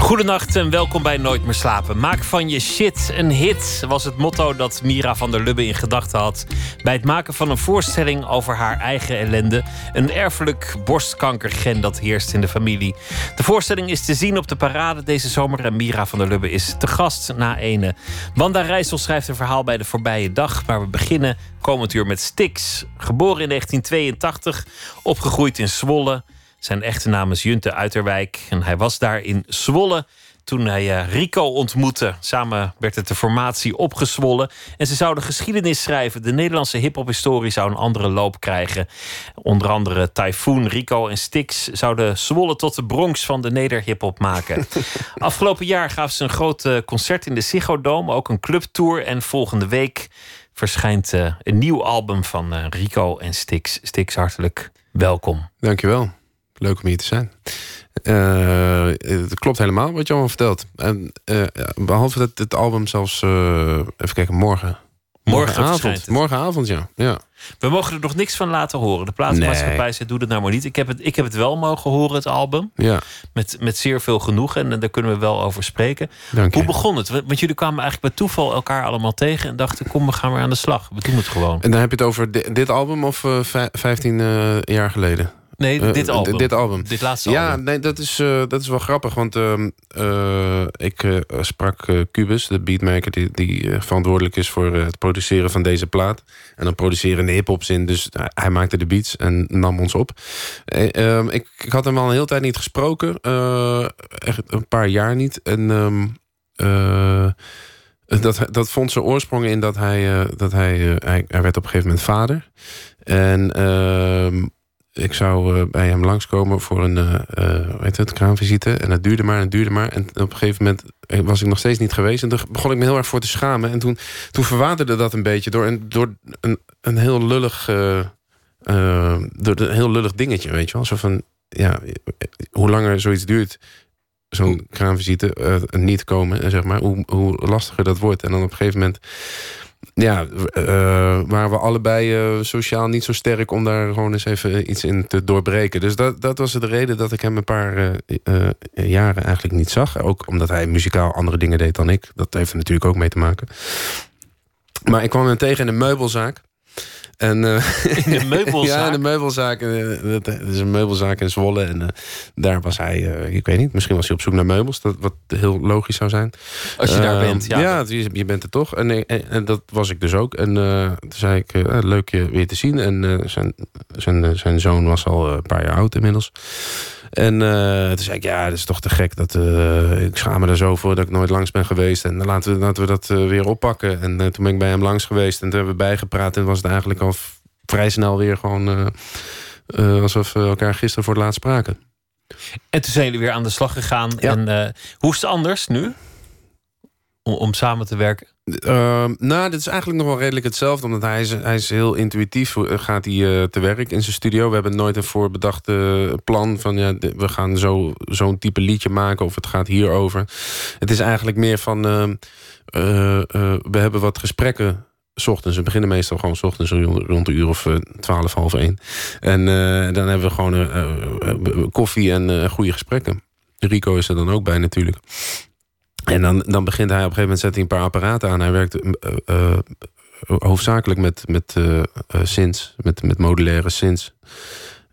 Goedenacht en welkom bij Nooit meer slapen. Maak van je shit een hit, was het motto dat Mira van der Lubbe in gedachten had. bij het maken van een voorstelling over haar eigen ellende. Een erfelijk borstkankergen dat heerst in de familie. De voorstelling is te zien op de parade deze zomer en Mira van der Lubbe is te gast na ene. Wanda Rijssel schrijft een verhaal bij de voorbije dag, maar we beginnen komend uur met Stix. Geboren in 1982, opgegroeid in Zwolle. Zijn echte naam is Junte Uiterwijk en hij was daar in Zwolle toen hij eh, Rico ontmoette. Samen werd het de formatie opgezwollen. En ze zouden geschiedenis schrijven. De Nederlandse hip-hop-historie zou een andere loop krijgen. Onder andere Typhoon, Rico en Stix zouden Zwolle tot de Bronx van de neder-hip-hop maken. Afgelopen jaar gaven ze een groot eh, concert in de Ziggo Dome, ook een clubtour. En volgende week verschijnt uh, een nieuw album van Rico en Stix. Stix, hartelijk welkom. Dankjewel. Leuk om hier te zijn. Uh, het klopt helemaal wat je allemaal vertelt. En, uh, behalve dat het album zelfs... Uh, even kijken, morgen. Morgenavond. Morgenavond, ja. ja. We mogen er nog niks van laten horen. De platenmaatschappij nee. zei, doe het nou maar niet. Ik heb het, ik heb het wel mogen horen, het album. Ja. Met, met zeer veel genoegen. En daar kunnen we wel over spreken. Dank Hoe begon het? Want jullie kwamen eigenlijk bij toeval elkaar allemaal tegen... en dachten, kom, we gaan weer aan de slag. We doen het gewoon. En dan heb je het over dit, album of vijftien jaar geleden? Nee, Uh, dit album. dit album. Dit laatste ja, album. nee, dat is, uh, dat is wel grappig. Want uh, ik sprak Cubus, de beatmaker... die, die verantwoordelijk is voor het produceren van deze plaat. En dan produceren in de hip-hop zin. Dus hij maakte de beats en nam ons op. Ehm, ik, ik, had hem al een hele tijd niet gesproken. echt een paar jaar niet. En... Um, dat, dat vond zijn oorsprong in dat hij, dat hij, hij, hij werd op een gegeven moment vader. En uh, ik zou uh, bij hem langskomen voor een uh, uh, weet het, kraamvisite. En dat duurde maar en het duurde maar. En op een gegeven moment was ik nog steeds niet geweest. En toen begon ik me heel erg voor te schamen. En toen, toen verwaterde dat een beetje door een, door een, een heel lullig... door een heel lullig dingetje, weet je wel. Zo van, ja, hoe langer zoiets duurt... Zo'n kraamvisite niet komen, zeg maar. Hoe, hoe lastiger dat wordt. En dan op een gegeven moment ja, uh, waren we allebei uh, sociaal niet zo sterk om daar gewoon eens even iets in te doorbreken. Dus dat, dat was de reden dat ik hem een paar uh, jaren eigenlijk niet zag. Ook omdat hij muzikaal andere dingen deed dan ik. Dat heeft er natuurlijk ook mee te maken. Maar ik kwam hem tegen in een meubelzaak. En, uh, in de meubelzaak? ja, in de meubelzaak. Dat is een meubelzaak in Zwolle. En uh, daar was hij, ik weet niet, misschien was hij op zoek naar meubels. Dat, wat heel logisch zou zijn. Als je daar bent, ja. Ja, je, je bent er toch. En, en, en, dat was ik dus ook. En toen zei ik, leuk je weer te zien. En zijn, zijn, zijn zoon was al een paar jaar oud inmiddels. En uh, toen zei ik, ja, dat is toch te gek. Dat, uh, ik schaam me er zo voor dat ik nooit langs ben geweest. En laten we, laten we dat uh, weer oppakken. En toen ben ik bij hem langs geweest. En toen hebben we bijgepraat. En was het eigenlijk al vrij snel weer gewoon... alsof we elkaar gisteren voor het laatst spraken. En toen zijn jullie weer aan de slag gegaan. Ja. En hoe is het anders nu? Om, om samen te werken? Uh, nou, dit is eigenlijk nog wel redelijk hetzelfde. Omdat hij is, hij is heel intuïtief gaat hij uh, te werk in zijn studio. We hebben nooit een voorbedacht uh, plan van... Ja, we gaan zo'n zo type liedje maken of het gaat hierover. Het is eigenlijk meer van... We hebben wat gesprekken ochtends. We beginnen meestal gewoon ochtends rond de uur of twaalf, half één. En dan hebben we gewoon koffie en goede gesprekken. Rico is er dan ook bij natuurlijk. En dan, dan begint hij op een gegeven moment zet hij een paar apparaten aan. Hij werkt uh, uh, hoofdzakelijk met, met uh, synths, met, met modulaire synths.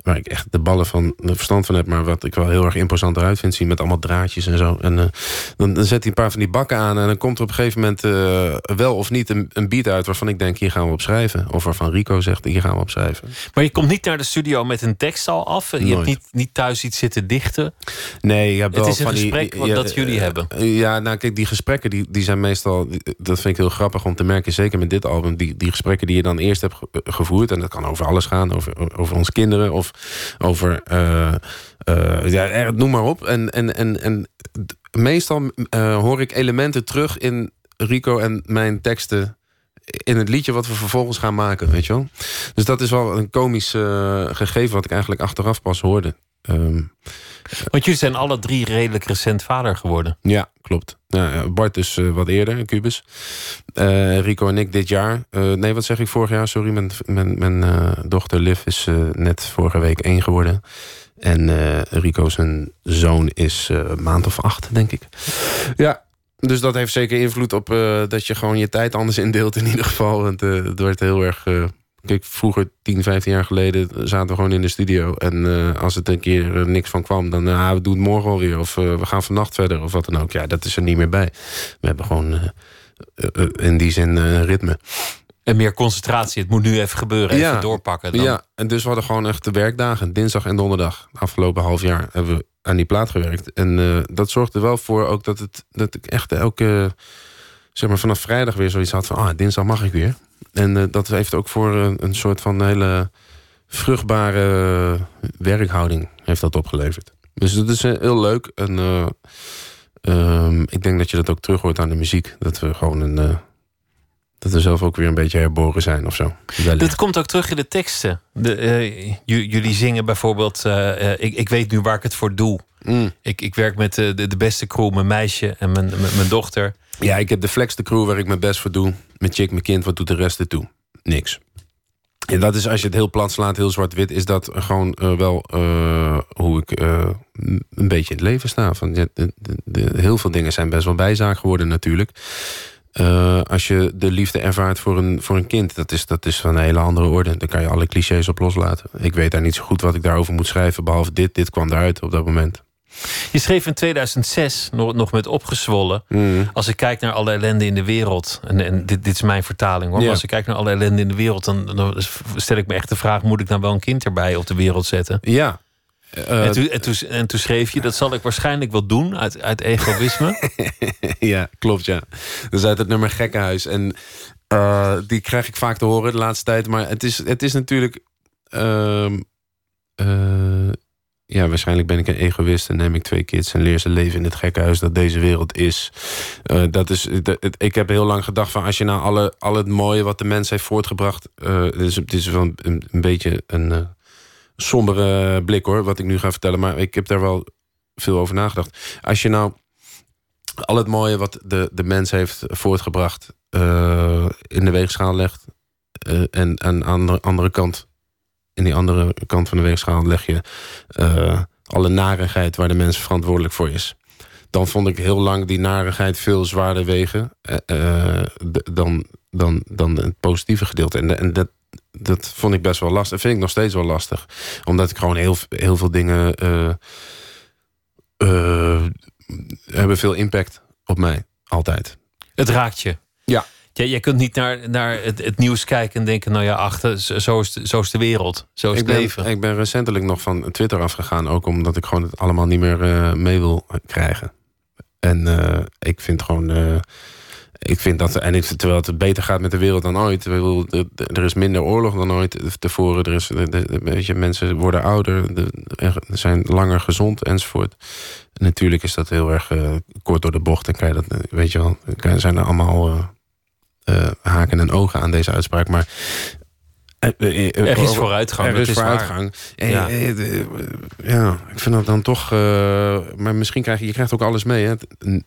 Waar ik echt de ballen van de verstand van heb, maar wat ik wel heel erg imposant eruit vind zien met allemaal draadjes en zo. En dan, dan, zet hij een paar van die bakken aan en dan komt er op een gegeven moment wel of niet een, een beat uit waarvan ik denk, hier gaan we op schrijven. Of waarvan Rico zegt, hier gaan we op schrijven. Maar je komt niet naar de studio met een tekst al af. Je Nooit. hebt niet, niet thuis iets zitten dichten. Nee, je hebt Het is een van die- gesprek wat- ja, dat jullie hebben. Ja, nou kijk, die gesprekken die, die zijn meestal... Dat vind ik heel grappig om te merken, zeker met dit album. Die, die gesprekken die je dan eerst hebt ge- gevoerd... en dat kan over alles gaan, over, over ons kinderen... of over... eh, eh, ja, er- noem maar op. En, en, en, en meestal eh, hoor ik elementen terug in Rico en mijn teksten... in het liedje wat we vervolgens gaan maken, weet je wel. Dus dat is wel een komisch gegeven wat ik eigenlijk achteraf pas hoorde. Um, Want jullie zijn alle drie redelijk recent vader geworden. Ja, klopt. Nou, Bart dus uh, wat eerder, Cubus. Uh, Rico en ik dit jaar. nee, wat zeg ik vorig jaar? Sorry, mijn, mijn, mijn dochter Liv is net vorige week één geworden. En Rico zijn zoon is een maand of acht, denk ik. Ja, dus dat heeft zeker invloed op dat je gewoon je tijd anders indeelt in ieder geval. Want het wordt heel erg... Kijk, vroeger, 10, 15 jaar geleden, zaten we gewoon in de studio. En als het een keer niks van kwam, dan ah, we doen het morgen alweer. Of we gaan vannacht verder, of wat dan ook. Ja, dat is er niet meer bij. We hebben gewoon in die zin een ritme. En meer concentratie. Het moet nu even gebeuren. Even ja, doorpakken. Dan. Ja, en dus we hadden gewoon echt de werkdagen. Dinsdag en donderdag. Afgelopen half jaar hebben we aan die plaat gewerkt. En uh, dat zorgde wel voor ook dat, het, dat ik echt elke... Zeg maar vanaf vrijdag weer zoiets had van... Ah, dinsdag mag ik weer. En uh, dat heeft ook voor een, een soort van hele vruchtbare werkhouding heeft dat opgeleverd. Dus dat is heel leuk. En uh, ik denk dat je dat ook terug hoort aan de muziek. Dat we gewoon een dat we zelf ook weer een beetje herboren zijn of zo. Dat komt ook terug in de teksten. De, uh, jullie zingen bijvoorbeeld... Ik, ik weet nu waar ik het voor doe. Mm. Ik, ik werk met de, de, beste crew, mijn meisje en mijn, mijn, dochter. Ja, ik heb de flexte crew waar ik mijn best voor doe. Met chick, mijn kind, wat doet de rest ertoe? Niks. En dat is als je het heel plat slaat, heel zwart-wit... is dat gewoon uh, wel hoe ik een beetje in het leven sta. Van, de, de, heel veel dingen zijn best wel bijzaak geworden natuurlijk... Als je de liefde ervaart voor een, voor een kind, dat is, dat is van een hele andere orde. Dan kan je alle clichés op loslaten. Ik weet daar niet zo goed wat ik daarover moet schrijven, behalve dit. Dit kwam eruit op dat moment. Je schreef in 2006 nog, met opgezwollen. Mm. Als ik kijk naar alle ellende in de wereld. En, en dit, dit is mijn vertaling hoor. Als ik kijk naar alle ellende in de wereld. Dan, dan stel ik me echt de vraag: moet ik dan wel een kind erbij op de wereld zetten? Ja, uh, en, toen, en, toen, en, toen, schreef je, dat zal ik waarschijnlijk wel doen uit, uit egoïsme. ja, klopt ja. Dus uit het nummer Gekkenhuis. En uh, die krijg ik vaak te horen de laatste tijd. Maar het is, het is natuurlijk... Uh, ja, waarschijnlijk ben ik een egoïst en neem ik twee kids en leer ze leven in het gekkenhuis dat deze wereld is. dat is dat, het, ik heb heel lang gedacht van als je nou alle, al het mooie wat de mens heeft voortgebracht. het, is, het is wel een, een beetje een sombere blik hoor, wat ik nu ga vertellen. Maar ik heb daar wel veel over nagedacht. Als je nou al het mooie wat de, de mens heeft voortgebracht uh, in de weegschaal legt. Uh, en aan de andere kant, in die andere kant van de weegschaal leg je uh, alle narigheid waar de mens verantwoordelijk voor is. Dan vond ik heel lang die narigheid veel zwaarder wegen dan, dan, dan het positieve gedeelte. En, en dat, dat vond ik best wel lastig. Dat vind ik nog steeds wel lastig. Omdat ik gewoon heel, heel veel dingen... Uh, uh, hebben veel impact op mij. Altijd. Het raakt je. Ja. Ja, je kunt niet naar, naar het, het, nieuws kijken en denken... nou ja, achter, zo is, de, zo is de wereld, zo is ik het leven. Ik ben recentelijk nog van Twitter afgegaan... ook omdat ik gewoon het allemaal niet meer uh, mee wil krijgen. En ik vind gewoon ik vind dat, en terwijl het beter gaat met de wereld dan ooit. Er is minder oorlog dan ooit tevoren. Er is, weet je, mensen worden ouder, er zijn langer gezond enzovoort. En natuurlijk is dat heel erg kort door de bocht. En kan je dat, weet je wel, zijn er allemaal haken en ogen aan deze uitspraak. Maar er is vooruitgang. Er is, is vooruitgang. Ja. ja. ik vind dat dan toch. maar misschien krijg je, je krijgt ook alles mee, hè,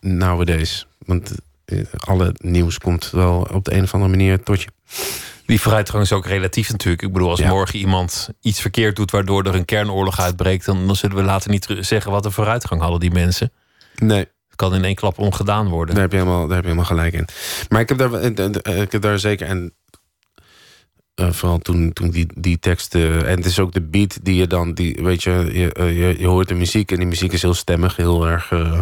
nowadays. Want alle nieuws komt wel op de een of andere manier tot je. Die vooruitgang is ook relatief natuurlijk. Ik bedoel, als morgen iemand iets verkeerd doet... waardoor er een kernoorlog uitbreekt... Dan, dan zullen we later niet zeggen wat een vooruitgang hadden die mensen. Nee. Kan in één klap ongedaan worden. Daar heb je helemaal, daar heb je helemaal gelijk in. Maar ik heb daar, ik heb daar zeker... En uh, vooral toen, toen die, die teksten. En het is ook de beat die je dan. Die, weet je, je, je, je hoort de muziek. En die muziek is heel stemmig, heel erg uh,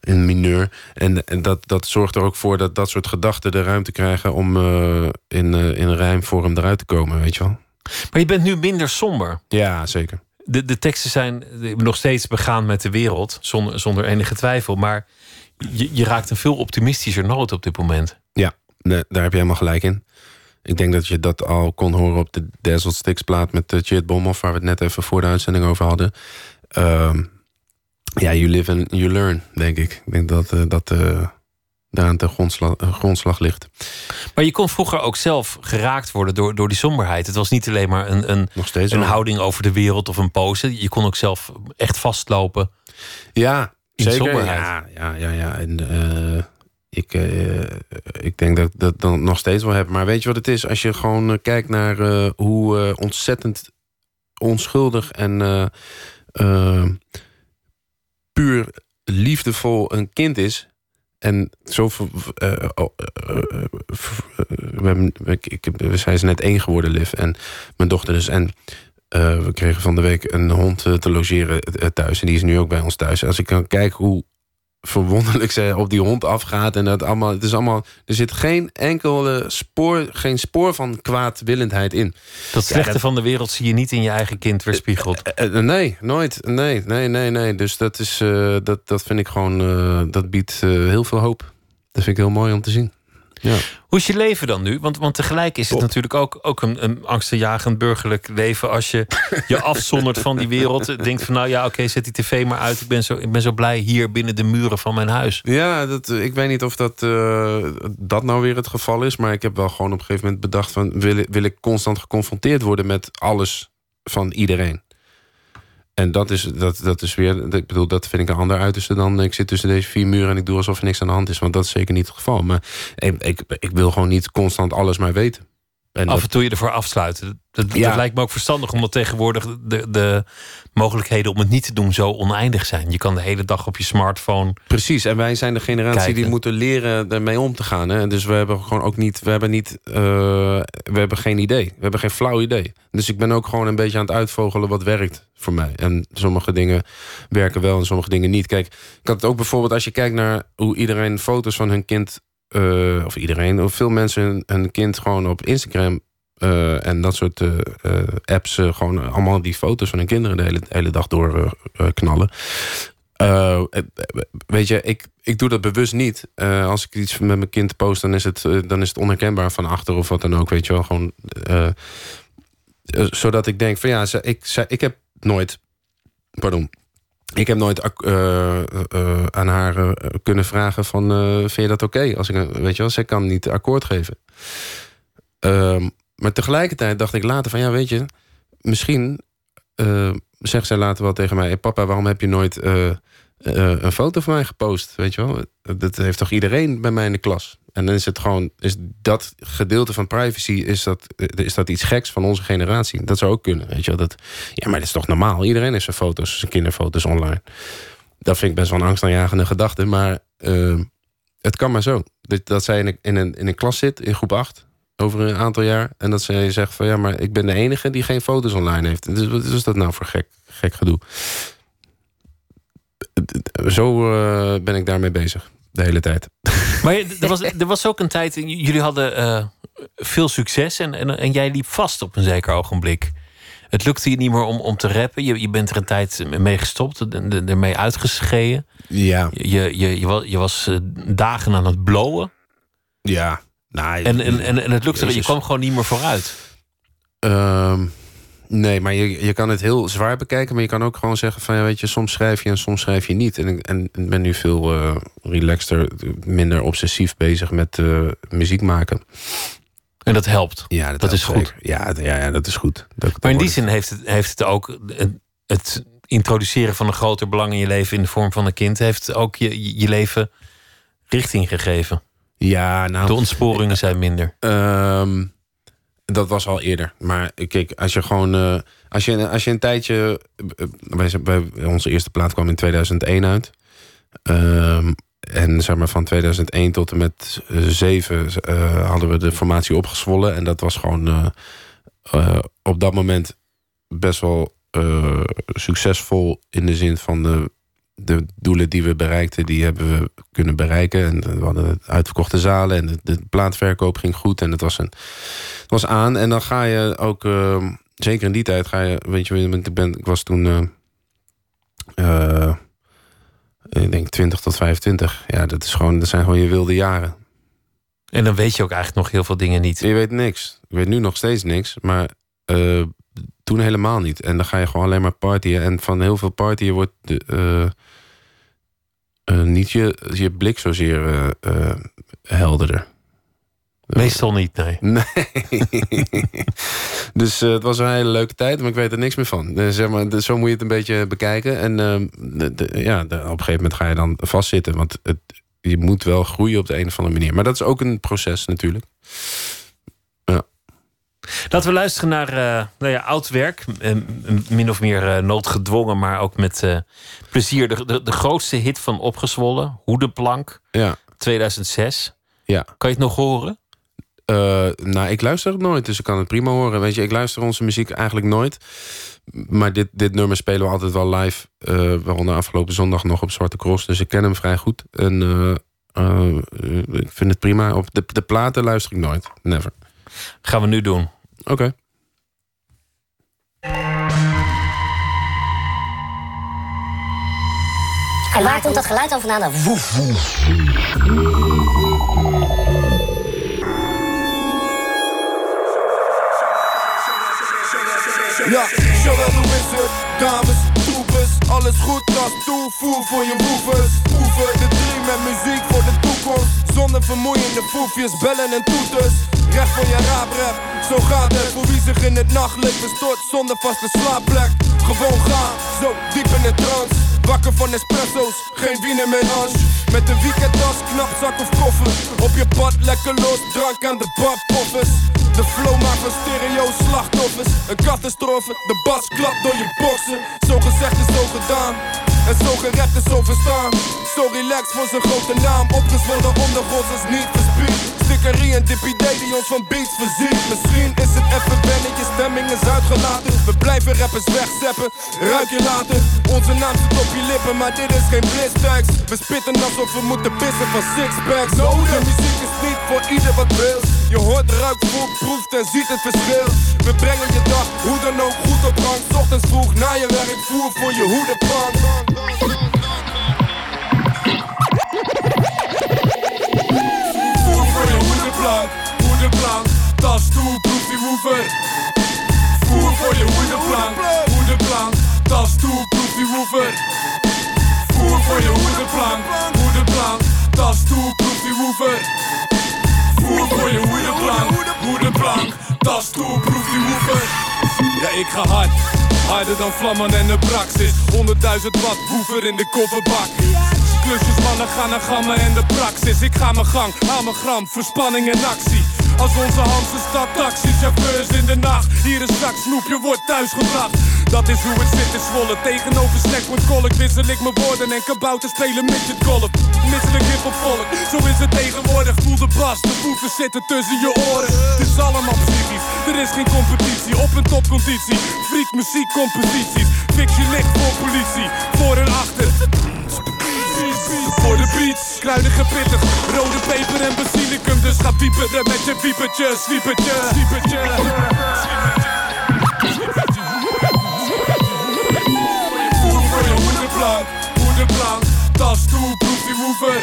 in mineur. En, en dat, dat zorgt er ook voor dat dat soort gedachten de ruimte krijgen om uh, in, in rijmvorm eruit te komen, weet je wel. Maar je bent nu minder somber. Ja, zeker. De, de teksten zijn nog steeds begaan met de wereld, zonder, zonder enige twijfel. Maar je, je raakt een veel optimistischer noot op dit moment. Ja, daar heb je helemaal gelijk in. Ik denk dat je dat al kon horen op de Dazzled Sticks plaat met de Chit Bomhoff, waar we het net even voor de uitzending over hadden. Uh, ja, you live and you learn, denk ik. Ik denk dat, uh, dat, uh, daar aan de grondslag, grondslag ligt. Maar je kon vroeger ook zelf geraakt worden door, door die somberheid. Het was niet alleen maar een, een, Nog steeds een wel. houding over de wereld of een pose. Je kon ook zelf echt vastlopen. Ja, In zeker. somberheid. Ja, ja, ja. ja. En, eh, ik, eh, ik denk dat ik dat dan nog steeds wel heb. Maar weet je wat het is? Als je gewoon eh, kijkt naar eh, hoe eh, ontzettend onschuldig en eh, eh, puur liefdevol een kind is. En v- eh, we, zijn net één geworden, Liv. En mijn dochter dus. En eh, we kregen van de week een hond eh, te logeren eh, thuis. En die is nu ook bij ons thuis. Als ik dan kijk hoe verwonderlijk ze op die hond afgaat. En dat allemaal, het is allemaal, er zit geen enkele spoor, geen spoor van kwaadwillendheid in. Dat slechte dat- van de wereld zie je niet in je eigen kind weerspiegeld. Eh, eh, nee, nooit. Nee, nee, nee, nee. Dus dat, is, eh, dat, dat vind ik gewoon, eh, dat biedt eh, heel veel hoop. Dat vind ik heel mooi om te zien. Ja. Hoe is je leven dan nu? Want, want tegelijk is het Top. natuurlijk ook, ook een, een angstaanjagend burgerlijk leven. Als je je afzondert van die wereld. Denkt van nou ja, oké, zet die tv maar uit. Ik ben, zo, ik ben zo blij hier binnen de muren van mijn huis. Ja, dat, eh, ik weet niet of dat, eh, dat nou weer het geval is. Maar ik heb wel gewoon op een gegeven moment bedacht... van wil, ik- wil ik constant geconfronteerd worden met alles van iedereen. En dat is, dat, dat is weer... Ik bedoel, dat vind ik een ander uiterste dan... ik zit tussen deze vier muren en ik doe alsof er niks aan de hand is. Want dat is zeker niet het geval. Maar ik, ik, ik wil gewoon niet constant alles maar weten. En Af en toe je ervoor afsluiten. Dat, dat lijkt me ook verstandig, omdat tegenwoordig de, de mogelijkheden om het niet te doen zo oneindig zijn. Je kan de hele dag op je smartphone. Precies, en wij zijn de generatie Kijken. die moeten leren ermee om te gaan. Hè? Dus we hebben gewoon ook niet, we hebben niet, eh, we hebben geen idee. We hebben geen flauw idee. Dus ik ben ook gewoon een beetje aan het uitvogelen wat werkt voor mij. En sommige dingen werken wel en sommige dingen niet. Kijk, ik had het ook bijvoorbeeld als je kijkt naar hoe iedereen foto's van hun kind, eh, of iedereen, of veel mensen hun, kind gewoon op Instagram eh, en dat soort eh, apps, gewoon allemaal die foto's van hun kinderen de hele, hele dag door knallen. Weet je, ik, ik doe dat bewust niet. Als ik iets met mijn kind post, dan is, het, dan is het onherkenbaar van achter of wat dan ook. Weet je wel, gewoon. zodat ik denk van ja, ik, ik heb nooit. Pardon. Ik heb nooit ak- eh, eh, aan haar eh, kunnen vragen van... eh, vind je dat oké? Als ik, weet je wel, zij kan niet akkoord geven. Ehm, maar tegelijkertijd dacht ik later van... ja, weet je, misschien eh, zegt zij later wel tegen mij... Papa, waarom heb je nooit eh, eh, een foto van mij gepost? Weet je wel, dat heeft toch iedereen bij mij in de klas? En dan is het gewoon, is dat gedeelte van privacy... is dat, is dat iets geks van onze generatie? Dat zou ook kunnen, weet je wel. Dat, ja, maar dat is toch normaal? Iedereen heeft zijn foto's, zijn kinderfoto's online. Dat vind ik best wel een angstaanjagende gedachte. Maar eh, het kan maar zo. Dat, dat zij in een, in, een, in een klas zit, in groep 8 over een aantal jaar. En dat zij zegt van ja, maar ik ben de enige die geen foto's online heeft. Dus wat is dat nou voor gek, gek gedoe? Zo eh, ben ik daarmee bezig. De hele tijd. Maar je- er was, er was ook een tijd, jullie hadden eh, veel succes en, en, en jij liep vast op een zeker ogenblik. Het lukte je niet meer om, om te rappen. Je, je bent er een tijd mee gestopt, ermee uitgeschreven. Ja. Je, je, je, was, je was eh, dagen aan het blowen. Ja. Nou, En, en, en, en het lukte, je Jezus. kwam gewoon niet meer vooruit. Ehm, nee, maar je, je kan het heel zwaar bekijken. Maar je kan ook gewoon zeggen van... Ja, weet je, soms schrijf je en soms schrijf je niet. En, ik- en ik ben nu veel eh, relaxter, minder obsessief bezig met eh, muziek maken. En dat helpt. Ja, Dat is goed. Ja, ja, ja, dat is goed. Dat, Maar in die zin heeft het, heeft het ook het, het introduceren van een groter belang in je leven in de vorm van een kind, heeft ook je, je leven richting gegeven. Ja, nou... De ontsporingen zijn minder. Ehm, dat was al eerder. Maar kijk, als je gewoon. eh, als, je, als je een tijdje. eh, Wij, wij, onze eerste plaat kwam in 2001 uit. Ehm, en zeg maar van 2001 tot en met 7 hadden we de formatie opgezwollen. En dat was gewoon eh, eh, op dat moment best wel eh, succesvol in de zin van de, de doelen die we bereikten, die hebben we kunnen bereiken. En we hadden uitverkochte zalen en de, de plaatverkoop ging goed en het was, een, het was aan. En dan ga je ook, eh, zeker in die tijd, ga je, weet je, ik, ben, ik was toen, eh, ik denk 20 tot 25. Ja, dat, is gewoon, dat zijn gewoon je wilde jaren. En dan weet je ook eigenlijk nog heel veel dingen niet. Je weet niks. Ik weet nu nog steeds niks, maar eh, toen helemaal niet. En dan ga je gewoon alleen maar partyen. En van heel veel partyen wordt, de, eh, eh, niet je, je blik zozeer eh, helderder. Meestal niet, nee. Nee. dus het was een hele leuke tijd, maar ik weet er niks meer van. Zeg maar, dus zo moet je het een beetje bekijken. En ehm, de- de- ja, op een gegeven moment ga je dan vastzitten. Want het, je moet wel groeien op de een of andere manier. Maar dat is ook een proces natuurlijk. Laten we luisteren naar eh, nou ja, oud werk. Eh, min of meer eh, noodgedwongen, maar ook met eh, plezier. De, de, de grootste hit van Opgezwollen, Hoedenplank, Ja, 2006. ja. Kan je het nog horen? Nou, ik luister het nooit, dus ik kan het prima horen. Weet je, ik luister onze muziek eigenlijk nooit. Maar dit, dit nummer spelen we altijd wel live. waaronder afgelopen zondag nog op Zwarte Cross. Dus ik ken hem vrij goed. En ik vind het prima. Op de, de platen luister ik nooit. Never. Gaan we nu doen. Oké. En waar komt dat geluid dan vandaan? Dat woef, woef. Ja, zowel hoe is het? Dames, troepers, alles goed als toevoer voor je woevers. Oefen de drie met muziek voor de toekomst. Zonder vermoeiende foefjes, bellen en toeters. Recht voor je raaprep, zo gaat het. Voor wie zich in het nachtleven stort zonder vaste slaapplek. Gewoon gaan, zo diep in de trance. Wakker van espresso's, geen wiener meer Hans. Met een weekendtas, knapzak of koffer. Op je pad lekker los, drank aan de badpoffers. De flow maakt van stereo slachtoffers. Een catastrofe, de bas klapt door je boksen. Zo gezegd is zo gedaan. En zo gerept is zo verstaan. Zo relaxed voor zijn grote naam. Opgezwollen ondergronds is niet verspied. Stickerie en DPD die ons van beats voorziet. Misschien is het even wennen, je stemming is uitgelaten. We blijven rappers wegzeppen, ruik je later. Onze naam zit op je lippen, maar dit is geen blitztags. We spitten alsof we moeten pissen van sixpacks. De muziek is niet voor ieder wat wil. Je hoort, ruikt, voelt, proeft en ziet het verschil. We brengen je dag, hoe dan ook, goed op gang. Ochtends vroeg na je werk, voer voor je hoedenplank. Voer voor je hoedenplank, hoedenplank. Tas toe, proef die woever. Voer voor je hoedenplank, hoedenplank. Tas toe, proef die woever. Voer voor je hoedenplank, hoedenplank. Tas toe, proef die woever. Voer voor je hoedenplank, hoedenplank. Tas toe, proef die woever. Ja, ik ga hard. Harder dan vlammen en de praxis. 100.000 watt woever in de kofferbak. Klusjes mannen gaan naar gammen en de praxis. Ik ga mijn gang, haal mijn gram, verspanning en actie. Als onze Hamse stad taxi, chauffeurs in de nacht. Hier een zak snoep, je wordt thuisgebracht. Dat is hoe het zit in Zwolle. Tegenover snackpoint kolk wissel ik mijn woorden. En kabouter spelen midget golf. Misselijk hip volk, zo is het tegenwoordig. Voel de bas, de voeten zitten tussen je oren. Het is allemaal psychisch, er is geen competitie. Op een topconditie, freak muziek, composities. Fix je licht voor politie, voor en achter. Voor de beats, kruidige pittig, rode peper en basilicum. Dus ga pieperen met je piepertje, zwiepertje, zwiepertje. Voer voor je hoedenplank, hoedenplank. Tas toe, proef die woever.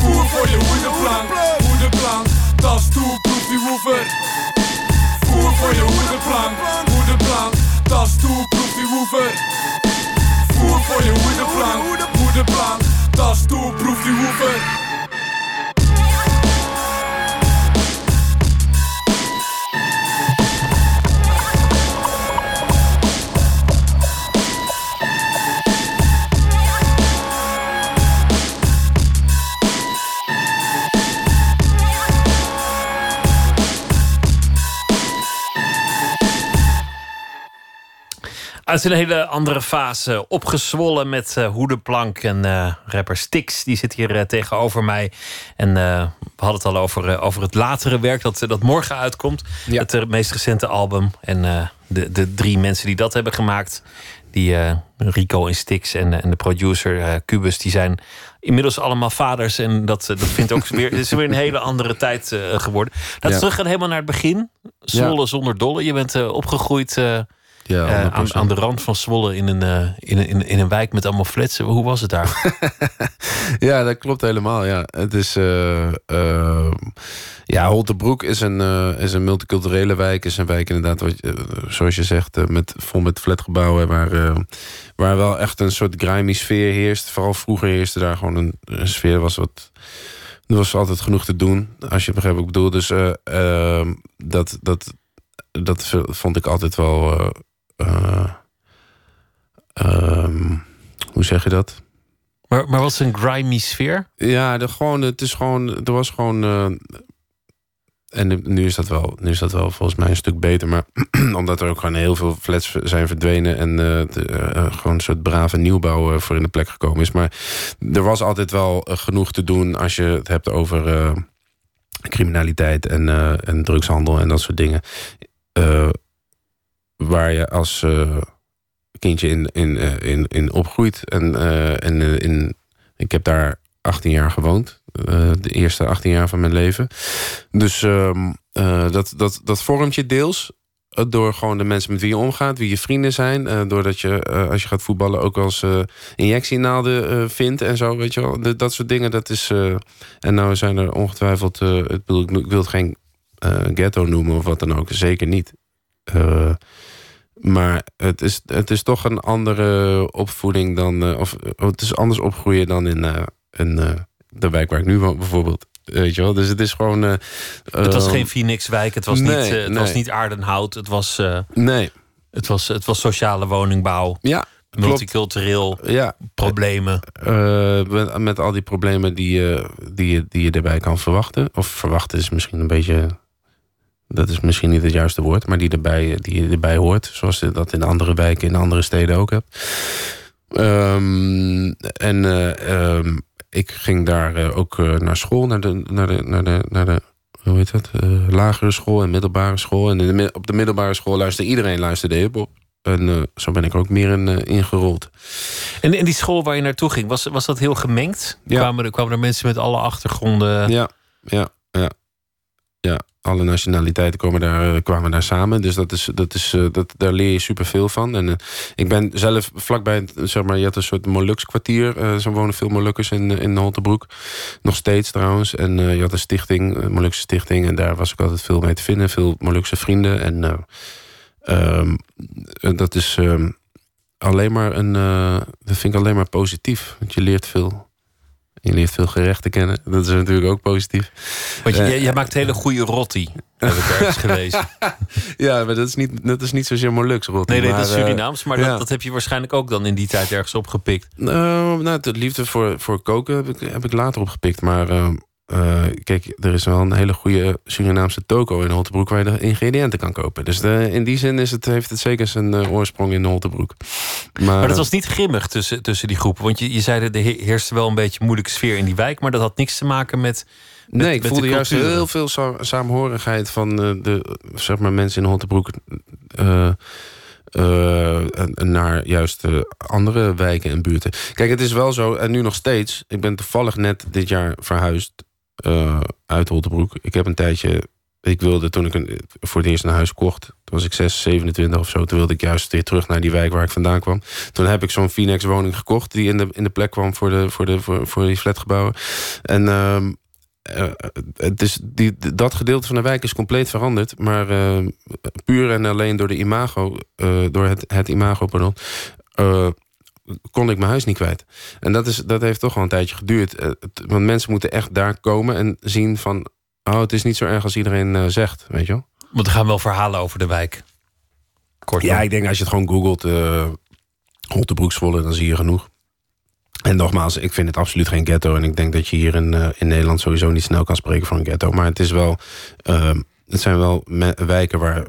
Voer voor je hoedenplank, hoedenplank. Tas toe, proef die woever. Voer voor je hoedenplank, hoedenplank. Tas toe, proef die woever. Hoedenplank. Tas toe, Uit een hele andere fase. Opgezwollen met eh hoedenplank. En eh, rapper Stix, die zit hier eh, tegenover mij. En we hadden het al over, over het latere werk dat, dat morgen uitkomt. Ja. Het meest recente album. En de, de drie mensen die dat hebben gemaakt. Die Rico en Stix en, en de producer Cubus, die zijn inmiddels allemaal vaders. En dat, dat vindt ook weer, is weer een hele andere tijd geworden. Laten we Ja. teruggaan helemaal naar het begin. Zwolle zonder dolle. Je bent opgegroeid Ja, eh, aan, 100%. aan de rand van Zwolle in een, eh, in, een- in, een- in een wijk met allemaal flats. Hoe was het daar? Ja, dat klopt helemaal. Ja, het is. eh ja, Holtebroek is een, is een multiculturele wijk. Is een wijk inderdaad, wat, zoals je zegt, met, vol met flatgebouwen waar, waar wel echt een soort grimy sfeer heerst. Vooral vroeger heerste daar gewoon een, een sfeer was wat... Er was altijd genoeg te doen, als je begrijpt wat ik bedoel. Dus dat, dat, dat vond ik altijd wel... eh, eh, ehm, hoe zeg je dat? Maar, maar wat is een grimy sfeer? Ja, de, gewoon, het is gewoon, er was gewoon. eh, en nu is, dat wel, nu is dat wel volgens mij een stuk beter. Maar omdat er ook gewoon heel veel flats zijn verdwenen. En eh, de, gewoon een soort brave nieuwbouw voor in de plek gekomen is. Maar er was altijd wel genoeg te doen als je het hebt over criminaliteit en, en drugshandel en dat soort dingen. Waar je als eh, kindje in, in, eh, in, in opgroeit. En, eh, en in, ik heb daar 18 jaar gewoond. de eerste 18 jaar van mijn leven. Dus ehm, eh, dat, dat, dat vormt je deels. Door gewoon de mensen met wie je omgaat, wie je vrienden zijn. doordat je, als je gaat voetballen, ook als eh injectienaalden eh, vindt en zo. Weet je wel. De- dat soort dingen, dat is. en nou zijn er ongetwijfeld. ik, bedoel, ik, wil het geen ghetto noemen of wat dan ook. Zeker niet. Maar het is, het is toch een andere opvoeding dan. eh, of eh, het is anders opgroeien dan in, eh, in de wijk waar ik nu woon, bijvoorbeeld. Weet je wel? Dus het is gewoon. Het was eh, geen Phoenixwijk, het was, nee, niet, het was niet Aardenhout, het was, Nee, het, was, het was sociale woningbouw, ja. Multicultureel, Ja, problemen. met, met al die problemen die, je die, je- die je erbij kan verwachten. Of verwachten is misschien een beetje. Dat is misschien niet het juiste woord, maar die, erbij, die erbij hoort. Zoals je dat in andere wijken, in andere steden ook hebt. Ehm, en eh, ehm, ik ging daar eh, ook eh, naar school, naar de, naar de, naar de, naar de hoe heet dat? Lagere school en middelbare school. En in de, mi- op de middelbare school luisterde iedereen luisterde hip-hop. En zo ben ik ook meer in ingerold. En in die school waar je naartoe ging, was, was dat heel gemengd? Ja. Kwamen, er, kwamen er mensen met alle achtergronden? Ja, ja, ja. Ja, alle nationaliteiten komen daar, eh, kwamen daar samen. Dus dat is, dat is, eh, dat, daar leer je superveel van. En eh, ik ben zelf vlakbij, zeg maar, je had een soort Molux kwartier. eh zo wonen veel Molukkers in, in Holtebroek. Nog steeds trouwens. En je had een stichting, een Molukse stichting. En daar was ik altijd veel mee te vinden. Veel Molukse vrienden. En eh, ehm, eh, dat is ehm, alleen maar een, dat vind ik alleen maar positief. Want je leert veel. Je leert veel gerechten kennen. Dat is natuurlijk ook positief. Want je, Eh, jij, maakt hele goede rotti, heb ik ergens gelezen. Ja, maar dat is niet, dat is niet zozeer Molux, Rot. Nee, nee, maar, dat is eh, Surinaams, maar ja. dat, dat heb je waarschijnlijk ook dan in die tijd ergens opgepikt. nou, nou, de liefde voor, voor koken heb ik, heb ik later opgepikt. Maar eh, kijk, er is wel een hele goede Surinaamse toko in Holtebroek... waar je de ingrediënten kan kopen. Dus in die zin is het, heeft het zeker zijn eh, oorsprong in Holtebroek. Maar, Maar dat eh, was niet grimmig tussen, tussen die groepen. Want je, je zei dat er he- heerste wel een beetje een moeilijke sfeer in die wijk. Maar dat had niks te maken met. met Nee, ik met voelde de juist heel veel sa- saamhorigheid van de zeg maar, mensen in Holtebroek. naar juist andere wijken en buurten. Kijk, het is wel zo, en nu nog steeds. Ik ben toevallig net dit jaar verhuisd eh, uit Holtebroek. Ik heb een tijdje. Ik wilde toen ik een, voor het eerst een huis kocht. Toen was ik 6, 27 of zo. Toen wilde ik juist weer terug naar die wijk waar ik vandaan kwam. Toen heb ik zo'n Phoenix woning gekocht. Die in de, in de plek kwam voor, de, voor, de, voor, voor die flatgebouwen. En ehm, eh, het is die, dat gedeelte van de wijk is compleet veranderd. Maar eh, puur en alleen door de imago, eh, door het, het imago, pardon, kon ik mijn huis niet kwijt. En dat, is, dat heeft toch wel een tijdje geduurd. Eh, want mensen moeten echt daar komen en zien van... oh, het is niet zo erg als iedereen eh, zegt, weet je wel? Want er gaan wel verhalen over de wijk. Kort. Ja, ik denk als je het gewoon googelt... Zwolle, dan zie je genoeg. En nogmaals, ik vind het absoluut geen ghetto. En ik denk dat je hier in, in Nederland sowieso niet snel kan spreken van een ghetto. Maar het is wel... ehm, het zijn wel wijken waar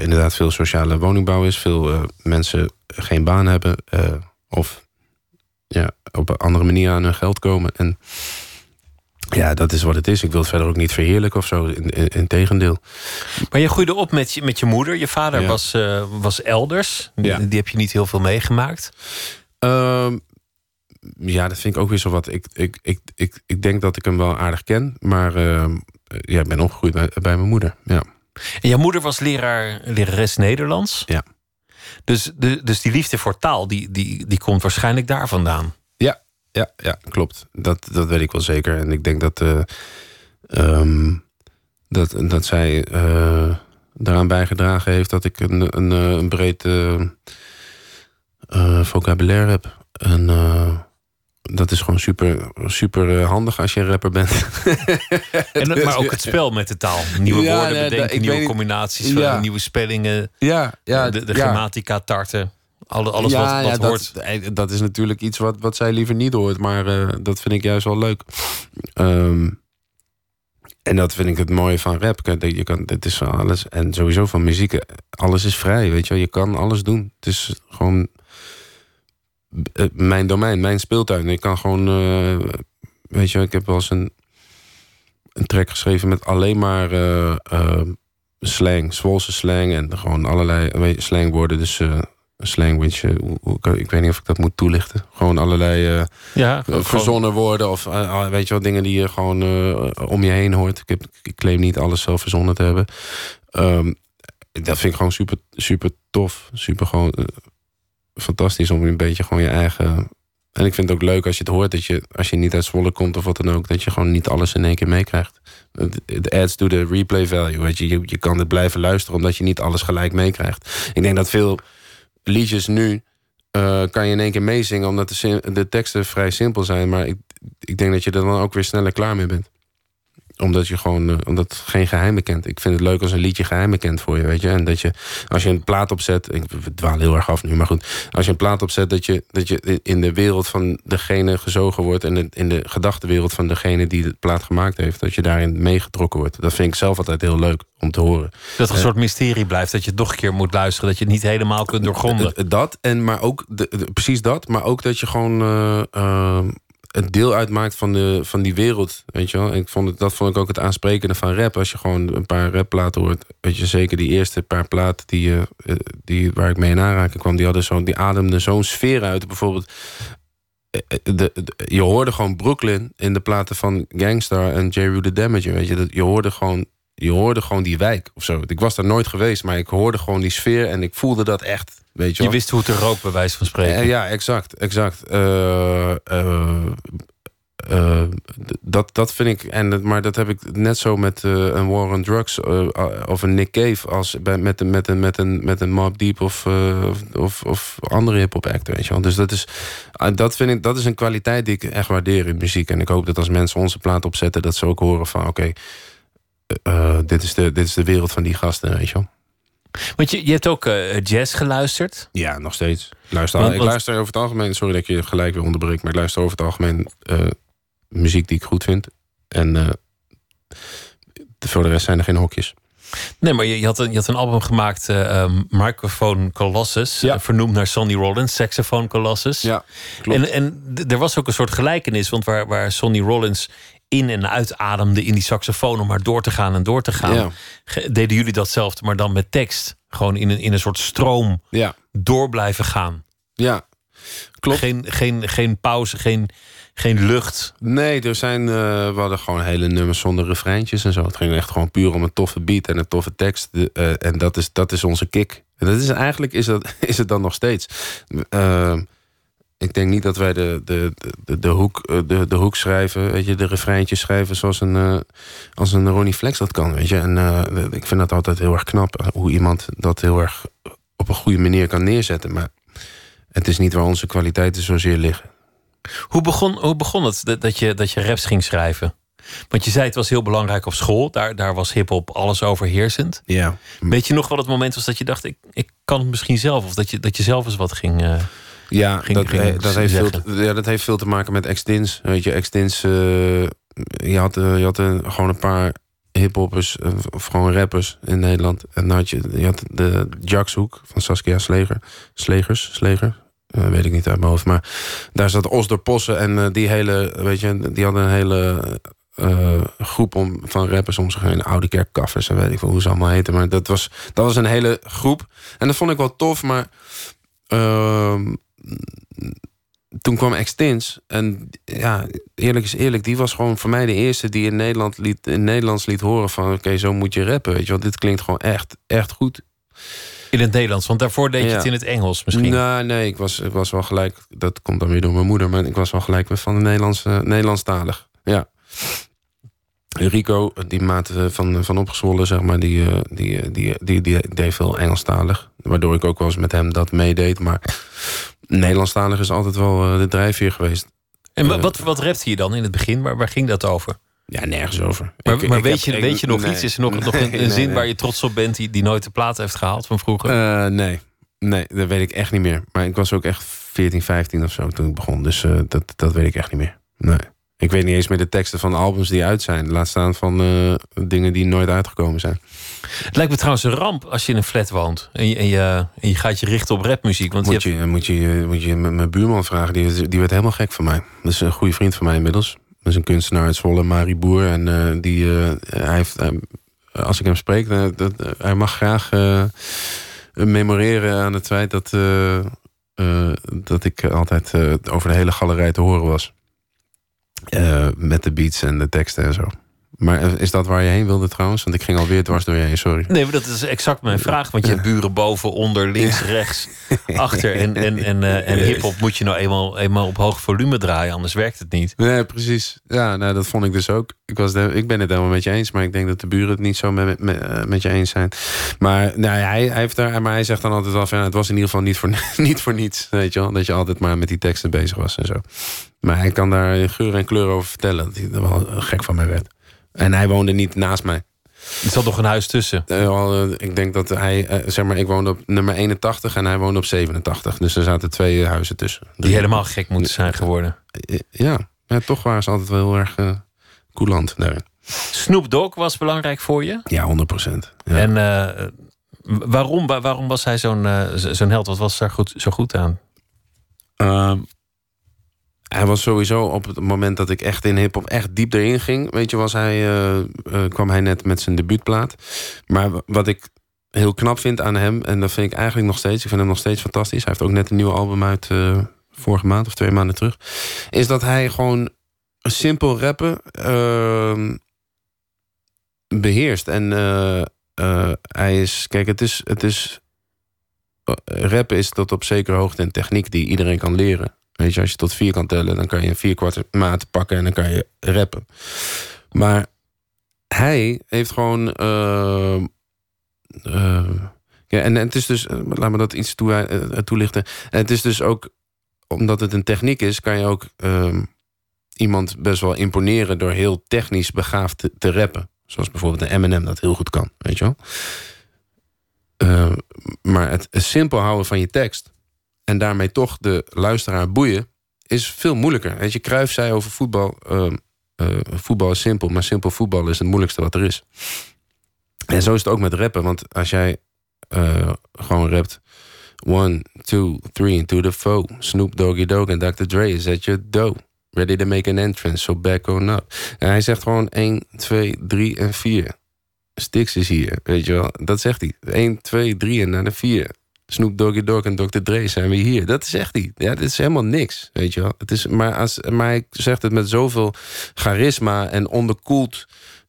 inderdaad veel sociale woningbouw is. Veel mensen geen baan hebben. Of ja, op een andere manier aan hun geld komen. En ja, dat is wat het is. Ik wil het verder ook niet verheerlijken of zo. In, in, in tegendeel. Maar je groeide op met je, met je moeder. Je vader Ja. was, eh, was elders. Die, Ja. die heb je niet heel veel meegemaakt. Ehm, ja, dat vind ik ook weer zo wat. Ik, ik, ik, ik, ik denk dat ik hem wel aardig ken. Maar ehm, ja, ik ben opgegroeid bij, bij mijn moeder. Ja. En jouw moeder was leraar, lerares Nederlands. Ja. Dus, de, dus die liefde voor taal, die, die, die komt waarschijnlijk daar vandaan. Ja, ja, klopt. Dat, dat weet ik wel zeker. En ik denk dat, eh, ehm, dat, dat zij eh, daaraan bijgedragen heeft dat ik een, een, een breed. eh, vocabulaire heb. En dat is gewoon super, super eh, handig als je een rapper bent. En, maar ook het spel met de taal. Nieuwe Ja, woorden dat- bedenken, nieuwe combinaties, Ja. nieuwe spellingen. ja, ja, de grammatica tarten. Alle, alles wat, wat dat, hoort. eh, Dat is natuurlijk iets wat, wat zij liever niet hoort. Maar eh, dat vind ik juist wel leuk. Ehm, en dat vind ik het mooie van rap. Dat Je kan, het is van alles. En sowieso van muziek. eh, Alles is vrij, weet je wel. Je kan alles doen. Het is gewoon eh, mijn domein, mijn speeltuin. Ik kan gewoon... eh, weet je, ik heb wel eens een, een track geschreven met alleen maar eh, eh, slang. Zwolse slang en gewoon allerlei weet je, slangwoorden. Dus... eh, slang, eh, hoe- hoe- ik weet niet of ik dat moet toelichten. Gewoon allerlei eh, gewoon- verzonnen woorden of eh, weet je wel, dingen die je gewoon eh, om je heen hoort. Ik, heb, ik claim niet alles zelf verzonnen te hebben. Ehm, dat vind ik gewoon super, super tof. Super gewoon eh, fantastisch om een beetje gewoon je eigen. En ik vind het ook leuk als je het hoort dat je, als je niet uit Zwolle komt of wat dan ook, dat je gewoon niet alles in één keer meekrijgt. Het adds to the replay value. Weet je. je, je kan het blijven luisteren omdat je niet alles gelijk meekrijgt. Ik denk dat veel liedjes nu eh, kan je in één keer meezingen omdat de, de teksten vrij simpel zijn. Maar ik, ik denk dat je er dan ook weer sneller klaar mee bent. Omdat je gewoon, eh, omdat het geen geheimen kent. Ik vind het leuk als een liedje geheimen kent voor je, weet je. En dat je, als je een plaat opzet, ik dwaal heel erg af nu, maar goed. Als je een plaat opzet, dat je, dat je in de wereld van degene gezogen wordt. En in de gedachtenwereld van degene die de plaat gemaakt heeft. Dat je daarin meegetrokken wordt. Dat vind ik zelf altijd heel leuk om te horen. dat er een soort mysterie blijft. Dat je nog een keer moet luisteren. Dat je het niet helemaal kunt doorgronden. Eh, Dat, en maar ook de, de- precies dat, maar ook dat je gewoon eh, eh, het deel uitmaakt van, de, van die wereld. Weet je wel? Ik vond het, dat vond ik ook het aansprekende van rap. Als je gewoon een paar rapplaten hoort, weet je zeker die eerste paar platen die, eh, die, waar ik mee in aanraking kwam, die, hadden zo, die ademden zo'n sfeer uit. Bijvoorbeeld, eh, eh, de, je hoorde gewoon Brooklyn in de platen van Gangstar en J. The Damager. Weet je, dat, je hoorde gewoon. Je hoorde gewoon die wijk of zo. Ik was daar nooit geweest, maar ik hoorde gewoon die sfeer en ik voelde dat echt. Weet je, Je wist hoe het er rook, bij wijze van spreken. Eh, ja, exact. exact. Eh, eh, dat, dat vind ik. En, maar dat heb ik net zo met een War on Drugs of een Nick Cave als bij, met, een, met, een, met, een, met een Mob Deep of, of, of, andere hip-hop. Weet je wel. Dus dat is, dat, vind ik, dat is een kwaliteit die ik echt waardeer in muziek. En ik hoop dat als mensen onze plaat opzetten, dat ze ook horen van oké. dit, is de, dit is de wereld van die gasten, weet je wel. Want je, je hebt ook eh, jazz geluisterd. Ja, nog steeds. Luister, Want- ik want- luister over het algemeen, sorry dat ik je gelijk weer onderbreek, maar ik luister over het algemeen eh, muziek die ik goed vind. En de- voor de rest zijn er geen hokjes. Nee, maar je, je, had, een, je had een album gemaakt, um, Microphone Colossus. Ja. vernoemd naar Sonny Rollins, Saxophone Colossus. klopt. En, en er was ook een soort gelijkenis, want waar, waar Sonny Rollins in en uitademde in die saxofoon om maar door te gaan en door te gaan, Ja. deden jullie datzelfde, maar dan met tekst. Gewoon in een, in een soort stroom ja, door blijven gaan. ja, klopt. Geen, geen, geen pauze, geen, geen lucht. Nee, er zijn, eh, we hadden gewoon hele nummers zonder refreintjes en zo. Het ging echt gewoon puur om een toffe beat en een toffe tekst. De, eh, en dat is, dat is onze kick. En dat is eigenlijk is, dat, is het dan nog steeds. Eh, ik denk niet dat wij de, de, de, de, hoek, eh, de, de hoek schrijven, weet je, de refreintjes schrijven zoals een, eh, als een Ronnie Flex dat kan. Weet je. En eh, ik vind dat altijd heel erg knap. Hoe iemand dat heel erg op een goede manier kan neerzetten. Maar het is niet waar onze kwaliteiten zozeer liggen. Hoe begon, hoe begon het dat, je, dat je raps ging schrijven? Want je zei het was heel belangrijk op school. Daar, daar was hip-hop alles overheersend. Ja. Weet je nog wel het moment was dat je dacht: ik, ik kan het misschien zelf? Of dat je, dat je zelf eens wat ging. Ja, ging- dat, ging eh, dat, heeft veel, zeggen. ja, dat heeft veel te maken met Extins. Weet je, Extins... eh, je had, eh, je had gewoon een paar hiphoppers, of gewoon rappers in Nederland. En dan had je, je had de Jackshoek van Saskia Sleger. Slegers, Sleger. Weet ik niet uit mijn hoofd. Maar daar zat Osdor Possen en die hele, weet je, die hadden een hele groep om, van rappers om zich heen. Oude Kerk Kaffers en weet ik veel hoe ze allemaal heten. Maar dat was, dat was een hele groep. En dat vond ik wel tof, maar ehm, toen kwam Extins. En ja, eerlijk is eerlijk, die was gewoon voor mij de eerste die in Nederland liet, in Nederlands liet horen van oké, zo moet je rappen. Weet je wel, dit klinkt gewoon echt, echt goed. in het Nederlands. Want daarvoor deed je Ja. het in het Engels misschien. Nou, nee, ik was, ik was wel gelijk. Dat komt dan weer door mijn moeder, maar ik was wel gelijk van de Nederlandse, Nederlandstalig. Ja. Rico, die maat van, van opgezwollen, zeg maar, die, eh, die, eh, die, die, die deed veel Engelstalig. Waardoor ik ook wel eens met hem dat meedeed. Maar Nederlandstalig is altijd wel de drijfveer geweest. En wat, wat rapte je dan in het begin? Waar, waar ging dat over? Ja, nergens over. Maar, ik, maar ik weet, je, weet je nog iets? Is er nog, nog een, zin waar je trots op bent... die, die nooit de plaat heeft gehaald van vroeger? Uh, nee. nee, dat weet ik echt niet meer. Maar ik was ook echt 14, 15 of zo toen ik begon. Dus uh, dat, dat weet ik echt niet meer. Nee. Ik weet niet eens meer de teksten van albums die uit zijn. Laat staan van uh, dingen die nooit uitgekomen zijn. Het lijkt me trouwens een ramp als je in een flat woont. En je, en je, en je gaat je richten op rapmuziek. Want moet, je, moet, je, moet je mijn buurman vragen. Die, die werd helemaal gek van mij. Dat is een goede vriend van mij inmiddels. Dat is een kunstenaar uit Zwolle, Marie Boer. En uh, die, uh, hij heeft, als ik hem spreek, dat, hij mag graag memoreren aan het feit dat, dat ik altijd over de hele galerij te horen was. met de beats en de teksten en zo. Maar is dat waar je heen wilde trouwens? Want ik ging alweer dwars door je heen, sorry. Nee, maar dat is exact mijn vraag. Want je hebt buren boven, onder, links, rechts, achter. En, en, en, uh, en hip-hop moet je nou eenmaal, eenmaal op hoog volume draaien, anders werkt het niet. Nee, precies. Ja, nou, dat vond ik dus ook. Ik, was ik ben het helemaal met je eens, maar ik denk dat de buren het niet zo met, met, eh, met je eens zijn. Maar, nou, hij, hij, heeft daar, maar hij zegt dan altijd wel van, het was in ieder geval niet voor, niet voor niets. Weet je wel? Dat je altijd maar met die teksten bezig was en zo. Maar hij kan daar geur en kleur over vertellen. Dat hij er wel gek van mij werd. En hij woonde niet naast mij. Er zat nog een huis tussen. Uh, ik denk dat hij, uh, zeg maar, ik woonde op nummer 81 en hij woonde op 87. Dus er zaten twee huizen tussen. Die helemaal gek moeten zijn geworden. Ja, ja toch waren ze altijd wel heel erg uh, coulant daarin. Snoop Dogg was belangrijk voor je? Ja, 100 procent. Ja. En waarom, waarom was hij zo'n zo'n held? Wat was daar goed, zo goed aan? Hij was sowieso op het moment dat ik echt in hip-hop echt diep erin ging. Weet je, was hij, uh, uh, kwam hij net met zijn debuutplaat. Maar wat ik heel knap vind aan hem, en dat vind ik eigenlijk nog steeds, ik vind hem nog steeds fantastisch. Hij heeft ook net een nieuw album uit uh, vorige maand of twee maanden terug. Is dat hij gewoon simpel rappen ehm, beheerst. En hij is, kijk, het is, het is. Rappen is tot op zekere hoogte een techniek die iedereen kan leren. Weet je, als je tot vier kan tellen, dan kan je een vierkwart maat pakken en dan kan je rappen. Maar hij heeft gewoon. Uh, uh, ja, en, het is dus, laat me dat iets toe, toelichten. En het is dus ook, omdat het een techniek is, kan je ook ehm, iemand best wel imponeren door heel technisch begaafd te, rappen. Zoals bijvoorbeeld een Eminem dat heel goed kan, weet je wel. maar het simpel houden van je tekst en daarmee toch de luisteraar boeien, is veel moeilijker. Weet je, Cruijff zei over voetbal, uh, uh, voetbal is simpel, maar simpel voetbal is het moeilijkste wat er is. En zo is het ook met rappen, want als jij uh, gewoon rapt, one, two, three, into the foe, Snoop Doggy Dogg en Dr. Dre is at your dough. Ready to make an entrance, so back on up. En hij zegt gewoon 1, 2, 3 en 4. Stix is hier, weet je wel. Dat zegt hij. 1, 2, 3 en naar de 4. Snoop Doggy Dogg en Dr. Dre zijn we hier. Dat zegt hij. Ja, dit is helemaal niks, weet je wel. Het is, maar, als, maar hij zegt het met zoveel charisma en onderkoeld,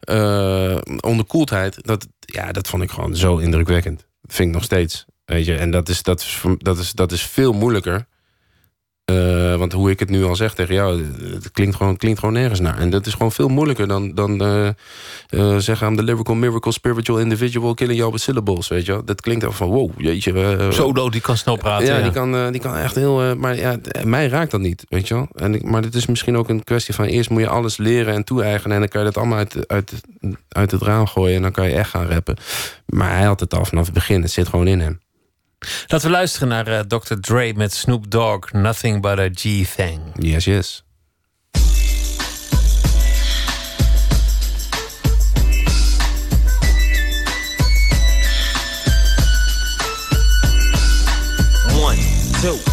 uh, onderkoeldheid. Dat, ja, dat vond ik gewoon zo indrukwekkend. Dat vind ik nog steeds. Weet je, en dat is, dat is, dat is, dat is veel moeilijker uh, want hoe ik het nu al zeg tegen jou, het klinkt gewoon, klinkt gewoon nergens naar. En dat is gewoon veel moeilijker dan, dan uh, uh, zeggen... I'm the lyrical miracle spiritual individual killing you with syllables, weet je. Dat klinkt echt van, wow, jeetje. Solo, die kan snel praten. Ja, ja. Die, kan, die kan echt heel... maar ja, mij raakt dat niet, weet je wel. En, maar het is misschien ook een kwestie van... eerst moet je alles leren en toe-eigenen... en dan kan je dat allemaal uit, uit, uit het raam gooien... en dan kan je echt gaan rappen. Maar hij had het al vanaf het begin, het zit gewoon in hem. Laten we luisteren naar uh, Dr. Dre met Snoop Dogg, Nothing But a G-Thing. Yes, yes. One, two.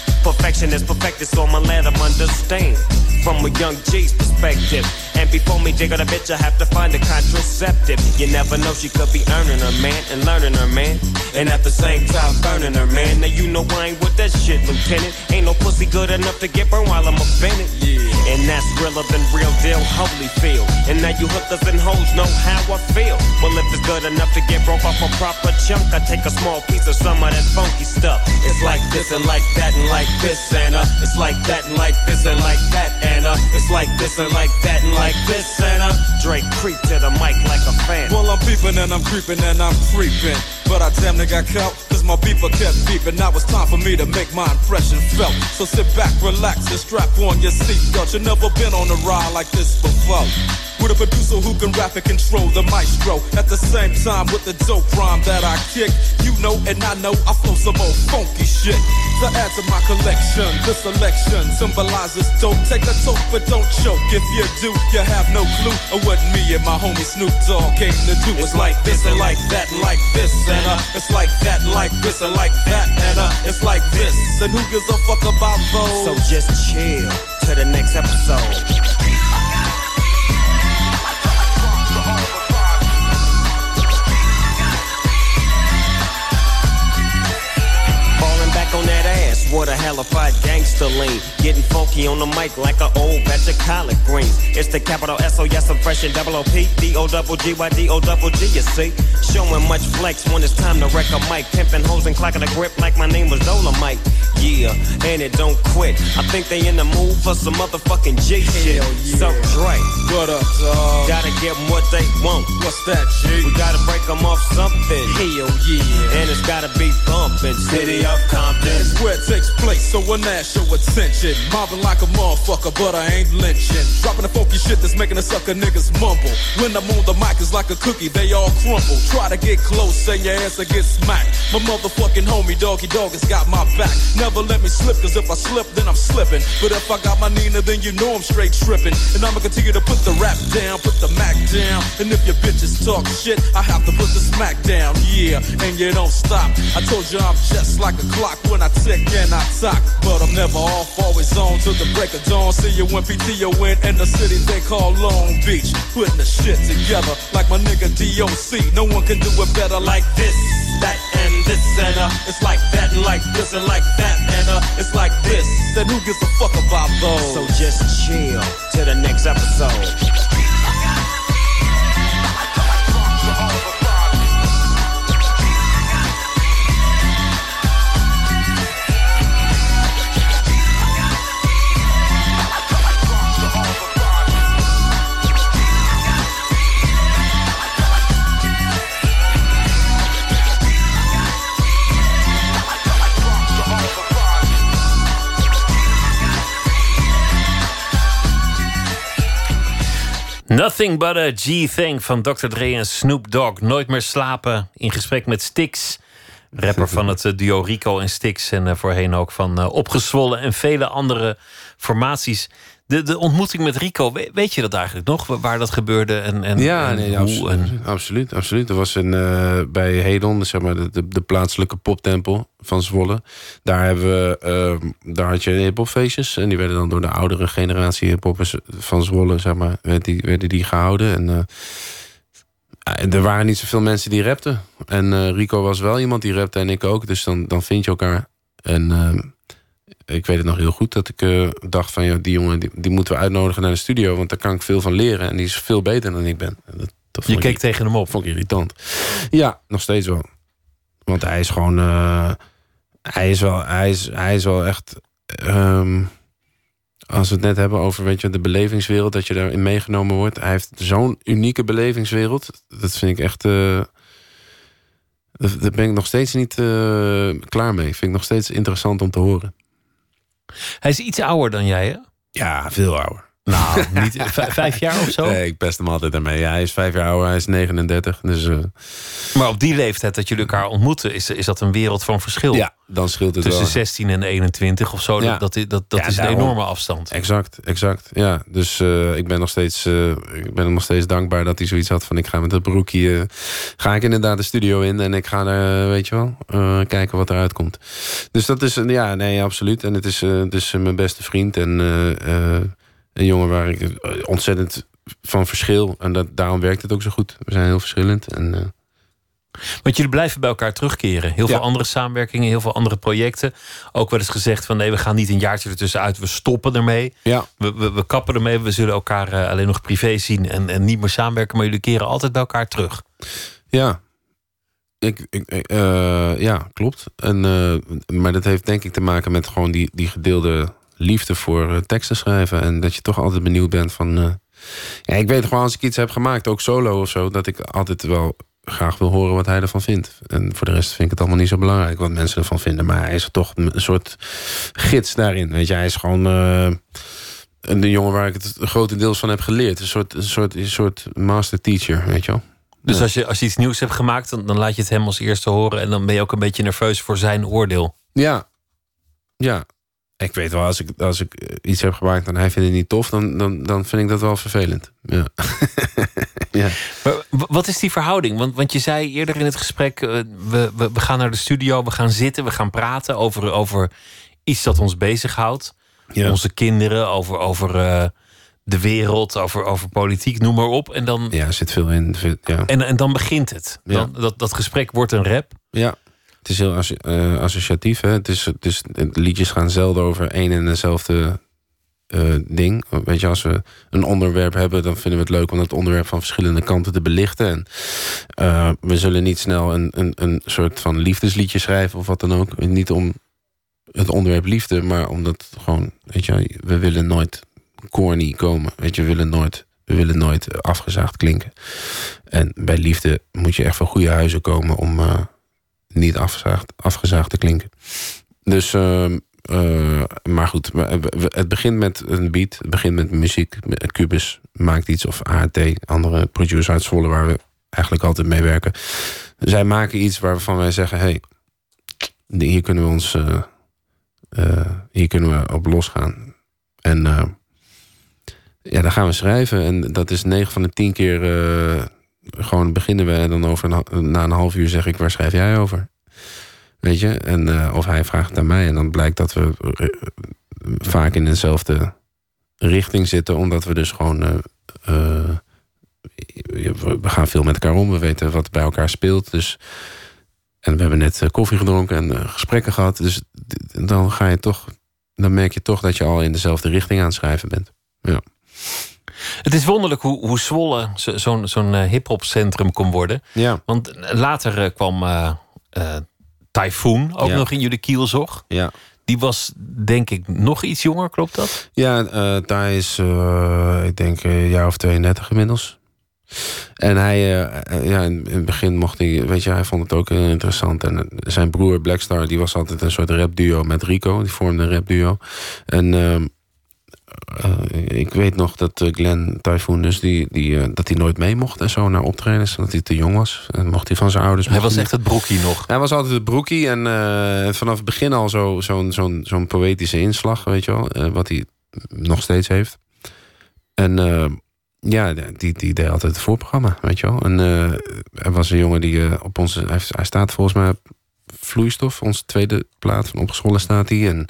Perfection is perfected, so I'ma let them understand from a young G's perspective. And before me dig a bitch, I have to find a contraceptive. You never know, she could be earning her man and learning her man. And at the same time, burning her man. Now you know I ain't with that shit, Lieutenant. Ain't no pussy good enough to get burned while I'm offended. Yeah. And that's realer than real deal Holyfield. And now you hookers and hoes know how I feel. Well, if it's good enough to get broke off a proper chunk, I take a small piece of some of that funky stuff. It's like this and like that and like this and uh, it's like that and like this and like that and uh, it's like this and like that and like this and uh, Drake creep to the mic like a fan. Well, I'm peeping and I'm creeping and I'm creeping. But I damn near got caught, cause my beeper kept beeping. Now it's time for me to make my impression felt. So sit back, relax, and strap on your seatbelt. You've never been on a ride like this before. With a producer who can rap and control the maestro. At the same time, with the dope rhyme that I kick. You know, and I know I flow some old funky shit. To add to my collection, this selection symbolizes dope. Take a toke, but don't choke. If you do, you have no clue of what me and my homie Snoop Dogg came to do. It's like this and like that like this and uh, it's like that like this and like that and uh, it's like this. And who gives a fuck about those? So just chill to the next episode. What a hellified gangster lean. Getting funky on the mic like an old batch of collard greens. It's the capital S O yes, I'm fresh and double O P D O double G Y D O double G. You see, showing much flex when it's time to wreck a mic. Pimping hoes and clocking a grip like my name was Dolomite. Yeah, and it don't quit. I think they in the mood for some motherfucking G shit. So Dre, What up, dog? gotta give 'em what they want. What's that, G? We gotta break 'em off something. Hell yeah. And it's gotta be bumpin'. City of Compton. It's where it takes place, so when that show attention. Mobbing like a motherfucker, but I ain't lynching. Dropping the funky shit that's making the sucker niggas mumble. When I'm on the mic, it's like a cookie, they all crumble. Try to get close, and your ass will get smacked. My motherfucking homie, doggy dog, has got my back. Never let me slip, cause if I slip, then I'm slipping. But if I got my Nina, then you know I'm straight tripping. And I'ma continue to put the rap down, put the Mac down. And if your bitches talk shit, I have to put the smack down. Yeah, and you don't stop. I told you I'm just like a clock when I tick I talk. But I'm never off, always on till the break of dawn. See you when PTO in in the city they call Long Beach. Putting the shit together like my nigga DOC. No one can do it better like this, that, and this, and uh. It's like that, and like this, and like that, and uh. It's like this. Then who gives a fuck about those? So just chill till the next episode. Nothing but a G-thing van Dr. Dre en Snoop Dogg. Nooit meer slapen. In gesprek met Stix. Rapper van het eh, duo Rico en Stix. En eh, voorheen ook van eh, Opgezwollen en vele andere formaties. De, de ontmoeting met Rico, we- weet je dat eigenlijk nog? Wa- Waar dat gebeurde en, en, Ja, en nee, hoe? absoluut, En, absoluut, absoluut. Er was een, eh, bij Hedon, zeg maar, de, de, de plaatselijke poptempel van Zwolle. Daar, hebben we, eh, daar had je hiphopfeestjes. En die werden dan door de oudere generatie hiphoppers van Zwolle, zeg maar, werd die, werden die gehouden. En, eh, er waren niet zoveel mensen die rapten. En Rico was wel iemand die rapte en ik ook. Dus dan, dan vind je elkaar. En ik weet het nog heel goed dat ik eh, dacht van... Ja, die jongen die, die moeten we uitnodigen naar de studio... want daar kan ik veel van leren. En die is veel beter dan ik ben. En Dat, dat je ik- keek tegen hem op. vond ik irritant. Ja, nog steeds wel. Want hij is gewoon... eh, hij, is wel, hij, is, hij is wel echt... ehm, als we het net hebben over weet je, de belevingswereld... dat je daarin meegenomen wordt. Hij heeft zo'n unieke belevingswereld. Dat vind ik echt... eh, daar ben ik nog steeds niet klaar mee. Vind ik nog steeds interessant om te horen. Hij is iets ouder dan jij, hè? Ja, veel ouder. Nou, niet, vijf jaar of zo? Nee, ik pest hem altijd ermee. Ja, hij is vijf jaar ouder, hij is 39. Dus eh, Maar op die leeftijd dat jullie elkaar ontmoeten, is, is dat een wereld van verschil. ja, dan scheelt het Tussen wel. 16 en 21 of zo. Ja. Dat, dat, dat, dat Ja, is een enorme afstand. Exact, exact. Ja, dus eh, ik ben nog steeds, eh, ik ben hem nog steeds dankbaar dat hij zoiets had van ik ga met dat broekje, eh, ga ik inderdaad de studio in en ik ga er, weet je wel, eh, kijken wat eruit komt. Dus dat is, een ja, nee, absoluut. En het is, eh, het is mijn beste vriend en eh, eh, een jongen waar ik eh, ontzettend van verschil en dat, daarom werkt het ook zo goed. We zijn heel verschillend en eh, Want jullie blijven bij elkaar terugkeren. Heel veel andere samenwerkingen, heel veel andere projecten. Ook wel eens gezegd van nee, we gaan niet een jaartje ertussenuit. We stoppen ermee. Ja, We, we, we kappen ermee. We zullen elkaar eh, alleen nog privé zien en, en niet meer samenwerken. Maar jullie keren altijd bij elkaar terug. ja. Ik, ik, ja, klopt. En, maar dat heeft denk ik te maken met gewoon die, die gedeelde liefde voor eh, teksten schrijven. En dat je toch altijd benieuwd bent van... eh, ja, ik weet gewoon als ik iets heb gemaakt, ook solo of zo... dat ik altijd wel graag wil horen wat hij ervan vindt. En voor de rest vind ik het allemaal niet zo belangrijk wat mensen ervan vinden. Maar hij is toch een soort gids daarin. Weet je, hij is gewoon... eh, een jongen waar ik het grotendeels van heb geleerd. Een soort, een soort, een soort master teacher, weet je wel. Dus Ja. als, je, als je iets nieuws hebt gemaakt, dan, dan laat je het hem als eerste horen. En dan ben je ook een beetje nerveus voor zijn oordeel. Ja. Ja. Ik weet wel, als ik, als ik eh, iets heb gemaakt en hij vindt het niet tof, dan, dan, dan vind ik dat wel vervelend. Ja. ja. Maar wat is die verhouding? Want, want je zei eerder in het gesprek: eh, we, we, we gaan naar de studio, we gaan zitten, we gaan praten over, over iets dat ons bezighoudt. Ja. Onze kinderen, over, over eh, de wereld, over, over politiek, noem maar op. En dan, ja, er zit veel in. Ja. en, en dan begint het. Dan, dat, dat gesprek wordt een rap. ja. Het is heel eh, associatief. Hè? Het is, het liedjes gaan zelden over één en dezelfde eh, ding. Weet je, als we een onderwerp hebben, dan vinden we het leuk om dat onderwerp van verschillende kanten te belichten. En eh, we zullen niet snel een, een, een soort van liefdesliedje schrijven of wat dan ook. Niet om het onderwerp liefde, maar omdat gewoon, weet je, we willen nooit corny komen. Weet je, we willen nooit, we willen nooit afgezaagd klinken. En bij liefde moet je echt van goede huizen komen om niet afgezaagd, te klinken. Dus, ehm, eh, maar goed, het begint met een beat, het begint met muziek. Cubus maakt iets, of AHT, andere producers uit Zwolle waar we eigenlijk altijd mee werken. Zij maken iets waarvan wij zeggen: hey, hier kunnen we ons, eh, eh, hier kunnen we op losgaan. En ja, dan gaan we schrijven. En dat is 9 van de 10 keer gewoon beginnen we. En dan over na een half uur zeg ik, waar schrijf jij over? Weet je? En, eh, of hij vraagt aan mij. En dan blijkt dat we eh, vaak in dezelfde richting zitten. Omdat we dus gewoon... eh, we gaan veel met elkaar om. We weten wat bij elkaar speelt. Dus, en we hebben net koffie gedronken en gesprekken gehad. Dus dan ga je toch... Dan merk je toch dat je al in dezelfde richting aan het schrijven bent. Ja. Het is wonderlijk hoe, hoe Zwolle zo- zo'n zo'n eh, hip-hop centrum kon worden. Ja. Want later eh, kwam eh eh, Typhoon ook Ja. nog in jullie kielzog. Ja. Die was denk ik nog iets jonger, klopt dat? Ja, eh daar is, eh, ik denk, een jaar of 32 inmiddels. En hij, eh, eh, ja, in het begin mocht hij, weet je, hij vond het ook heel interessant. En eh, zijn broer Blackstar, die was altijd een soort rapduo met Rico. Die vormde een rapduo. En eh, ik weet nog dat eh, Glenn Typhoon, dus die, die, eh, dat hij nooit mee mocht en zo naar optredens. Omdat hij te jong was. En mocht hij van zijn ouders. Hij was echt het broekie nog. Hij was altijd het broekie en vanaf het begin al zo- zo'n zo'n zo'n poëtische inslag, weet je wel, wat hij nog steeds heeft. En ja, die, die deed altijd het voorprogramma, weet je wel. En er was een jongen die op onze, hij, hij staat volgens mij vloeistof, onze tweede plaat van opgescholen staat hij. En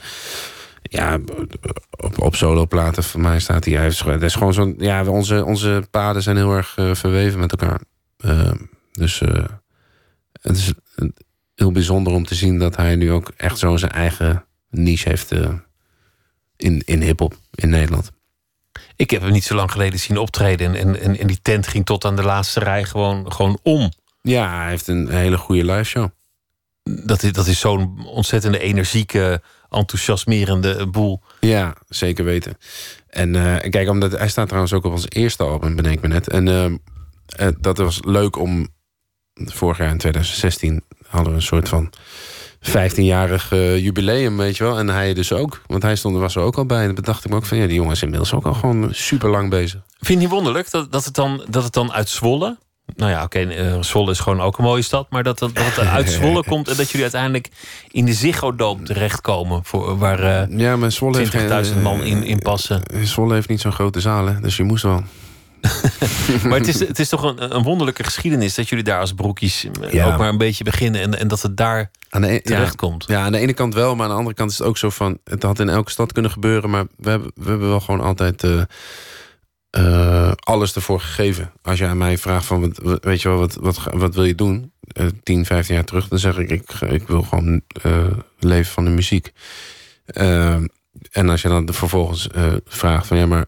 ja, op, op soloplaten van mij staat hij. Hij heeft, het is gewoon zo'n, ja, onze, onze paden zijn heel erg eh, verweven met elkaar. Eh, dus eh, het is heel bijzonder om te zien dat hij nu ook echt zo zijn eigen niche heeft eh, in, in hip-hop in Nederland. Ik heb hem niet zo lang geleden zien optreden. En, en, en die tent ging tot aan de laatste rij gewoon, gewoon om. Ja, hij heeft een hele goede live show. Dat is, dat is zo'n ontzettende energieke, enthousiasmerende boel. Ja, zeker weten. En eh, kijk, omdat hij staat trouwens ook op ons eerste album, bedenk me net. En eh, eh, dat was leuk om. Vorig jaar in 2016 hadden we een soort van 15-jarig eh, jubileum, weet je wel. En hij dus ook. Want hij stond er was er ook al bij. En dan dacht ik me ook van ja, die jongen is inmiddels ook al gewoon super lang bezig. Vind je niet wonderlijk dat, dat, het dan, dat het dan uit Zwolle... Nou ja, oké, eh, Zwolle is gewoon ook een mooie stad. Maar dat, dat, dat uit Zwolle komt en dat jullie uiteindelijk in de Ziggo Dome terechtkomen. Voor, waar eh, Ja, maar Zwolle heeft geen- 20.000 man in, in passen. Eh, Zwolle heeft niet zo'n grote zaal, hè? dus je moest wel. Maar het is, het is toch een, een wonderlijke geschiedenis dat jullie daar als broekjes eh, Ja. ook maar een beetje beginnen. En, en dat het daar Aan de, e- ja, terechtkomt. ja, aan de ene kant wel, maar aan de andere kant is het ook zo van... het had in elke stad kunnen gebeuren, maar we hebben, we hebben wel gewoon altijd... eh, eh, alles ervoor gegeven. Als aan mij vraagt van, wat- weet je wel, wat, wat, wat wil je doen? eh, 10, 15 jaar terug, dan zeg ik, ik, ik wil gewoon eh, leven van de muziek. Eh, en als je dan vervolgens eh, vraagt van ja, maar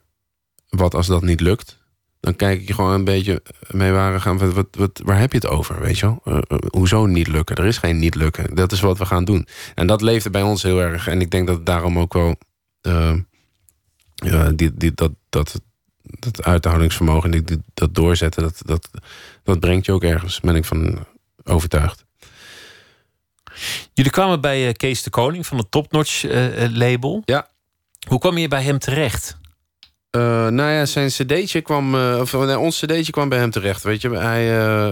wat als dat niet lukt? Dan kijk ik je gewoon een beetje mee waar, gaan, wat, wat, wat, waar heb je het over, weet je wel? Eh, eh, hoezo niet lukken? Er is geen niet lukken. Dat is wat we gaan doen. En dat leefde bij ons heel erg. En ik denk dat het daarom ook wel... eh, die, die, dat, dat, dat uithoudingsvermogen, die- dat doorzetten, dat, dat, dat brengt je ook ergens, ben ik van overtuigd. Jullie kwamen bij eh, Kees de Koning van het Topnotch eh, label. Ja. Hoe kwam je bij hem terecht? Eh, nou ja, zijn cd'tje kwam, of nee, ons cd'tje kwam bij hem terecht, weet je. Hij,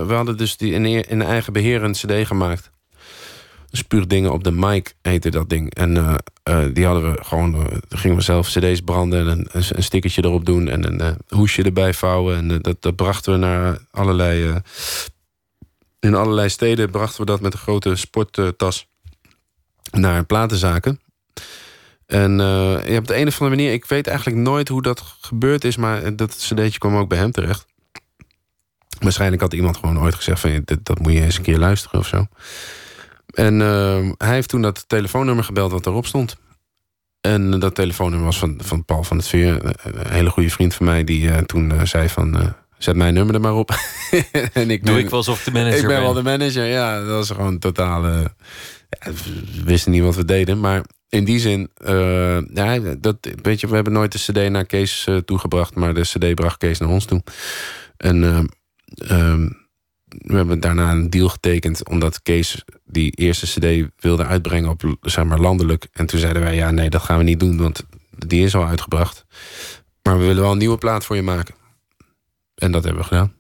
we hadden dus die in, in eigen beheer een cd gemaakt. Spuur dingen op de mic heette dat ding. En eh, eh, die hadden we gewoon, eh, gingen we zelf cd's branden en een, een, stickertje erop doen en een hoesje erbij vouwen. En dat, brachten we naar allerlei, in allerlei steden brachten we dat met een grote sporttas naar platenzaken. En ja, op de een of andere manier, ik weet eigenlijk nooit hoe dat gebeurd is, maar dat cd'tje kwam ook bij hem terecht. Waarschijnlijk had iemand gewoon ooit gezegd van dat moet je eens een keer luisteren of zo. En eh, hij heeft toen dat telefoonnummer gebeld wat erop stond. En dat telefoonnummer was van, van Paul van het Veer, een hele goede vriend van mij, die eh, toen eh, zei van eh, zet mijn nummer er maar op. en ik Doe ben- ik wel alsof de manager ik ben ben. wel de manager, ja. Dat was gewoon totaal... ja, we wisten niet wat we deden, maar in die zin... ja, dat, weet je, we hebben nooit de cd naar Kees toegebracht... maar de cd bracht Kees naar ons toe. En eh, ehm, we hebben daarna een deal getekend... omdat Kees die eerste cd wilde uitbrengen op zeg maar, landelijk. En toen zeiden wij, ja, nee, dat gaan we niet doen... want die is al uitgebracht. Maar we willen wel een nieuwe plaat voor je maken. En dat hebben we gedaan.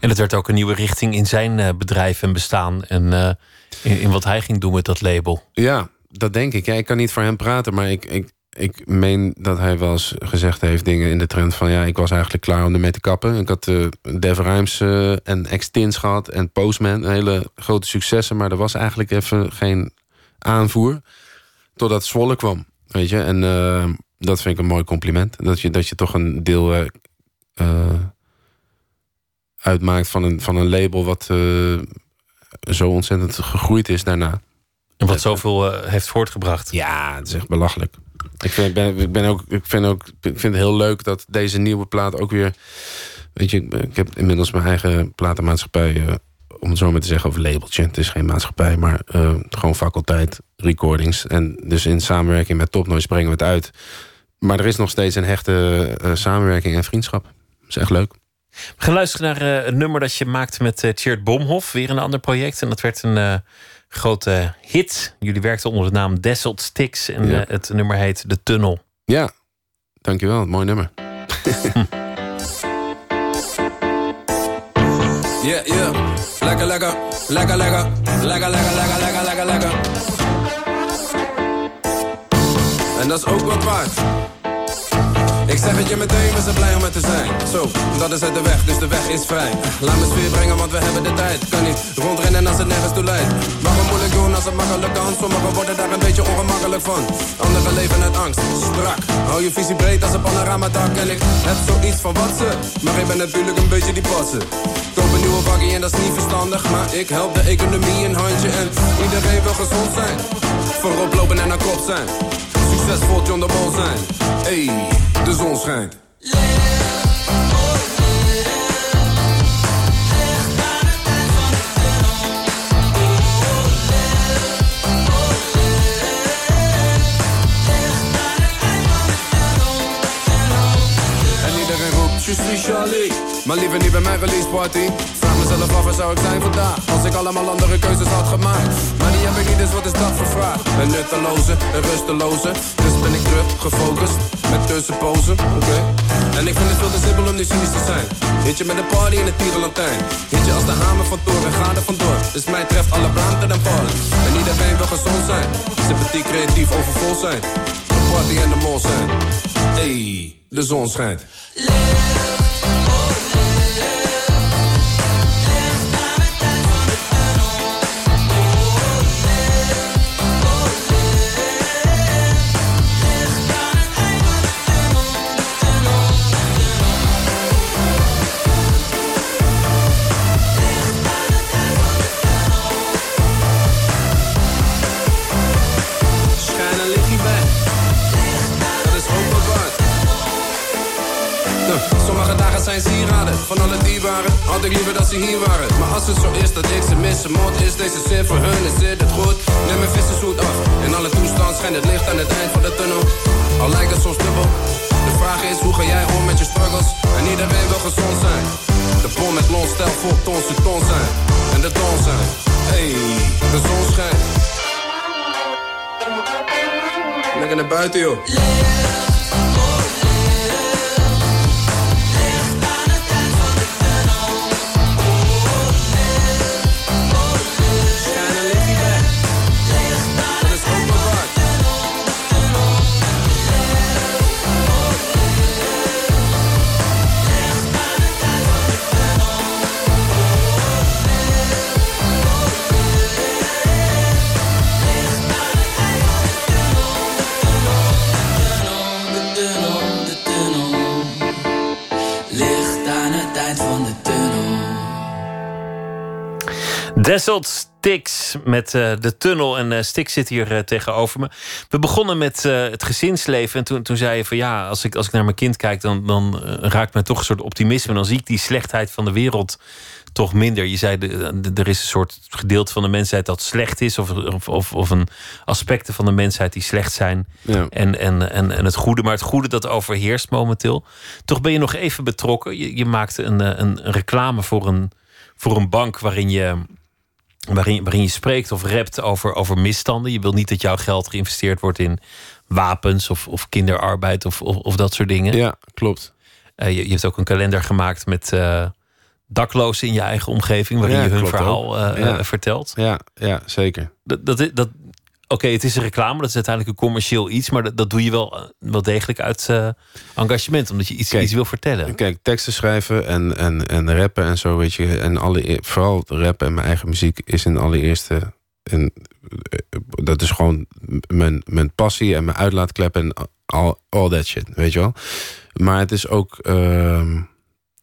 En het werd ook een nieuwe richting in zijn eh, bedrijf en bestaan. En eh, in, in wat hij ging doen met dat label. Ja, dat denk ik. Ja, ik kan niet voor hem praten, maar ik, ik, ik meen dat hij wel eens gezegd heeft dingen in de trend van ja, ik was eigenlijk klaar om ermee te kappen. Ik had eh Dev Rhymes eh, en Extins gehad en Postman, hele grote successen, maar er was eigenlijk even geen aanvoer totdat Zwolle kwam, weet je. En eh, dat vind ik een mooi compliment, dat je, dat je toch een deel uitmaakt van een, van een label wat zo ontzettend gegroeid is daarna. En wat zoveel heeft voortgebracht. Ja, het is echt belachelijk. Ik vind, ben, ik ben ook, ik vind ook, ik vind het heel leuk dat deze nieuwe plaat ook weer. Weet je, ik, heb inmiddels mijn eigen platenmaatschappij, eh, om het zo maar te zeggen, of labeltje. Het is geen maatschappij, maar eh, gewoon faculteit, recordings. En dus in samenwerking met Topnoise brengen we het uit. Maar er is nog steeds een hechte eh, samenwerking en vriendschap. Dat is echt leuk. We gaan luisteren naar een nummer dat je maakte met uh, Bomhoff. Weer een ander project. En dat werd een grote hit. Jullie werkten onder de naam Desselt Sticks. En Ja. eh, het nummer heet De Tunnel. Ja, dankjewel. Mooi nummer. Yeah, yeah. Lekker, lekker. Lekker, lekker. Lekker, lekker, lekker, lekker, lekker, lekker. En dat is ook wat waard. Ik zeg het je meteen, we zijn blij om het te zijn. Zo, dat is het de weg, dus de weg is vrij. Laat me sfeer brengen, want we hebben de tijd. Kan niet rondrennen als het nergens toe leidt. Waarom moeilijk doen als het makkelijk kan? Sommigen worden daar een beetje ongemakkelijk van. Anderen leven uit angst, strak. Hou je visie breed als een panoramadak. En ik heb zoiets van wat ze. Maar ik ben natuurlijk een beetje die passen. Koop een nieuwe bakkie en dat is niet verstandig. Maar ik help de economie een handje. En iedereen wil gezond zijn. Voorop lopen en aan kop zijn. Mol zijn. Hey, de je suis Charlie. Maar liever niet bij mijn release party. Mezelf af, waar zou ik zijn vandaag? Als ik allemaal andere keuzes had gemaakt. Maar die heb ik niet, dus wat is dat voor vraag? Een nutteloze, een rusteloze. Dus ben ik terug, gefocust. Met tussenpozen, oké. En ik vind het veel te simpel om nu cynisch te zijn. Hitje met een party in het tierenlantijn. Hitje als de hamer van toren, ga er vandoor. Dus mij treft alle braamten en vallen. En iedereen wil gezond zijn. Sympathiek, creatief, overvol zijn. De party en de mol zijn. Hey, de zon schijnt. Zijn sieraden Van alle dierbaren had ik liever dat ze hier waren. Maar als het zo is dat ik ze mis Mond is deze zin voor hun, is dit het goed? Neem mijn vissen zoet af. In alle toestand schijnt het licht aan het eind van de tunnel. Al lijkt het soms dubbel. De vraag is, hoe ga jij om met je struggles? En iedereen wil gezond zijn. De bom met lons, stel vol tons ton zijn. En de ton zijn. Hey, de zon schijnt. Lekker naar buiten joh Desselt Stix met uh, de tunnel. En uh, Stix zit hier uh, tegenover me. We begonnen met het gezinsleven. En toen, toen zei je van ja, als ik, als ik naar mijn kind kijk, dan, dan raakt me toch een soort optimisme. En dan zie ik die slechtheid van de wereld toch minder. Je zei, de, de, er is een soort gedeelte van de mensheid dat slecht is. Of, of, of, of een aspecten van de mensheid die slecht zijn. Ja. En, en, en, en het goede. Maar het goede dat overheerst momenteel. Toch ben je nog even betrokken. Je, je maakte een, een, een reclame voor een, voor een bank waarin je waarin, waarin je spreekt of rapt over, over misstanden. Je wil niet dat jouw geld geïnvesteerd wordt in wapens of, of kinderarbeid of, of, of dat soort dingen. Ja, klopt. Uh, je, je, hebt ook een kalender gemaakt met uh, daklozen in je eigen omgeving, waarin Ja, je hun verhaal uh, Ja. vertelt. Ja, ja zeker. Dat, dat, dat, Oké, het is een reclame, dat is uiteindelijk een commercieel iets, maar dat, dat doe je wel, eh, wel degelijk uit eh, engagement, omdat je iets, Kijk, iets wil vertellen. Kijk, teksten schrijven en, en, en rappen en zo, weet je. En alle, vooral rap en mijn eigen muziek is in allereerste... En, dat is gewoon mijn, mijn passie en mijn uitlaatklep en all, all that shit, weet je wel. Maar het is ook ehm,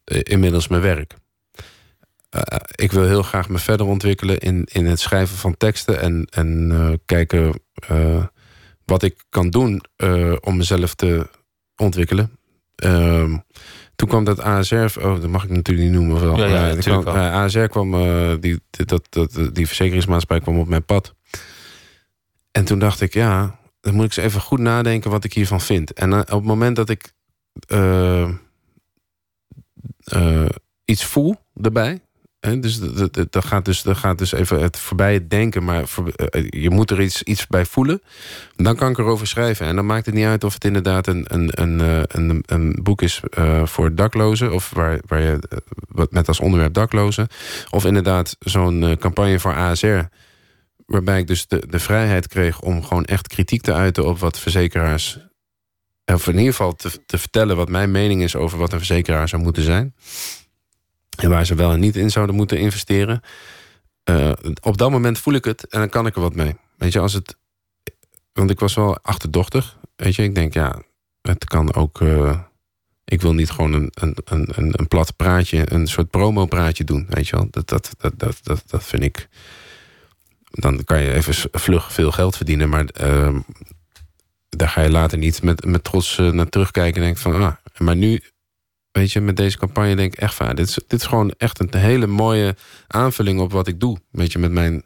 inmiddels mijn werk. Eh, ik wil heel graag me verder ontwikkelen in, in het schrijven van teksten en, en eh, kijken eh, wat ik kan doen om mezelf te ontwikkelen. Ehm, toen kwam dat ASR, oh, dat mag ik natuurlijk niet noemen. Wel. Ja, kwam, ASR kwam, die, dat, dat, die verzekeringsmaatschappij kwam op mijn pad. En toen dacht ik, ja, dan moet ik eens even goed nadenken wat ik hiervan vind. En op het moment dat ik iets voel erbij. Dus dat- gaat dus, dat gaat dus even het voorbij het denken, maar eh, je moet er iets, iets bij voelen. Dan kan ik erover schrijven. En dan maakt het niet uit of het inderdaad een, een, een, eh, een, een boek is eh, voor daklozen, of waar, waar je wat met als onderwerp daklozen, of inderdaad zo'n campagne voor ASR. Waarbij ik dus de, de vrijheid kreeg om gewoon echt kritiek te uiten op wat verzekeraars. Of in ieder geval te, te vertellen wat mijn mening is over wat een verzekeraar zou moeten zijn. En waar ze wel en niet in zouden moeten investeren. Eh, op dat moment voel ik het en dan kan ik er wat mee. Weet je, als het. Want ik was wel achterdochtig. Weet je, ik denk ja, het kan ook. eh, ik wil niet gewoon een, een, een, een, plat praatje, een soort promo-praatje doen. Weet je wel, dat, dat, dat, dat, dat, dat vind ik. Dan kan je even vlug veel geld verdienen, maar ehm, daar ga je later niet met, met trots eh, naar terugkijken en denk van, ah, maar nu, weet je, met deze campagne denk ik echt van, dit is, dit is gewoon echt een hele mooie aanvulling op wat ik doe, weet je, met mijn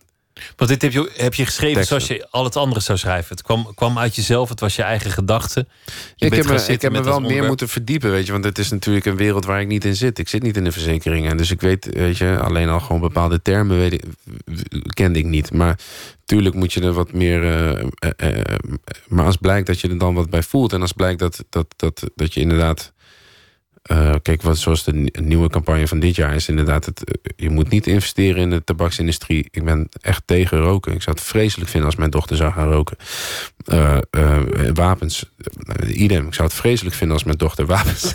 Want dit heb je, heb je geschreven Teksten. zoals je al het andere zou schrijven. Het kwam, kwam uit jezelf, het was je eigen gedachte. Je ik heb, me, ik heb me wel meer moeten verdiepen, weet je. Want het is natuurlijk een wereld waar ik niet in zit. Ik zit niet in de verzekeringen. Dus ik weet, weet je, alleen al gewoon bepaalde termen weet ik, kende ik niet. Maar tuurlijk moet je er wat meer... eh, eh, eh, maar als blijkt dat je er dan wat bij voelt... en als blijkt dat, dat, dat, dat je inderdaad... eh, kijk, wat, zoals de ni- nieuwe campagne van dit jaar is inderdaad... Het, eh, je moet niet investeren in de tabaksindustrie. Ik ben echt tegen roken. Ik zou het vreselijk vinden als mijn dochter zou gaan roken. Eh, wapens, idem. Ik zou het vreselijk vinden als mijn dochter wapens...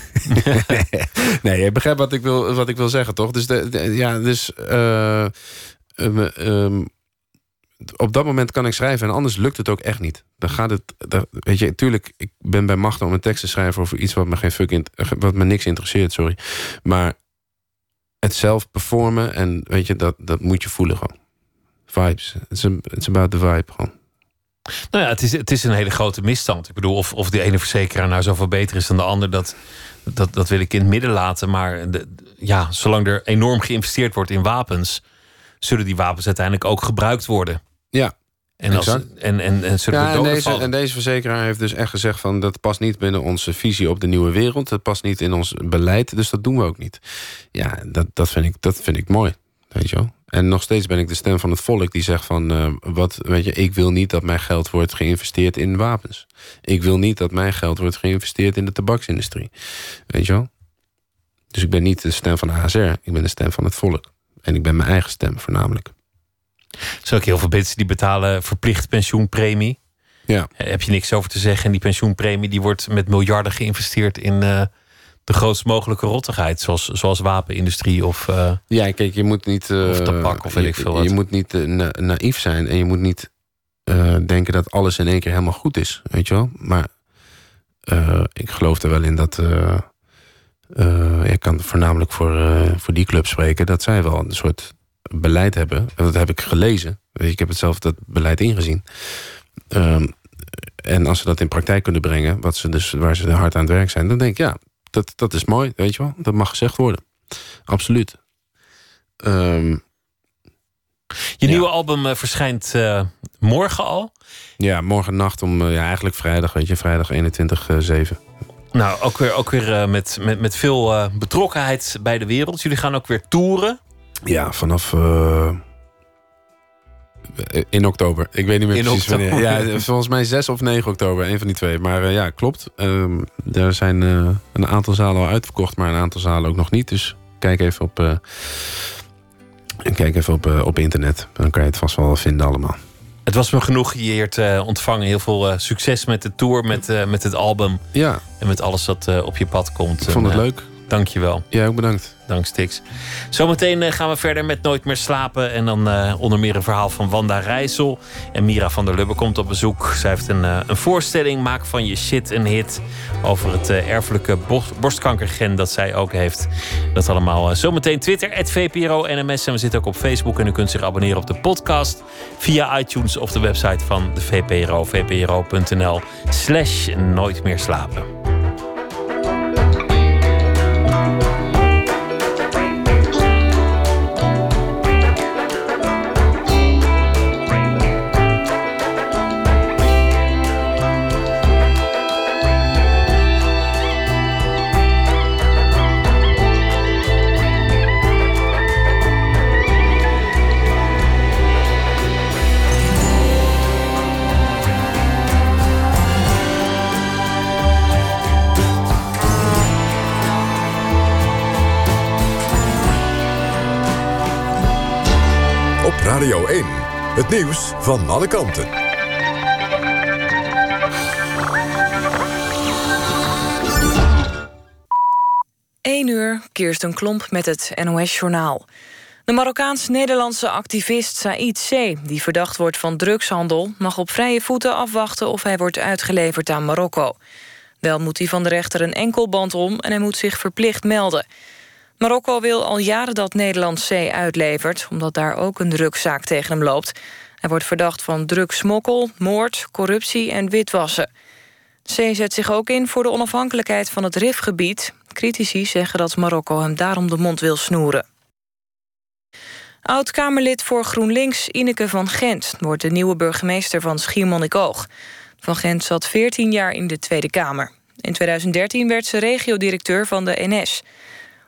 nee, je begrijpt wat ik wil, wat ik wil zeggen, toch? Dus, de, de- ja, dus ehm, op dat moment kan ik schrijven en anders lukt het ook echt niet. Dan gaat het, weet je, tuurlijk, ik ben bij machten om een tekst te schrijven over iets wat me geen fuck in, wat me niks interesseert, sorry. Maar het zelf performen en weet je, dat, dat moet je voelen gewoon. Vibes. It's about the vibe gewoon. Nou ja, het is, het is een hele grote misstand. Ik bedoel, of, of de ene verzekeraar nou zoveel beter is dan de ander, dat, dat, dat wil ik in het midden laten. Maar ja, zolang er enorm geïnvesteerd wordt in wapens, zullen die wapens uiteindelijk ook gebruikt worden. Ja, En, als, en, en, en Ja, en deze, vallen. en deze verzekeraar heeft dus echt gezegd van dat past niet binnen onze visie op de nieuwe wereld. Dat past niet in ons beleid, dus dat doen we ook niet. Ja, dat, dat, vind, ik, dat vind ik mooi. Weet je wel? En nog steeds ben ik de stem van het volk die zegt van eh, wat, weet je, ik wil niet dat mijn geld wordt geïnvesteerd in wapens. Ik wil niet dat mijn geld wordt geïnvesteerd in de tabaksindustrie. Weet je wel? Dus ik ben niet de stem van ASR, ik ben de stem van het volk. En ik ben mijn eigen stem voornamelijk. Er zijn ook heel veel mensen die betalen verplicht pensioenpremie. Ja. Daar heb je niks over te zeggen. En die pensioenpremie die wordt met miljarden geïnvesteerd in eh, de grootst mogelijke rottigheid. Zoals, zoals wapenindustrie of. eh, Ja, kijk, je moet niet. eh, Of tabak, of weet je, ik veel Je moet niet eh, na- naïef zijn en je moet niet eh, denken dat alles in één keer helemaal goed is. Weet je wel? Maar eh, ik geloof er wel in dat. eh, eh, ik kan voornamelijk voor, eh, voor die club spreken, dat zij wel een soort beleid hebben. En dat heb ik gelezen. Ik heb het zelf dat beleid ingezien. Ehm, en als ze dat in praktijk kunnen brengen, wat ze dus, waar ze hard aan het werk zijn, dan denk ik, ja, dat, dat is mooi, weet je wel. Dat mag gezegd worden. Absoluut. Ehm, Je Ja. nieuwe album eh, verschijnt eh, morgen al. ja, morgen nacht om, eh, ja, eigenlijk vrijdag, weet je, vrijdag 21-7. Nou, ook weer, ook weer met, met, met veel betrokkenheid bij de wereld. Jullie gaan ook weer toeren. Ja, vanaf. eh, in oktober. Ik weet niet meer In precies oktober. wanneer. Ja, volgens mij 6 of 9 oktober, een van die twee. Maar eh, ja, klopt. Ehm, er zijn eh, een aantal zalen al uitverkocht, maar een aantal zalen ook nog niet. Dus kijk even op, eh, kijk even op, eh, op internet. Dan kan je het vast wel vinden allemaal. Het was me genoeg hier te ontvangen. Heel veel eh, succes met de tour, met, eh, met het album Ja, en met alles wat eh, op je pad komt. ik vond het En, eh, leuk. Dank je wel. Jij ook bedankt. Dank Stix. Zometeen eh, gaan we verder met Nooit meer slapen. En dan eh, onder meer een verhaal van Wanda Rijssel. En Mira van der Lubbe komt op bezoek. Zij heeft een, eh, een voorstelling. Maak van je shit een hit. Over het erfelijke borst- borstkankergen dat zij ook heeft. Dat allemaal zometeen Twitter, VPRO NMS. En we zitten ook op Facebook. En u kunt zich abonneren op de podcast. Via iTunes of de website van de VPRO. VPRO.nl slash Nooit meer slapen. Radio 1. Het nieuws van alle kanten. 1 uur, Kirsten Klomp met het NOS-journaal. De Marokkaans-Nederlandse activist Said C., die verdacht wordt van drugshandel... mag op vrije voeten afwachten of hij wordt uitgeleverd aan Marokko. Wel moet hij van de rechter een enkelband om en hij moet zich verplicht melden. Marokko wil al jaren dat Nederland C. uitlevert... omdat daar ook een drugszaak tegen hem loopt. Hij wordt verdacht van drugsmokkel, moord, corruptie en witwassen. C zet zich ook in voor de onafhankelijkheid van het RIF-gebied. Critici zeggen dat Marokko hem daarom de mond wil snoeren. Oud-Kamerlid voor GroenLinks Ineke van Gent... wordt de nieuwe burgemeester van Schiermonnikoog. Van Gent zat 14 jaar in de Tweede Kamer. In 2013 werd ze regiodirecteur van de NS.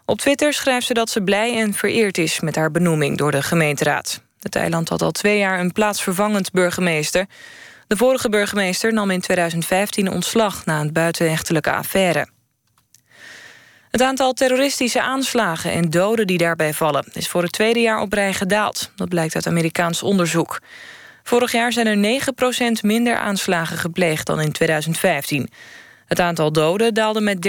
Op Twitter schrijft ze dat ze blij en vereerd is... met haar benoeming door de gemeenteraad. Het eiland had al twee jaar een plaatsvervangend burgemeester. De vorige burgemeester nam in 2015 ontslag... na een buitenechtelijke affaire. Het aantal terroristische aanslagen en doden die daarbij vallen... is voor het tweede jaar op rij gedaald. Dat blijkt uit Amerikaans onderzoek. Vorig jaar zijn er 9% minder aanslagen gepleegd dan in 2015. Het aantal doden daalde met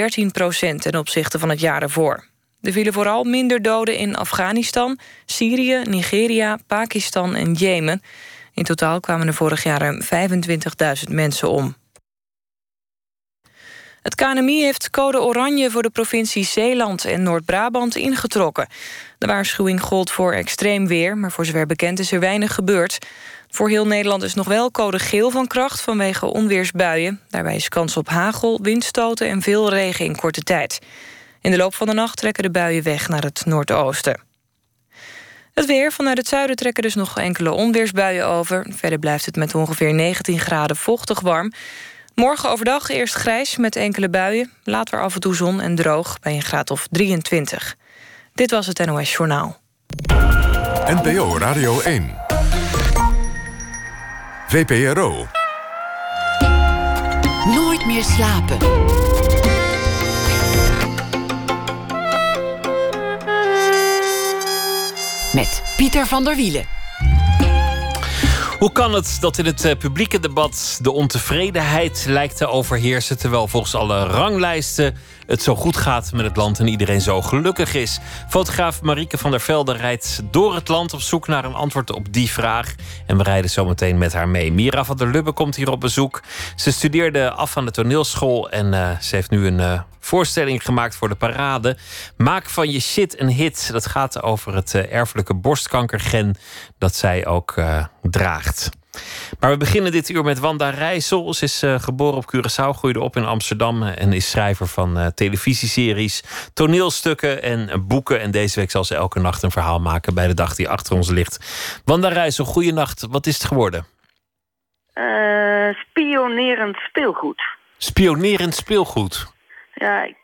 13% ten opzichte van het jaar ervoor. Er vielen vooral minder doden in Afghanistan, Syrië, Nigeria, Pakistan en Jemen. In totaal kwamen er vorig jaar ruim 25.000 mensen om. Het KNMI heeft code oranje voor de provincie Zeeland en Noord-Brabant ingetrokken. De waarschuwing gold voor extreem weer, maar voor zover bekend is er weinig gebeurd. Voor heel Nederland is nog wel code geel van kracht vanwege onweersbuien. Daarbij is kans op hagel, windstoten en veel regen in korte tijd. In de loop van de nacht trekken de buien weg naar het noordoosten. Het weer. Vanuit het zuiden trekken dus nog enkele onweersbuien over. Verder blijft het met ongeveer 19 graden vochtig warm. Morgen overdag eerst grijs met enkele buien. Later af en toe zon en droog bij een graad of 23. Dit was het NOS Journaal. NPO Radio 1. VPRO. Nooit meer slapen. Pieter van der Wielen. Hoe kan het dat in het eh, publieke debat de ontevredenheid lijkt te overheersen, terwijl volgens alle ranglijsten het zo goed gaat met het land en iedereen zo gelukkig is? Fotograaf Marieke van der Velde rijdt door het land op zoek naar een antwoord op die vraag. En we rijden zo meteen met haar mee. Mira van der Lubbe komt hier op bezoek. Ze studeerde af aan de toneelschool en uh, ze heeft nu een uh, voorstelling gemaakt voor de parade. Maak van je shit een hit. Dat gaat over het uh, erfelijke borstkankergen dat zij ook draagt. Maar we beginnen dit uur met Wanda Rijssel. Ze is uh, geboren op Curaçao, groeide op in Amsterdam en is schrijver van uh, televisieseries, toneelstukken en boeken. En deze week zal ze elke nacht een verhaal maken bij de dag die achter ons ligt. Wanda Rijssel, goeienacht. Wat is het geworden? Uh, spionerend speelgoed. Spionerend speelgoed? Ja, ik,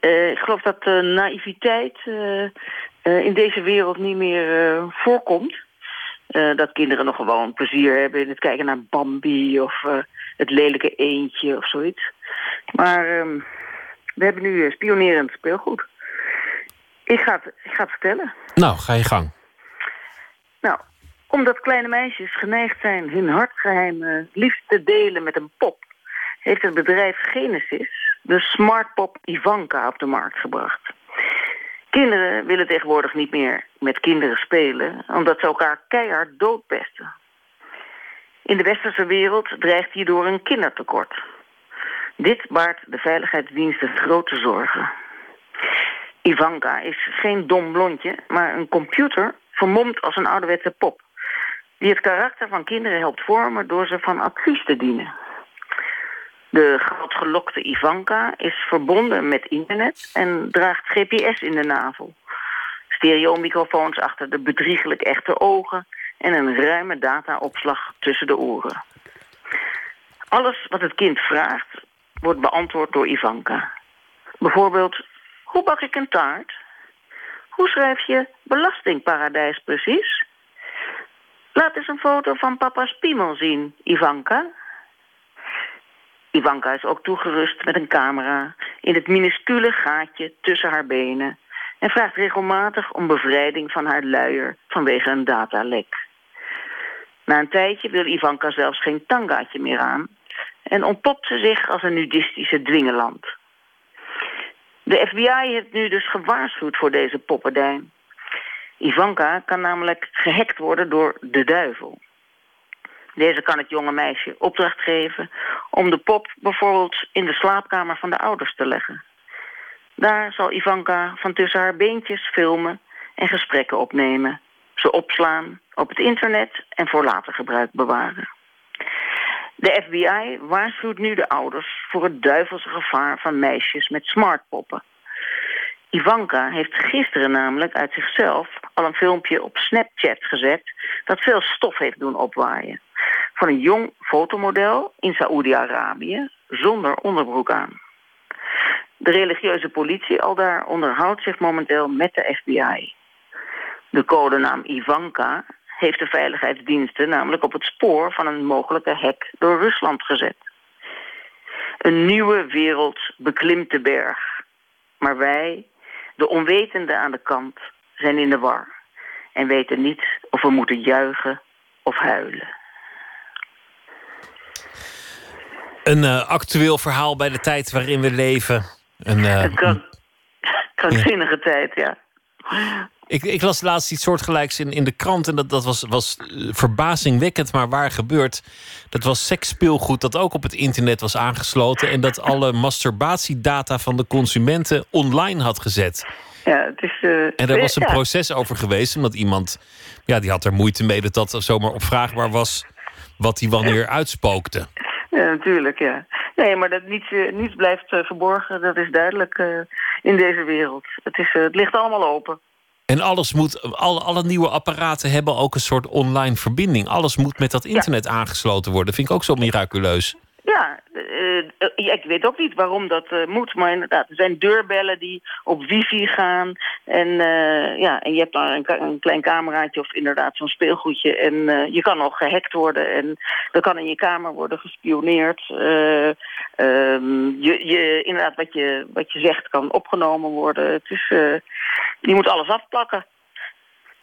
ik geloof dat naïviteit in deze wereld niet meer voorkomt. Uh, dat kinderen nog gewoon plezier hebben in het kijken naar Bambi of uh, het lelijke eendje of zoiets. Maar uh, we hebben nu spionerend speelgoed. Ik ga, het, ik ga het vertellen. Nou, ga je gang. Nou, omdat kleine meisjes geneigd zijn hun hartgeheimen liefst te delen met een pop... heeft het bedrijf Genesis de smartpop Ivanka op de markt gebracht. Kinderen willen tegenwoordig niet meer met kinderen spelen... omdat ze elkaar keihard doodpesten. In de westerse wereld dreigt hierdoor een kindertekort. Dit baart de veiligheidsdiensten grote zorgen. Ivanka is geen dom blondje, maar een computer vermomd als een ouderwetse pop... die het karakter van kinderen helpt vormen door ze van advies te dienen. De grootgelokte Ivanka is verbonden met internet en draagt GPS in de navel. Stereomicrofoons achter de bedriegelijk echte ogen en een ruime dataopslag tussen de oren. Alles wat het kind vraagt, wordt beantwoord door Ivanka. Bijvoorbeeld, hoe bak ik een taart? Hoe schrijf je belastingparadijs precies? Laat eens een foto van papa's piemel zien, Ivanka. Ivanka is ook toegerust met een camera in het minuscule gaatje tussen haar benen en vraagt regelmatig om bevrijding van haar luier vanwege een datalek. Na een tijdje wil Ivanka zelfs geen tangaatje meer aan en ontpopt ze zich als een nudistische dwingeland. De FBI heeft nu dus gewaarschuwd voor deze poppendijn. Ivanka kan namelijk gehackt worden door de duivel. Deze kan het jonge meisje opdracht geven om de pop bijvoorbeeld in de slaapkamer van de ouders te leggen. Daar zal Ivanka van tussen haar beentjes filmen en gesprekken opnemen. Ze opslaan op het internet en voor later gebruik bewaren. De FBI waarschuwt nu de ouders voor het duivelse gevaar van meisjes met smartpoppen. Ivanka heeft gisteren namelijk uit zichzelf al een filmpje op Snapchat gezet... dat veel stof heeft doen opwaaien. Van een jong fotomodel in Saoedi-Arabië zonder onderbroek aan. De religieuze politie al daar onderhoudt zich momenteel met de FBI. De codenaam Ivanka heeft de veiligheidsdiensten namelijk op het spoor van een mogelijke hack door Rusland gezet. Een nieuwe wereld beklimt de berg. Maar wij, de onwetenden aan de kant, zijn in de war. En weten niet of we moeten juichen of huilen. Een uh, actueel verhaal bij de tijd waarin we leven. Een, uh, een krankzinnige ja. tijd, ja. Ik, ik las laatst iets soortgelijks in, in de krant. En dat, dat was, was eh, verbazingwekkend, maar waar gebeurt. Dat was seksspeelgoed dat ook op het internet was aangesloten. En dat alle masturbatiedata van de consumenten online had gezet. Ja, het is, eh, En er was een ja. proces over geweest, omdat iemand. Ja, die had er moeite mee dat dat zomaar opvraagbaar was. wat hij wanneer uitspookte. Ja, natuurlijk, ja. Nee, maar dat niets, eh, niets blijft eh, verborgen. Dat is duidelijk in deze wereld. Het, is, het ligt allemaal open. En alles moet, alle, alle nieuwe apparaten hebben ook een soort online verbinding. Alles moet met dat internet aangesloten worden. Vind ik ook zo miraculeus. Ja, ik weet ook niet waarom dat eh, moet. Maar inderdaad, er zijn deurbellen die op wifi gaan. En, eh, ja, en je hebt daar een, een klein cameraatje of inderdaad zo'n speelgoedje. En eh, je kan nog gehackt worden. En er kan in je kamer worden gespioneerd. Eh, ehm, je, je, inderdaad, wat je, wat je zegt kan opgenomen worden. Het is, eh, je moet alles afplakken.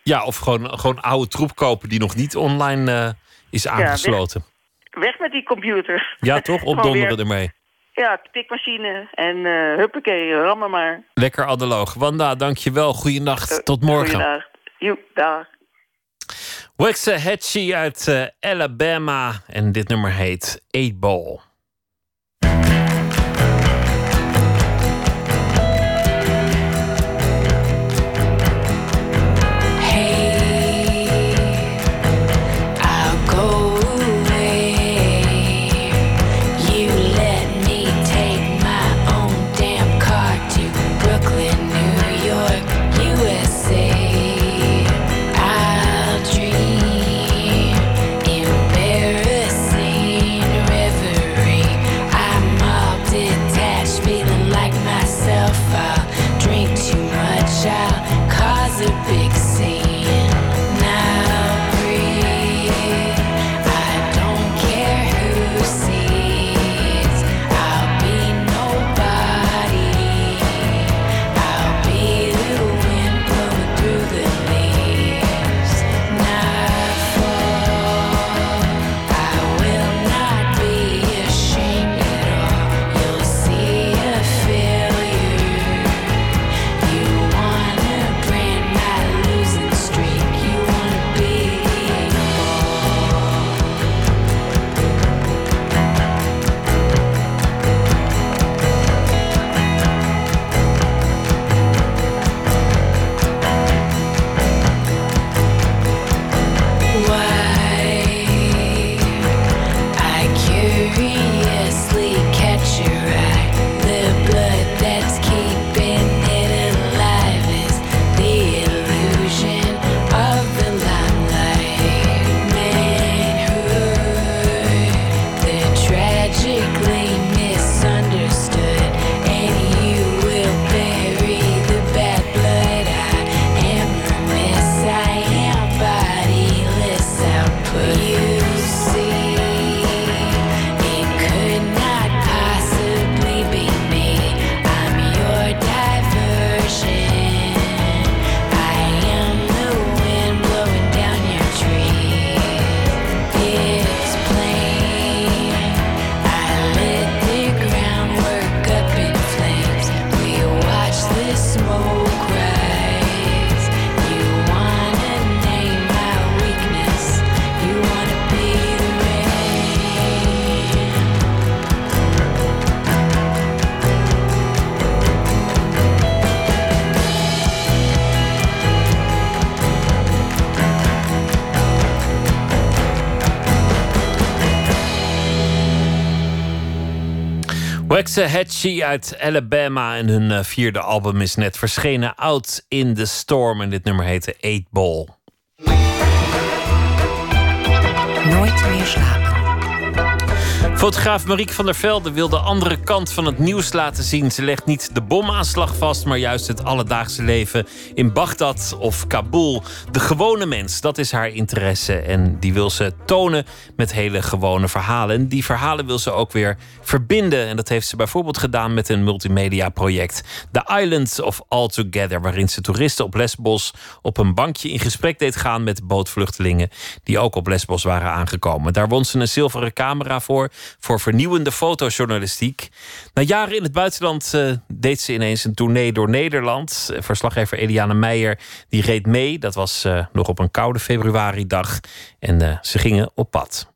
Ja, of gewoon, gewoon oude troep kopen die nog niet online eh, is aangesloten. Weg met die computers. Ja, toch? Opdonderen ermee. Ja, tikmachine. En eh huppakee, rammen maar. Lekker analoog. Wanda, dankjewel. Goeienacht. Tot morgen. Goeiedag. Joep, dag. Waxahachie uit eh, Alabama. En dit nummer heet Eight Ball. Waxahachie uit Alabama. En hun eh, vierde album is net verschenen. Out in the Storm. En dit nummer heette Eight Ball. Nooit meer slapen. Fotograaf Marieke van der Velde wil de andere kant van het nieuws laten zien. Ze legt niet de bomaanslag vast, maar juist het alledaagse leven in Bagdad of Kabul. De gewone mens, dat is haar interesse. En die wil ze tonen met hele gewone verhalen. En die verhalen wil ze ook weer verbinden. En dat heeft ze bijvoorbeeld gedaan met een multimedia project. The Islands of All Together, waarin ze toeristen op Lesbos op een bankje in gesprek deed gaan met bootvluchtelingen die ook op Lesbos waren aangekomen. Daar won ze een zilveren camera voor. Voor vernieuwende fotojournalistiek. Na jaren in het buitenland eh, deed ze ineens een tournee door Nederland. Eh, Verslaggever Eliane Meijer die reed mee. Dat was eh, nog op een koude februaridag. En eh, ze gingen op pad.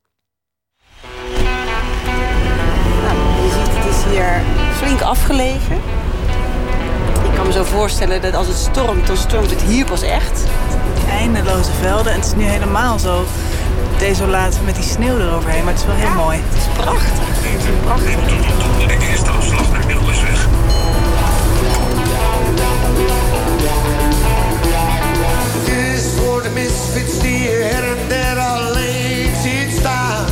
Je ziet, het is hier flink afgelegen. Ik kan me zo voorstellen dat als het stormt, dan stormt het hier pas echt. Eindeloze velden. En het is nu helemaal zo desolaat met die sneeuw eroverheen. Maar het is wel heel mooi. Het is prachtig. Het is prachtig. De eerste afslag naar Middelburgsweg. Dit is voor de misfits die her en der alleen ziet staan.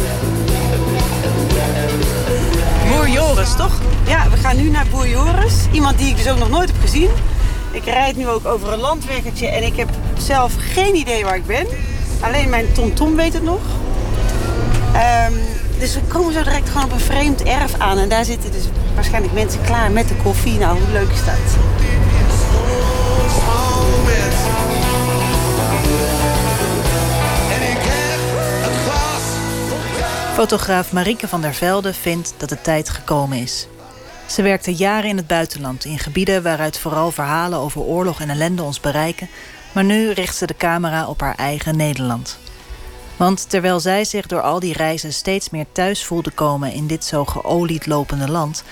Boer Joris, toch? Ja, we gaan nu naar Boer Joris. Iemand die ik dus ook nog nooit heb gezien. Ik rijd nu ook over een landweggetje en ik heb zelf geen idee waar ik ben. Alleen mijn tomtom weet het nog. Ehm, dus we komen zo direct gewoon op een vreemd erf aan. En daar zitten dus waarschijnlijk mensen klaar met de koffie. Nou, hoe leuk is dat? Fotograaf Marieke van der Velde vindt dat de tijd gekomen is. Ze werkte jaren in het buitenland, in gebieden waaruit vooral verhalen over oorlog en ellende ons bereiken. Maar nu richt ze de camera op haar eigen Nederland. Want terwijl zij zich door al die reizen steeds meer thuis voelde komen in dit zo geolied lopende land,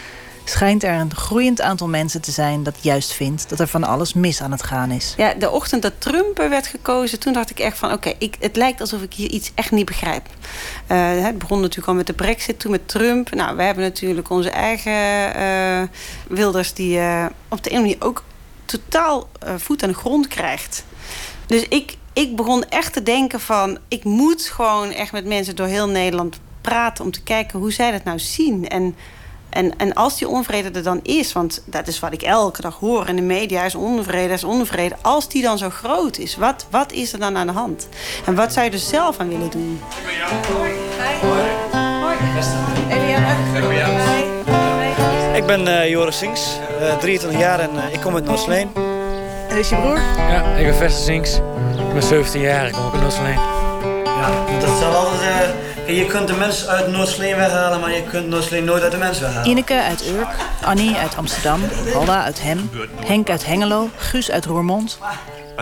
schijnt er een groeiend aantal mensen te zijn dat juist vindt dat er van alles mis aan het gaan is. Ja, de ochtend dat Trump er werd gekozen, toen dacht ik echt van... oké, het lijkt alsof ik hier iets echt niet begrijp. Eh, het begon natuurlijk al met de brexit, toen met Trump. Nou, we hebben natuurlijk onze eigen eh, Wilders... die eh, op de een manier ook totaal voet aan de grond krijgt. Dus ik, ik begon echt te denken van... ik moet gewoon echt met mensen door heel Nederland praten... om te kijken hoe zij dat nou zien. En, en, en als die onvrede er dan is... want dat is wat ik elke dag hoor in de media... is onvrede, is onvrede. Als die dan zo groot is, wat, wat is er dan aan de hand? En wat zou je er zelf aan willen doen? Ik ben eh, Joris Sinks, eh, 23 jaar en eh, ik kom uit Noordsleen. En is je broer? Ja, ik ben Vester Sinks. Ik ben 17 jaar, ik kom ook uit Noordsleen. Ja, dat zal altijd... eh, je kunt de mens uit Noordsleen weghalen, maar je kunt Noordsleen nooit uit de mens weghalen. Ineke uit Urk, Annie uit Amsterdam, Halda uit Hem, Henk uit Hengelo, Guus uit Roermond.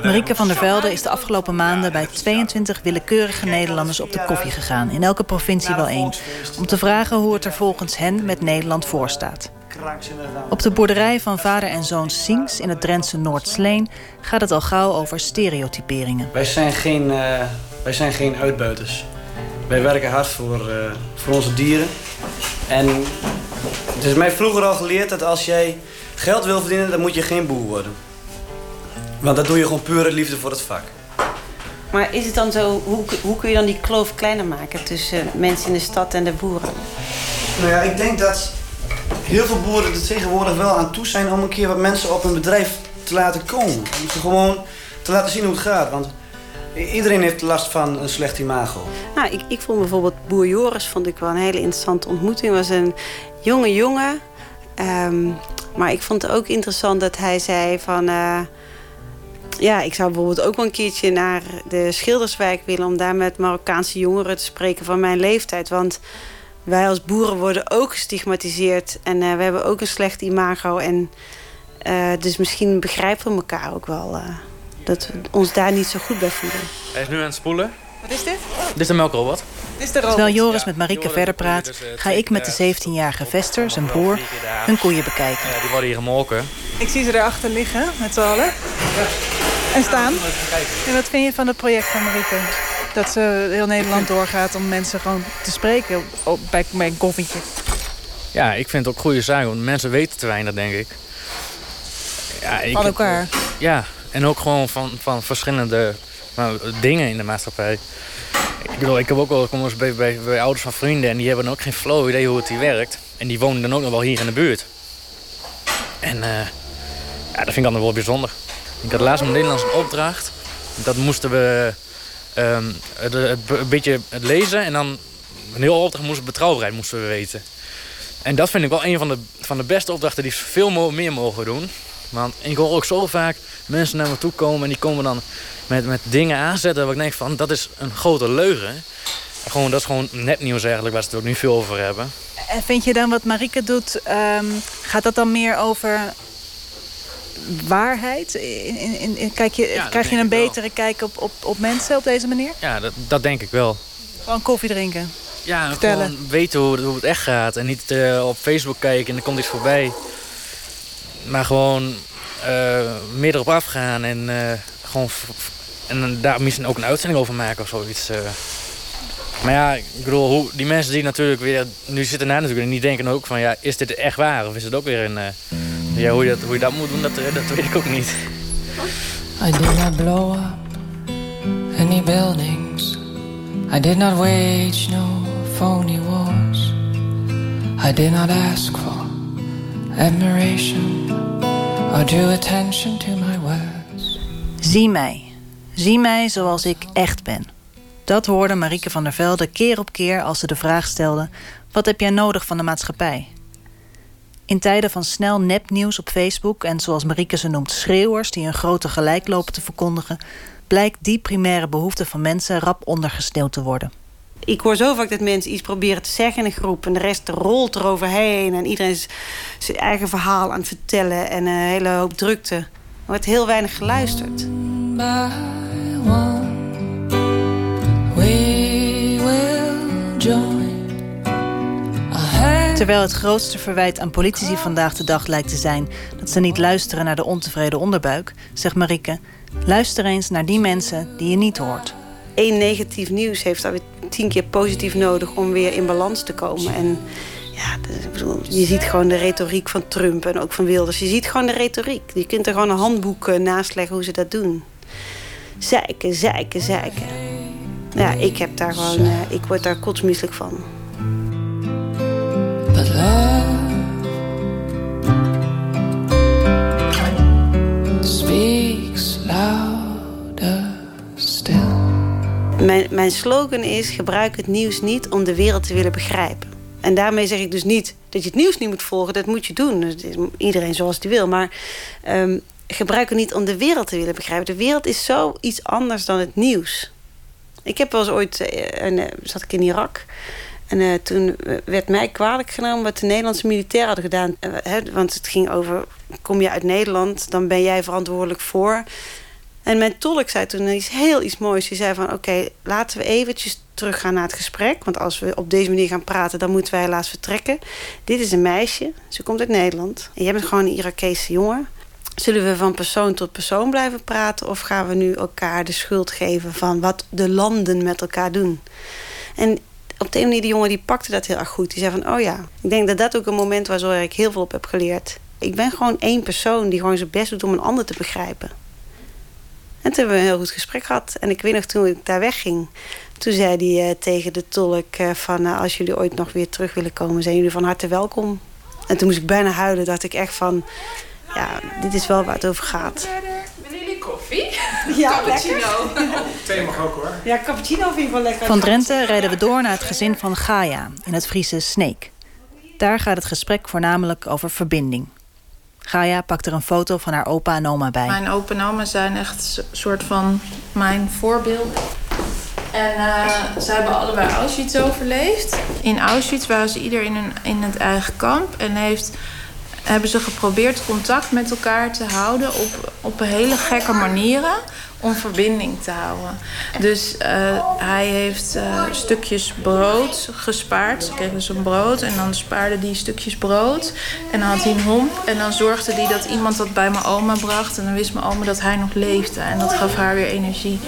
Marieke van der Velde is de afgelopen maanden bij 22 willekeurige Nederlanders op de koffie gegaan, in elke provincie wel één, om te vragen hoe het er volgens hen met Nederland voor staat. Op de boerderij van vader en zoon Sinks in het Drentse Noordsleen gaat het al gauw over stereotyperingen. Wij zijn geen, eh, wij zijn geen uitbuiters. Wij werken hard voor, eh, voor onze dieren. En het is mij vroeger al geleerd dat als jij geld wil verdienen, dan moet je geen boer worden. Want dat doe je gewoon puur uit liefde voor het vak. Maar is het dan zo, hoe, hoe kun je dan die kloof kleiner maken... tussen mensen in de stad en de boeren? Nou ja, ik denk dat heel veel boeren er tegenwoordig wel aan toe zijn om een keer wat mensen op hun bedrijf te laten komen. Om ze gewoon te laten zien hoe het gaat. Want iedereen heeft last van een slecht imago. Nou, ik, ik vond bijvoorbeeld Boer Joris vond ik wel een hele interessante ontmoeting. was een jonge jongen. Ehm, maar ik vond het ook interessant dat hij zei van... eh, ja, ik zou bijvoorbeeld ook wel een keertje naar de Schilderswijk willen... om daar met Marokkaanse jongeren te spreken van mijn leeftijd. Want wij als boeren worden ook gestigmatiseerd. En eh, we hebben ook een slecht imago. En eh, dus misschien begrijpen we elkaar ook wel... eh, dat we ons daar niet zo goed bij voelen. Hij is nu aan het spoelen. Wat is dit? Dit is de melkrobot. Dit is de Terwijl Joris met Marieke verder praat, ga ik met de 17-jarige Vester, zijn broer, hun koeien bekijken. Ja, die worden hier gemolken. Ik zie ze erachter liggen, met z'n allen. En staan. En wat vind je van het project van Marieke? Dat ze heel Nederland doorgaat om mensen gewoon te spreken op, bij, bij een koffietje. Ja, ik vind het ook goede zaken, want mensen weten te weinig, denk ik. Ja, ik Van elkaar. Ja, en ook gewoon van, van verschillende nou, dingen in de maatschappij. Ik bedoel, ik heb ook wel eens bij, bij, bij ouders van vrienden en die hebben ook geen flow idee hoe het hier werkt. En die wonen dan ook nog wel hier in de buurt. En eh, ja, dat vind ik dan wel bijzonder. Ik had laatst een Nederlands een opdracht. Dat moesten we ehm, het, een beetje het lezen en dan een heel opdracht moesten betrouwbaarheid moesten we weten. En dat vind ik wel een van de, van de beste opdrachten die veel meer mogen doen. Want ik hoor ook zo vaak mensen naar me toe komen en die komen dan met, met dingen aanzetten waar ik denk van dat is een grote leugen. gewoon, dat is gewoon nepnieuws eigenlijk, waar ze het ook nu veel over hebben. En vind je dan wat Marike doet, ehm, gaat dat dan meer over waarheid? In, in, in- kijk je, krijg je een wel. betere kijk op, op, op mensen op deze manier? Ja, dat, dat denk ik wel. Gewoon koffie drinken. Ja, Vertellen. gewoon weten hoe, het- hoe het echt gaat. En niet eh, op Facebook kijken en er komt iets voorbij. Maar gewoon eh meer erop afgaan en eh, gewoon... En daar misschien ook een uitzending over maken of zoiets. Maar ja, ik bedoel, hoe, die mensen die natuurlijk weer... Nu zitten daar natuurlijk en die denken ook van... Ja, is dit echt waar? Of is het ook weer een... eh, ja, hoe je, dat, hoe je dat moet doen, dat, eh, dat weet ik ook niet. I did not blow up any buildings. I did not wage no phony wars. I did not ask for admiration or drew attention to my words. Zie mij. Zie mij zoals ik echt ben. Dat hoorde Marieke van der Velde keer op keer als ze de vraag stelde: wat heb jij nodig van de maatschappij? In tijden van snel nepnieuws op Facebook en zoals Marieke ze noemt schreeuwers die een grote gelijk lopen te verkondigen, blijkt die primaire behoefte van mensen rap ondergesneeuwd te worden. Ik hoor zo vaak dat mensen iets proberen te zeggen in een groep... en de rest rolt eroverheen en iedereen is zijn eigen verhaal aan het vertellen... en een hele hoop drukte. Er wordt heel weinig geluisterd. By one, Terwijl het grootste verwijt aan politici vandaag de dag lijkt te zijn dat ze niet luisteren naar de ontevreden onderbuik, zegt Marieke: luister eens naar die mensen die je niet hoort. Eén negatief nieuws heeft alweer tien keer positief nodig... om weer in balans te komen. En ja, dus ik bedoel, je ziet gewoon de retoriek van Trump en ook van Wilders. Je ziet gewoon de retoriek. Je kunt er gewoon een handboek eh, naast leggen hoe ze dat doen. Zeiken, zeiken, zeiken. Ja, ik heb daar gewoon... eh, ik word daar kotsmisselijk van. But love speaks louder still. Mijn, mijn slogan is: gebruik het nieuws niet om de wereld te willen begrijpen. En daarmee zeg ik dus niet dat je het nieuws niet moet volgen. Dat moet je doen. Is iedereen zoals die wil. Maar ehm, gebruik het niet om de wereld te willen begrijpen. De wereld is zo iets anders dan het nieuws. Ik heb wel eens ooit, eh, een, eh, zat ik in Irak. En eh, toen werd mij kwalijk genomen wat de Nederlandse militairen hadden gedaan. Want het ging over, kom je uit Nederland, dan ben jij verantwoordelijk voor. En mijn tolk zei toen iets heel iets moois. Die zei van, oké, laten we eventjes teruggaan naar het gesprek. Want als we op deze manier gaan praten, dan moeten wij helaas vertrekken. Dit is een meisje, ze komt uit Nederland. En jij bent gewoon een Irakese jongen. Zullen we van persoon tot persoon blijven praten... of gaan we nu elkaar de schuld geven van wat de landen met elkaar doen? En op de ene manier, die jongen die pakte dat heel erg goed. Die zei van, oh ja, ik denk dat dat ook een moment was... waar ik heel veel op heb geleerd. Ik ben gewoon één persoon die gewoon zijn best doet om een ander te begrijpen. En toen hebben we een heel goed gesprek gehad. En ik weet nog, toen ik daar wegging... toen zei hij eh, tegen de tolk eh, van... eh, als jullie ooit nog weer terug willen komen... zijn jullie van harte welkom. En toen moest ik bijna huilen. dacht ik echt van... ja, dit is wel waar het over gaat. Willen jullie koffie? Ja, Cappuccino. Thee mag ook hoor. Ja, cappuccino vind ik wel lekker. Van Drenthe rijden we door naar het gezin van Gaia in het Friese Sneek. Daar gaat het gesprek voornamelijk over verbinding. Gaia pakt er een foto van haar opa en oma bij. Mijn opa en oma zijn echt een soort van mijn voorbeelden. En eh, ze hebben allebei Auschwitz overleefd. In Auschwitz waren ze ieder in, een, in het eigen kamp. En heeft, hebben ze geprobeerd contact met elkaar te houden op, op hele gekke manieren. Om verbinding te houden. Dus eh, hij heeft eh, stukjes brood gespaard. Ze kregen dus een brood en dan spaarde hij stukjes brood. En dan had hij een homp. En dan zorgde hij dat iemand dat bij mijn oma bracht. En dan wist mijn oma dat hij nog leefde. En dat gaf haar weer energie.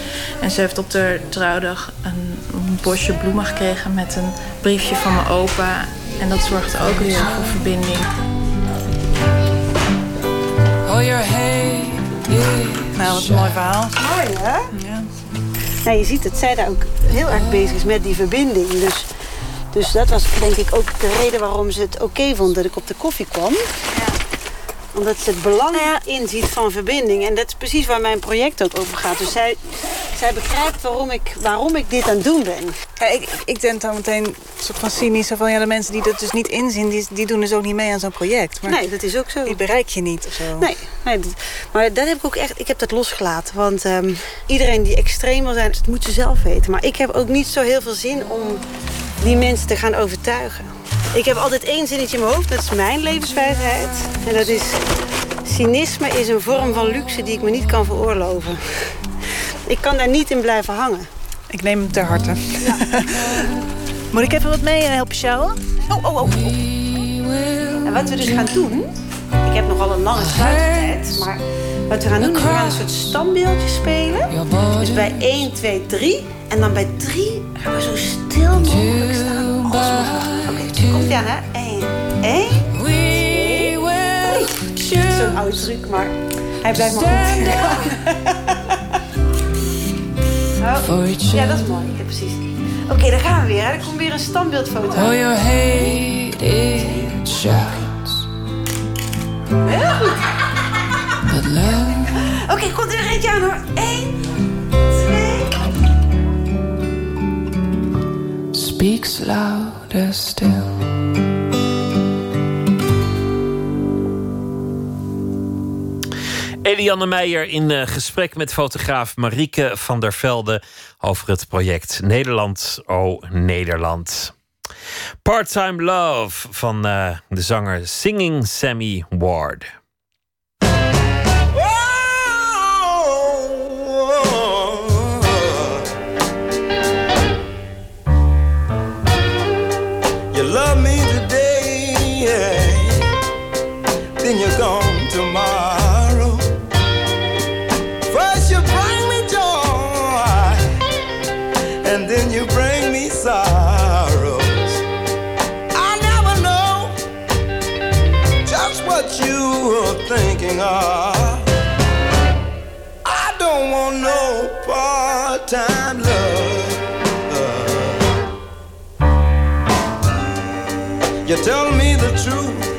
En ze heeft op de trouwdag een, een bosje bloemen gekregen met een briefje van mijn opa. En dat zorgde ook weer voor verbinding. Oh, your hate Nou, wat een mooi verhaal. Mooi, hè? Ja. Nou, je ziet dat zij daar ook heel erg bezig is met die verbinding. Dus, dus dat was denk ik ook de reden waarom ze het oké vond dat ik op de koffie kwam. Omdat ze het belang inziet van verbinding. En dat is precies waar mijn project ook over gaat. Dus zij, zij begrijpt waarom ik, waarom ik dit aan het doen ben. Ja, ik, ik denk dan meteen een soort van cynisch. Van, ja, de mensen die dat dus niet inzien, die, die doen dus ook niet mee aan zo'n project. Maar nee, dat is ook zo. Die bereik je niet of zo. Nee, nee dat- maar dat heb ik ook echt. Ik heb dat losgelaten. Want ehm, iedereen die extreem wil zijn, dat moet ze zelf weten. Maar ik heb ook niet zo heel veel zin om die mensen te gaan overtuigen. Ik heb altijd één zinnetje in mijn hoofd. Dat is mijn levenswijsheid. En dat is... Cynisme is een vorm van luxe die ik me niet kan veroorloven. Ik kan daar niet in blijven hangen. Ik neem hem ter harte. Moet ik even wat mee eh, helpen sjouwen? Oh, oh, oh. oh. En wat we dus gaan doen... Ik heb nogal een lange sluitertijd. Maar wat we gaan doen, is we gaan een soort standbeeldje spelen. Dus bij 1, 2, 3. En dan bij 3 gaan we zo stil mogelijk staan. Oké, komt ie aan, hè? 1, 1, 2, Zo'n oude truc, maar hij blijft maar goed. Oh, ja, dat is mooi. Ja, precies. Oké, daar gaan we weer. Hè. Er komt weer een standbeeldfoto. Oh, your hate it shines. Heel goed. Oké, komt er weer eentje aan hoor. 1, speaks louder still. Eliane Meijer in eh, gesprek met fotograaf Marieke van der Velde over het project Nederland, oh Nederland. Part-Time Love van eh, de zanger Singing Sammy Ward. You tell me the truth,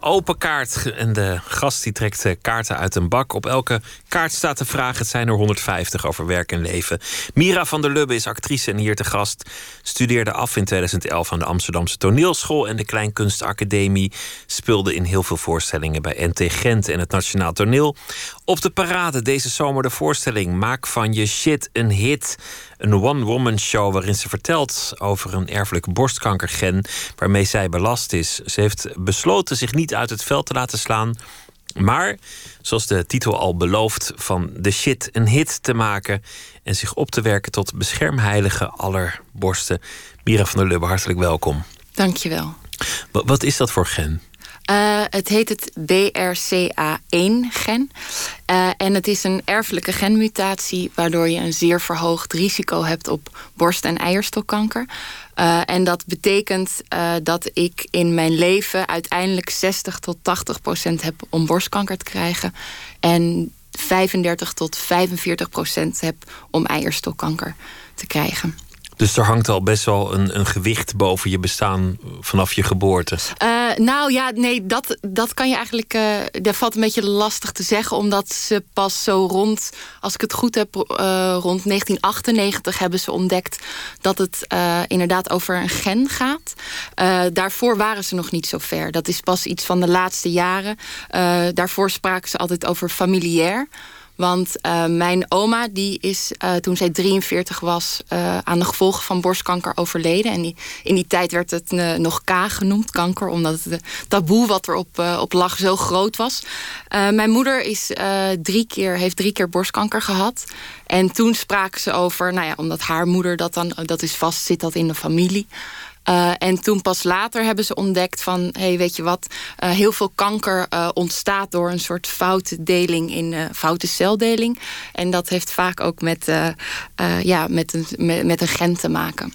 Open Kaart. En de gast die trekt eh, kaarten uit een bak. Op elke kaart staat de vraag: het zijn er 150 over werk en leven. Mira van der Lubbe is actrice en hier te gast. Studeerde af in 2011 aan de Amsterdamse Toneelschool en de Kleinkunstacademie. Speelde in heel veel voorstellingen bij NT Gent en het Nationaal Toneel. Op de parade deze zomer de voorstelling Maak van je shit een hit. Een one-woman show waarin ze vertelt over een erfelijke borstkankergen waarmee zij belast is. Ze heeft besloten zich niet uit het veld te laten slaan. Maar, zoals de titel al belooft, van de shit een hit te maken. En zich op te werken tot beschermheilige aller borsten. Mira van der Lubbe, hartelijk welkom. Dankjewel. Wa- Wat is dat voor gen? Eh, het heet het BRCA1-gen. Eh, en het is een erfelijke genmutatie... waardoor je een zeer verhoogd risico hebt op borst- en eierstokkanker. Eh, en dat betekent dat ik in mijn leven... uiteindelijk 60 tot 80 procent heb om borstkanker te krijgen... en 35 tot 45 procent heb om eierstokkanker te krijgen. Dus er hangt al best wel een, een gewicht boven je bestaan vanaf je geboorte. Eh, nou ja, nee, dat, dat kan je eigenlijk. eh dat valt een beetje lastig te zeggen, omdat ze pas zo rond, als ik het goed heb, eh, rond 1998 hebben ze ontdekt dat het eh, inderdaad over een gen gaat. Eh, daarvoor waren ze nog niet zo ver. Dat is pas iets van de laatste jaren. Eh, daarvoor spraken ze altijd over familiair. Want eh, mijn oma, die is eh, toen zij 43 was, eh, aan de gevolgen van borstkanker overleden. En in die tijd werd het nog K genoemd, kanker, omdat het taboe wat erop op lag zo groot was. Mijn moeder is, drie keer, heeft drie keer borstkanker gehad. En toen spraken ze over, nou ja, omdat haar moeder dat dan, dat is vast, zit dat in de familie. Uh, en toen pas later hebben ze ontdekt van... hey, weet je wat, uh, heel veel kanker uh, ontstaat door een soort foute deling in foute celdeling. En dat heeft vaak ook met, ja, met, een, met, met een gen te maken.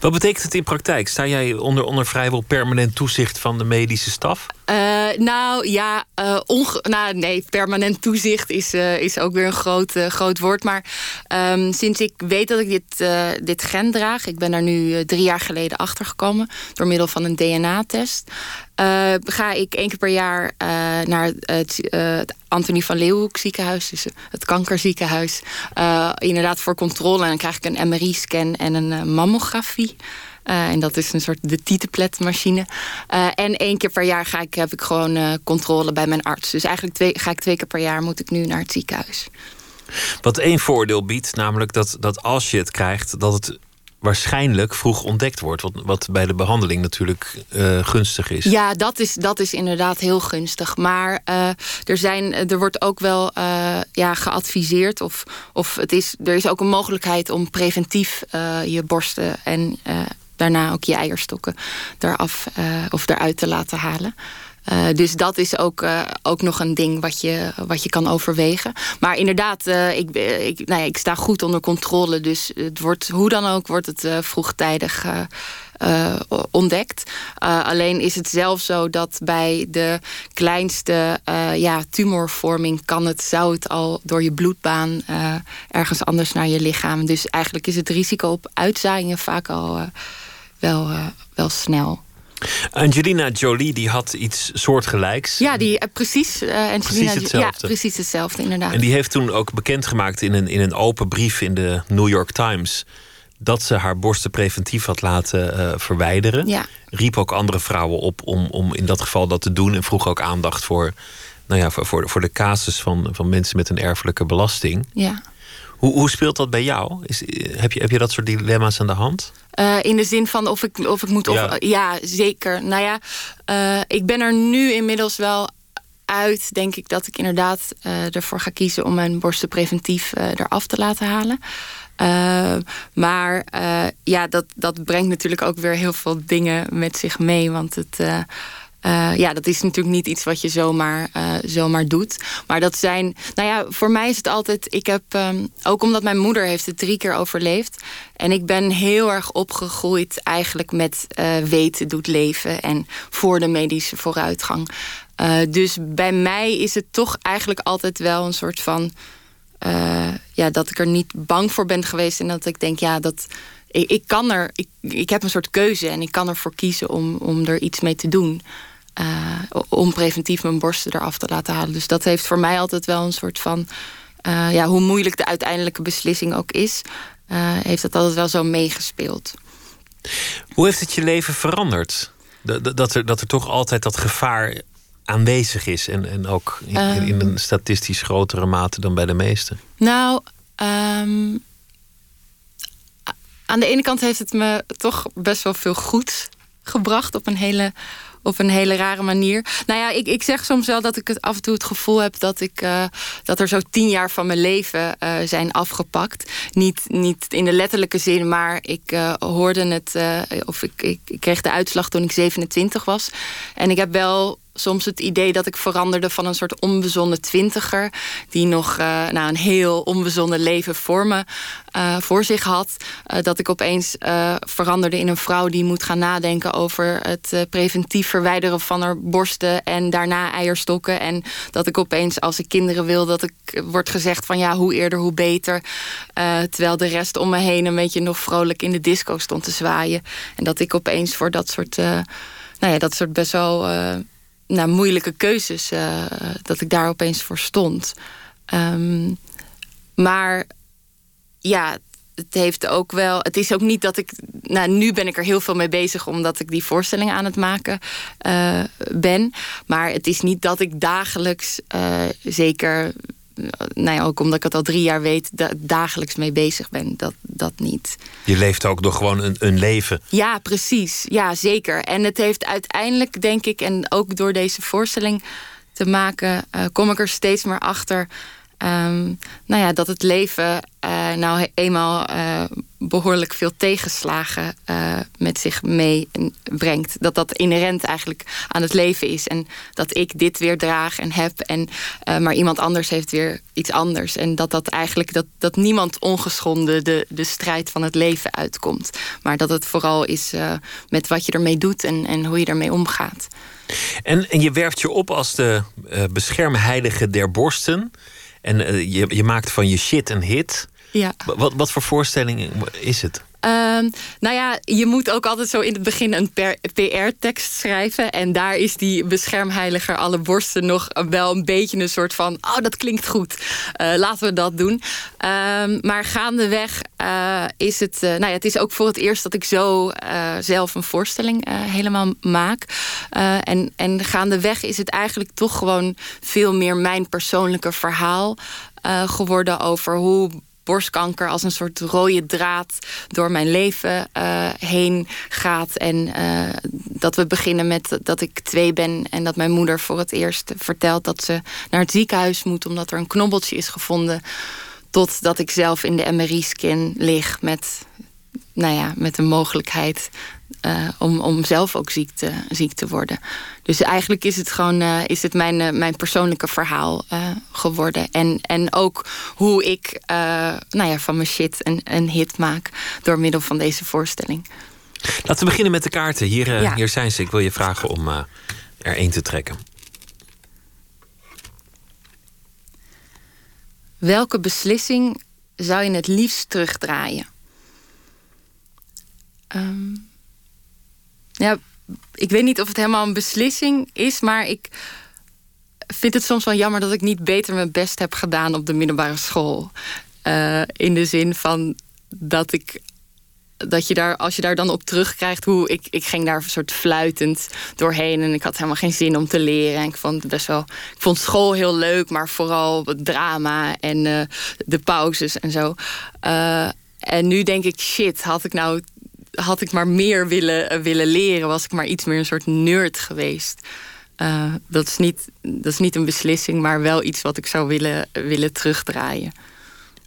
Wat betekent het in praktijk? Sta jij onder, onder vrijwel permanent toezicht van de medische staf? Uh, nou ja, uh, nee, permanent toezicht is, uh, is ook weer een groot, groot woord. Maar um, sinds ik weet dat ik dit, dit gen draag, ik ben daar nu drie jaar geleden achter gekomen door middel van een DNA-test. ga ik één keer per jaar naar het, het Antonie van Leeuwenhoek ziekenhuis, dus het kankerziekenhuis. inderdaad voor controle. En dan krijg ik een MRI-scan en een mammografie. Uh, en dat is een soort de titelpletmachine. Uh, en één keer per jaar ga ik, heb ik gewoon uh, controle bij mijn arts. Dus eigenlijk twee, ga ik twee keer per jaar moet ik nu naar het ziekenhuis. Wat één voordeel biedt, namelijk dat, dat als je het krijgt, dat het waarschijnlijk vroeg ontdekt wordt. Wat, wat bij de behandeling natuurlijk uh, gunstig is. Ja, dat is, dat is inderdaad heel gunstig. Maar uh, er, zijn, er wordt ook wel uh, ja, geadviseerd. Of, of het is, er is ook een mogelijkheid om preventief je borsten en daarna ook je eierstokken eraf of eruit te laten halen. Uh, dus dat is ook, uh, ook nog een ding wat je, wat je kan overwegen. Maar inderdaad, uh, ik, ik, nou ja, ik sta goed onder controle. Dus het wordt, hoe dan ook wordt het vroegtijdig ontdekt. alleen is het zelf zo dat bij de kleinste ja, tumorvorming... kan het, zou het al door je bloedbaan ergens anders naar je lichaam. Dus eigenlijk is het risico op uitzaaiingen vaak al wel, wel snel. Angelina Jolie die had iets soortgelijks. Ja, die, uh, precies. Uh, Angelina, precies hetzelfde. Ja, precies hetzelfde, inderdaad. En die heeft toen ook bekendgemaakt in een, in een open brief in de New York Times... dat ze haar borsten preventief had laten uh, verwijderen. Ja. Riep ook andere vrouwen op om, om in dat geval dat te doen... en vroeg ook aandacht voor, nou ja, voor, voor, voor de casus van, van mensen met een erfelijke belasting. Ja. Hoe, hoe speelt dat bij jou? Is, heb, je, heb je dat soort dilemma's aan de hand? Uh, in de zin van of ik, of ik moet... Of, ja. ja, zeker. Nou ja, uh, ik ben er nu inmiddels wel uit, denk ik, dat ik inderdaad uh, ervoor ga kiezen... om mijn borsten preventief eraf te laten halen. maar ja, dat, dat brengt natuurlijk ook weer heel veel dingen met zich mee. Want het... Uh, ja, dat is natuurlijk niet iets wat je zomaar, uh, zomaar doet. Maar dat zijn, nou ja, voor mij is het altijd. Ik heb, um, ook omdat mijn moeder heeft het drie keer overleefd. En ik ben heel erg opgegroeid eigenlijk met uh, weten doet leven. En voor de medische vooruitgang. dus bij mij is het toch eigenlijk altijd wel een soort van. ja, dat ik er niet bang voor ben geweest. En dat ik denk, ja, dat ik, ik kan er, ik, ik heb een soort keuze en ik kan ervoor kiezen om, om er iets mee te doen. Eh, om preventief mijn borsten eraf te laten halen. Dus dat heeft voor mij altijd wel een soort van. eh, ja, hoe moeilijk de uiteindelijke beslissing ook is, eh, heeft dat altijd wel zo meegespeeld. Hoe heeft het je leven veranderd? Dat, dat- er, dat er toch altijd dat gevaar aanwezig is. En, en ook in, Ehm. in een statistisch grotere mate dan bij de meesten. Nou, ehm, aan de ene kant heeft het me toch best wel veel goed gebracht op een hele, op een hele rare manier. Nou ja, ik, ik zeg soms wel dat ik het af en toe het gevoel heb dat, ik, eh, dat er zo tien jaar van mijn leven eh, zijn afgepakt. Niet, niet in de letterlijke zin, maar ik eh, hoorde het, of ik, ik kreeg de uitslag toen ik 27 was. En ik heb wel soms het idee dat ik veranderde van een soort onbezonnen twintiger. die nog eh, nou, een heel onbezonnen leven voor me eh, voor zich had. eh, dat ik opeens veranderde in een vrouw die moet gaan nadenken over het preventief verwijderen van haar borsten. en daarna eierstokken. En dat ik opeens, als ik kinderen wil, dat ik wordt gezegd van ja, hoe eerder, hoe beter. Terwijl de rest om me heen een beetje nog vrolijk in de disco stond te zwaaien. En dat ik opeens voor dat soort. nou ja, dat soort best wel nou, moeilijke keuzes, eh, dat ik daar opeens voor stond. Ehm, maar ja, het heeft ook wel. Het is ook niet dat ik. Nou, nu ben ik er heel veel mee bezig omdat ik die voorstelling aan het maken eh, ben. Maar het is niet dat ik dagelijks, eh, zeker. Nou ja, ook omdat ik het al drie jaar weet, da- dagelijks mee bezig ben. Dat, dat niet. Je leeft ook door gewoon een, een leven. Ja, precies. Ja, zeker. En het heeft uiteindelijk, denk ik, en ook door deze voorstelling te maken, eh, kom ik er steeds meer achter. Ehm, nou ja, dat het leven eh, nou eenmaal eh, behoorlijk veel tegenslagen eh, met zich meebrengt. Dat dat inherent eigenlijk aan het leven is. En dat ik dit weer draag en heb. En, maar iemand anders heeft weer iets anders. En dat dat eigenlijk dat, dat niemand ongeschonden de, de strijd van het leven uitkomt. Maar dat het vooral is met wat je ermee doet en, en hoe je ermee omgaat. En, en je werpt je op als de beschermheilige der borsten. En eh, je, je maakt van je shit een hit. Ja. Wa- Wat, wat voor voorstelling is het? Ehm, nou ja, je moet ook altijd zo in het begin een PR-tekst schrijven. En daar is die beschermheiliger alle borsten nog wel een beetje een soort van... oh, dat klinkt goed, Eh, laten we dat doen. Ehm, maar gaandeweg eh, is het... eh, nou ja, het is ook voor het eerst dat ik zo zelf een voorstelling helemaal maak. En, en gaandeweg is het eigenlijk toch gewoon veel meer mijn persoonlijke verhaal geworden... over hoe borstkanker als een soort rode draad door mijn leven eh, heen gaat. En eh, dat we beginnen met dat ik twee ben en dat mijn moeder voor het eerst vertelt dat ze naar het ziekenhuis moet omdat er een knobbeltje is gevonden. Totdat ik zelf in de MRI-scan lig met, nou ja, met de mogelijkheid eh, om, om zelf ook ziek te, ziek te worden. Dus eigenlijk is het gewoon eh, is het mijn, eh, mijn persoonlijke verhaal geworden. En, en ook hoe ik nou ja, van mijn shit een, een hit maak door middel van deze voorstelling. Laten we beginnen met de kaarten. Hier, Ja. hier zijn ze. Ik wil je vragen om er één te trekken. Welke beslissing zou je het liefst terugdraaien? Ehm, ja, ik weet niet of het helemaal een beslissing is, maar ik vind het soms wel jammer dat ik niet beter mijn best heb gedaan op de middelbare school. Eh, in de zin van dat ik dat je daar, als je daar dan op terugkrijgt, hoe ik, ik ging daar een soort fluitend doorheen en ik had helemaal geen zin om te leren. En ik vond best wel, ik vond school heel leuk, maar vooral het drama en eh, de pauzes en zo. Eh, en nu denk ik, shit, had ik nou, had ik maar meer willen, eh, willen leren, was ik maar iets meer een soort nerd geweest. Eh, dat, is niet, dat is niet een beslissing, maar wel iets wat ik zou willen, willen terugdraaien.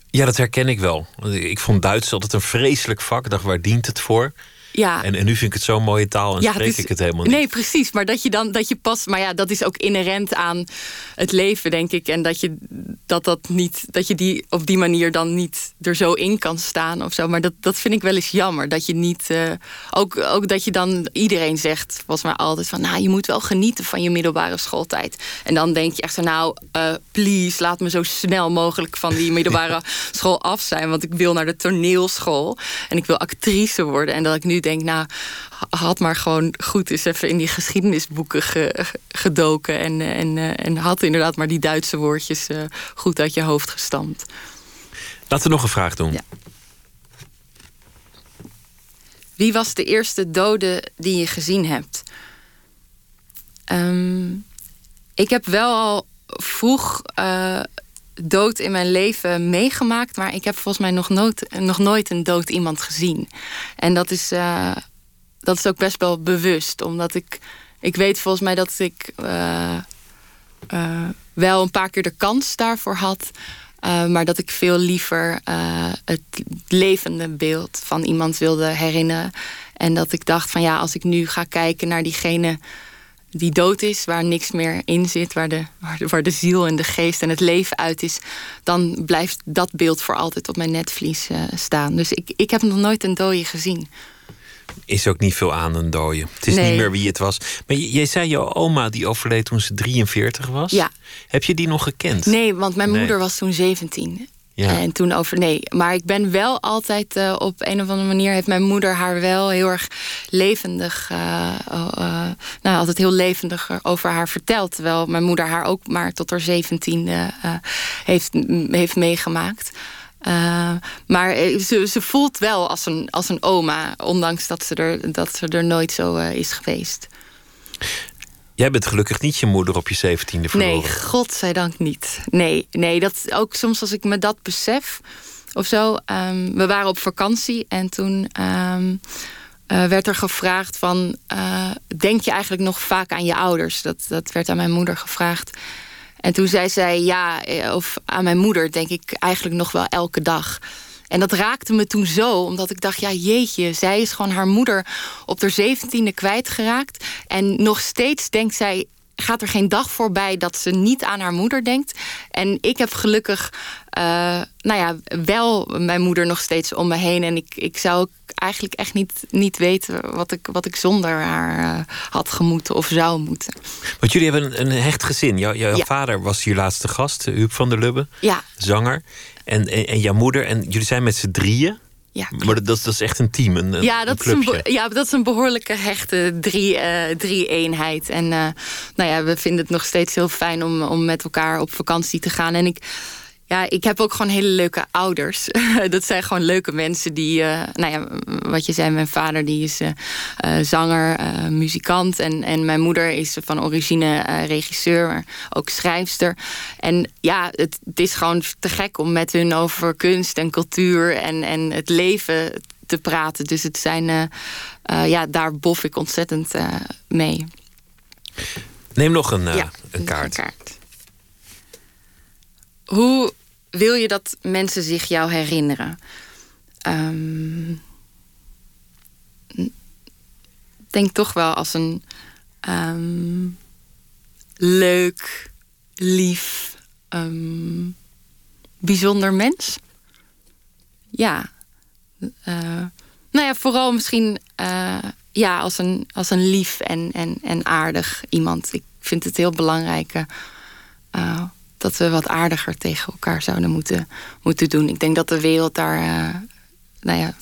Ja, dat herken ik wel. Ik vond Duits altijd een vreselijk vak. Ik dacht, waar dient het voor? Ja. En, en nu vind ik het zo'n mooie taal en Ja, spreek ik het helemaal niet. Nee, precies. Maar dat je dan dat je pas. Maar ja, dat is ook inherent aan het leven, denk ik. En dat je dat, dat niet. Dat je die op die manier dan niet er zo in kan staan of zo. Maar dat, dat vind ik wel eens jammer. Dat je niet. eh, ook, ook dat je dan iedereen zegt, volgens mij altijd van. Nou, je moet wel genieten van je middelbare schooltijd. En dan denk je echt zo, nou, eh, please, laat me zo snel mogelijk van die middelbare school af zijn. Want ik wil naar de toneelschool. En ik wil actrice worden. En dat ik nu denk, nou, had maar gewoon goed eens even in die geschiedenisboeken ge- gedoken. En, en, eh, en had inderdaad maar die Duitse woordjes eh, goed uit je hoofd gestampt. Laten we nog een vraag doen. Wie was de eerste dode die je gezien hebt? Ehm, ik heb wel al vroeg eh, dood in mijn leven meegemaakt, maar ik heb volgens mij nog nooit, nog nooit een dood iemand gezien. En dat is, eh, dat is ook best wel bewust, omdat ik, ik weet volgens mij dat ik eh, eh, wel een paar keer de kans daarvoor had. maar dat ik veel liever het levende beeld van iemand wilde herinneren. En dat ik dacht van ja, als ik nu ga kijken naar diegene die dood is, waar niks meer in zit, waar de, waar de, waar de ziel en de geest en het leven uit is, dan blijft dat beeld voor altijd op mijn netvlies eh, staan. Dus ik, ik heb nog nooit een dode gezien. Is ook niet veel aan een dode. Het is Nee. niet meer wie het was. Maar jij zei jouw oma die overleed toen ze 43 was. Ja. Heb je die nog gekend? Nee, want mijn Nee. moeder was toen 17. Ja. En toen over. Nee, maar ik ben wel altijd eh, op een of andere manier. heeft mijn moeder haar wel heel erg levendig. eh, eh, nou, altijd heel levendig over haar verteld. Terwijl mijn moeder haar ook maar tot haar 17 eh, heeft, heeft meegemaakt. Maar ze, ze voelt wel als een, als een oma, ondanks dat ze er, dat ze er nooit zo is geweest. Jij bent gelukkig niet je moeder op je 17e verloren. Nee, godzijdank niet. Nee, nee, dat ook soms als ik me dat besef of zo. ehm, we waren op vakantie en toen ehm, eh, werd er gevraagd van... eh, denk je eigenlijk nog vaak aan je ouders? Dat, dat werd aan mijn moeder gevraagd. En toen zei zij ja, eh, of aan mijn moeder denk ik eigenlijk nog wel elke dag. En dat raakte me toen zo, omdat ik dacht, ja jeetje, zij is gewoon haar moeder op haar zeventiende kwijtgeraakt. En nog steeds denkt zij, gaat er geen dag voorbij dat ze niet aan haar moeder denkt. En ik heb gelukkig, eh, nou ja, wel mijn moeder nog steeds om me heen. En ik, ik zou ook eigenlijk echt niet, niet weten wat ik, wat ik zonder haar eh, had gemoeten of zou moeten. Want jullie hebben een, een hecht gezin. Jouw, jouw Ja. vader was hier laatste gast, Huub van der Lubbe, Ja, zanger. En, en, en jouw moeder. En jullie zijn met z'n drieën. Ja, maar dat, dat is echt een team, een, ja, dat een is een ja, dat is een behoorlijke hechte drie, eh, drie-eenheid. En eh, nou ja, we vinden het nog steeds heel fijn om, om met elkaar op vakantie te gaan. En ik, ja, ik heb ook gewoon hele leuke ouders. dat zijn gewoon leuke mensen die, eh, nou ja, wat je zei, mijn vader die is eh, eh, zanger, muzikant. En, en mijn moeder is van origine regisseur, maar ook schrijfster. En ja, het, het is gewoon te gek om met hun over kunst en cultuur en, en het leven te praten. Dus het zijn, ja, daar bof ik ontzettend mee. Neem nog een, Ja, een kaart. Hoe wil je dat mensen zich jou herinneren? Ik denk toch wel als een ehm, leuk, lief, ehm, bijzonder mens. Ja. Eh, nou ja, vooral misschien eh, ja, als, een, als een lief en, en, en aardig iemand. Ik vind het heel belangrijk eh, dat we wat aardiger tegen elkaar zouden moeten, moeten doen. Ik denk dat de wereld daar eh, nou ja,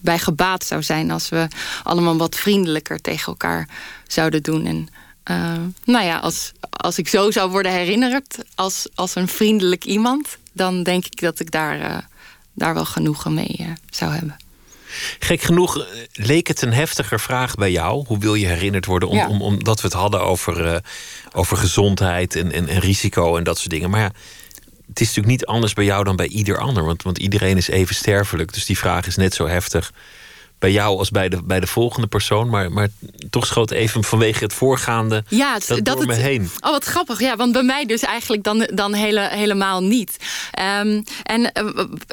bij gebaat zou zijn als we allemaal wat vriendelijker tegen elkaar zouden doen. En eh, nou ja, als, als ik zo zou worden herinnerd als, als een vriendelijk iemand, dan denk ik dat ik daar, eh, daar wel genoegen mee zou hebben. Gek genoeg eh, leek het een heftiger vraag bij jou. Hoe wil je herinnerd worden? Om, Ja. om, omdat we het hadden over, eh, over gezondheid en, en, en risico en dat soort dingen. Maar ja, het is natuurlijk niet anders bij jou dan bij ieder ander. Want, want iedereen is even sterfelijk. Dus die vraag is net zo heftig bij jou als bij de, bij de volgende persoon. Maar, maar toch schoot even vanwege het voorgaande Ja, het- dat, door me heen. Oh, wat grappig. Ja, want bij mij dus eigenlijk dan, dan hele, helemaal niet. Ehm, en eh,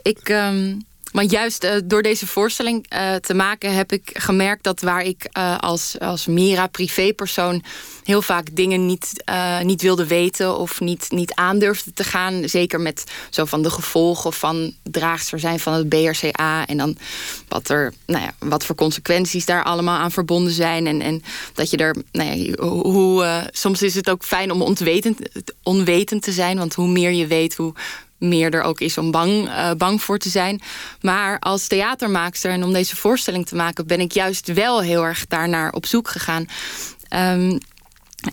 ik, ehm, want juist eh, door deze voorstelling eh, te maken heb ik gemerkt dat waar ik eh, als, als Mira privépersoon heel vaak dingen niet, niet wilde weten of niet, niet aandurfde te gaan. Zeker met zo van de gevolgen van draagster zijn van het BRCA. En dan wat, er, nou ja, wat voor consequenties daar allemaal aan verbonden zijn. En, en dat je er, nou ja, hoe, soms is het ook fijn om onwetend, onwetend te zijn. Want hoe meer je weet, hoe meer er ook is om bang, eh, bang voor te zijn. Maar als theatermaakster en om deze voorstelling te maken, ben ik juist wel heel erg daarnaar op zoek gegaan. Ehm,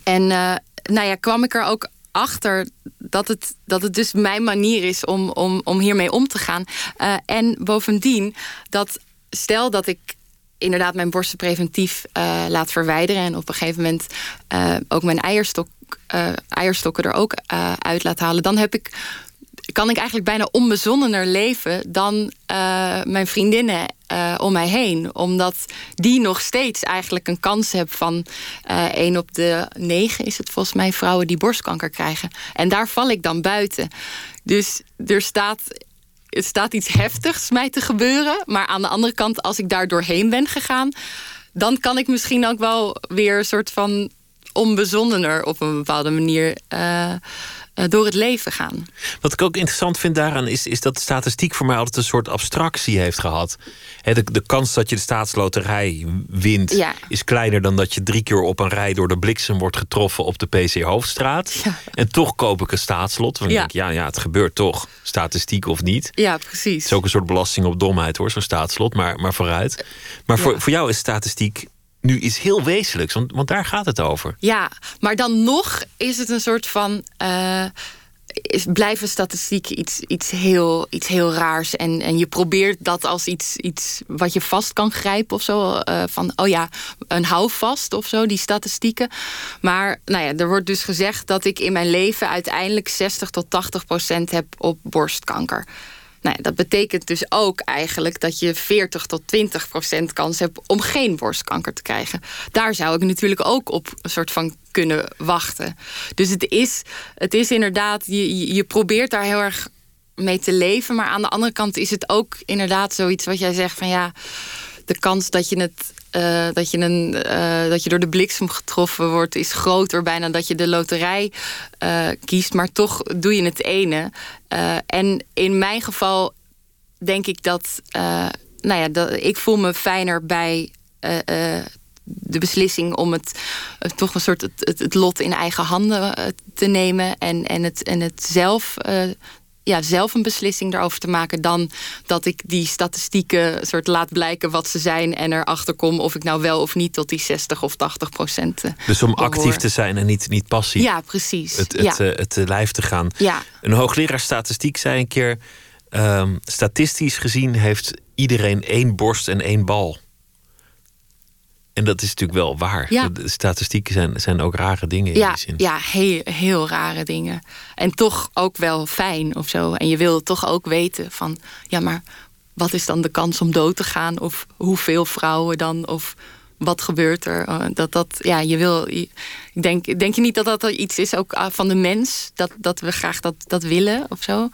en eh, nou ja, kwam ik er ook achter dat het, dat het dus mijn manier is om, om, om hiermee om te gaan. Eh, en bovendien, dat stel dat ik inderdaad mijn borsten preventief laat verwijderen en op een gegeven moment ook mijn eierstok, eierstokken er ook uit laat halen, dan heb ik kan ik eigenlijk bijna onbezonnener leven dan eh, mijn vriendinnen eh, om mij heen. Omdat die nog steeds eigenlijk een kans hebben van eh 1 op de 9 is het volgens mij vrouwen die borstkanker krijgen. En daar val ik dan buiten. Dus er staat, er staat iets heftigs mij te gebeuren. Maar aan de andere kant, als ik daar doorheen ben gegaan, dan kan ik misschien ook wel weer een soort van onbezonnener op een bepaalde manier door het leven gaan. Wat ik ook interessant vind daaraan is, is dat de statistiek voor mij altijd een soort abstractie heeft gehad. De, de kans dat je de staatsloterij wint Ja. is kleiner dan dat je drie keer op een rij door de bliksem wordt getroffen op de PC Hoofdstraat. En toch koop ik een staatslot. Want Ja. ik denk, ja, ja, het gebeurt toch, statistiek of niet. Ja, precies. Het is ook een soort belasting op domheid hoor, zo'n staatslot, maar, maar vooruit. Maar voor, voor jou is statistiek nu iets heel wezenlijks, want, want daar gaat het over. Ja, maar dan nog is het een soort van. is, blijven statistieken iets, iets, heel, iets heel raars. En, en je probeert dat als iets, iets wat je vast kan grijpen of zo. eh, van, oh ja, een houvast of zo, die statistieken. Maar nou ja, er wordt dus gezegd dat ik in mijn leven uiteindelijk 60 tot 80 procent heb op borstkanker. Nou dat betekent dus ook eigenlijk dat je 40 tot 20 procent kans hebt om geen borstkanker te krijgen. Daar zou ik natuurlijk ook op een soort van kunnen wachten. Dus het is, het is inderdaad, je- je probeert daar heel erg mee te leven. Maar aan de andere kant is het ook inderdaad zoiets wat jij zegt van ja, de kans dat je het. Eh, dat, je een, eh, dat je door de bliksem getroffen wordt, is groter bijna dat je de loterij eh, kiest. Maar toch doe je het ene. En in mijn geval denk ik dat, nou ja, dat ik voel me fijner bij de beslissing om het toch een soort het, lot in eigen handen te nemen en, en, het, en het zelf. Ja, zelf een beslissing daarover te maken dan dat ik die statistieken soort laat blijken wat ze zijn en erachter kom of ik nou wel of niet tot die 60 of 80 procent. eh, Dus om actief te zijn en niet, niet passief. Ja, precies. Het, het, ja. eh, het eh, lijf te gaan. Ja. Een hoogleraar statistiek zei een keer... ehm, statistisch gezien heeft iedereen één borst en één bal. En dat is natuurlijk wel waar. Ja. De statistieken zijn, zijn ook rare dingen in ja, die zin. Ja, heel, heel rare dingen. En toch ook wel fijn of zo. En je wil toch ook weten van... ja, maar wat is dan de kans om dood te gaan? Of hoeveel vrouwen dan? Of wat gebeurt er? Eh, Dat dat, ja, je wil... Ik denk, denk je niet dat dat iets is ook ah, van de mens? Dat, dat we graag dat, dat willen of zo?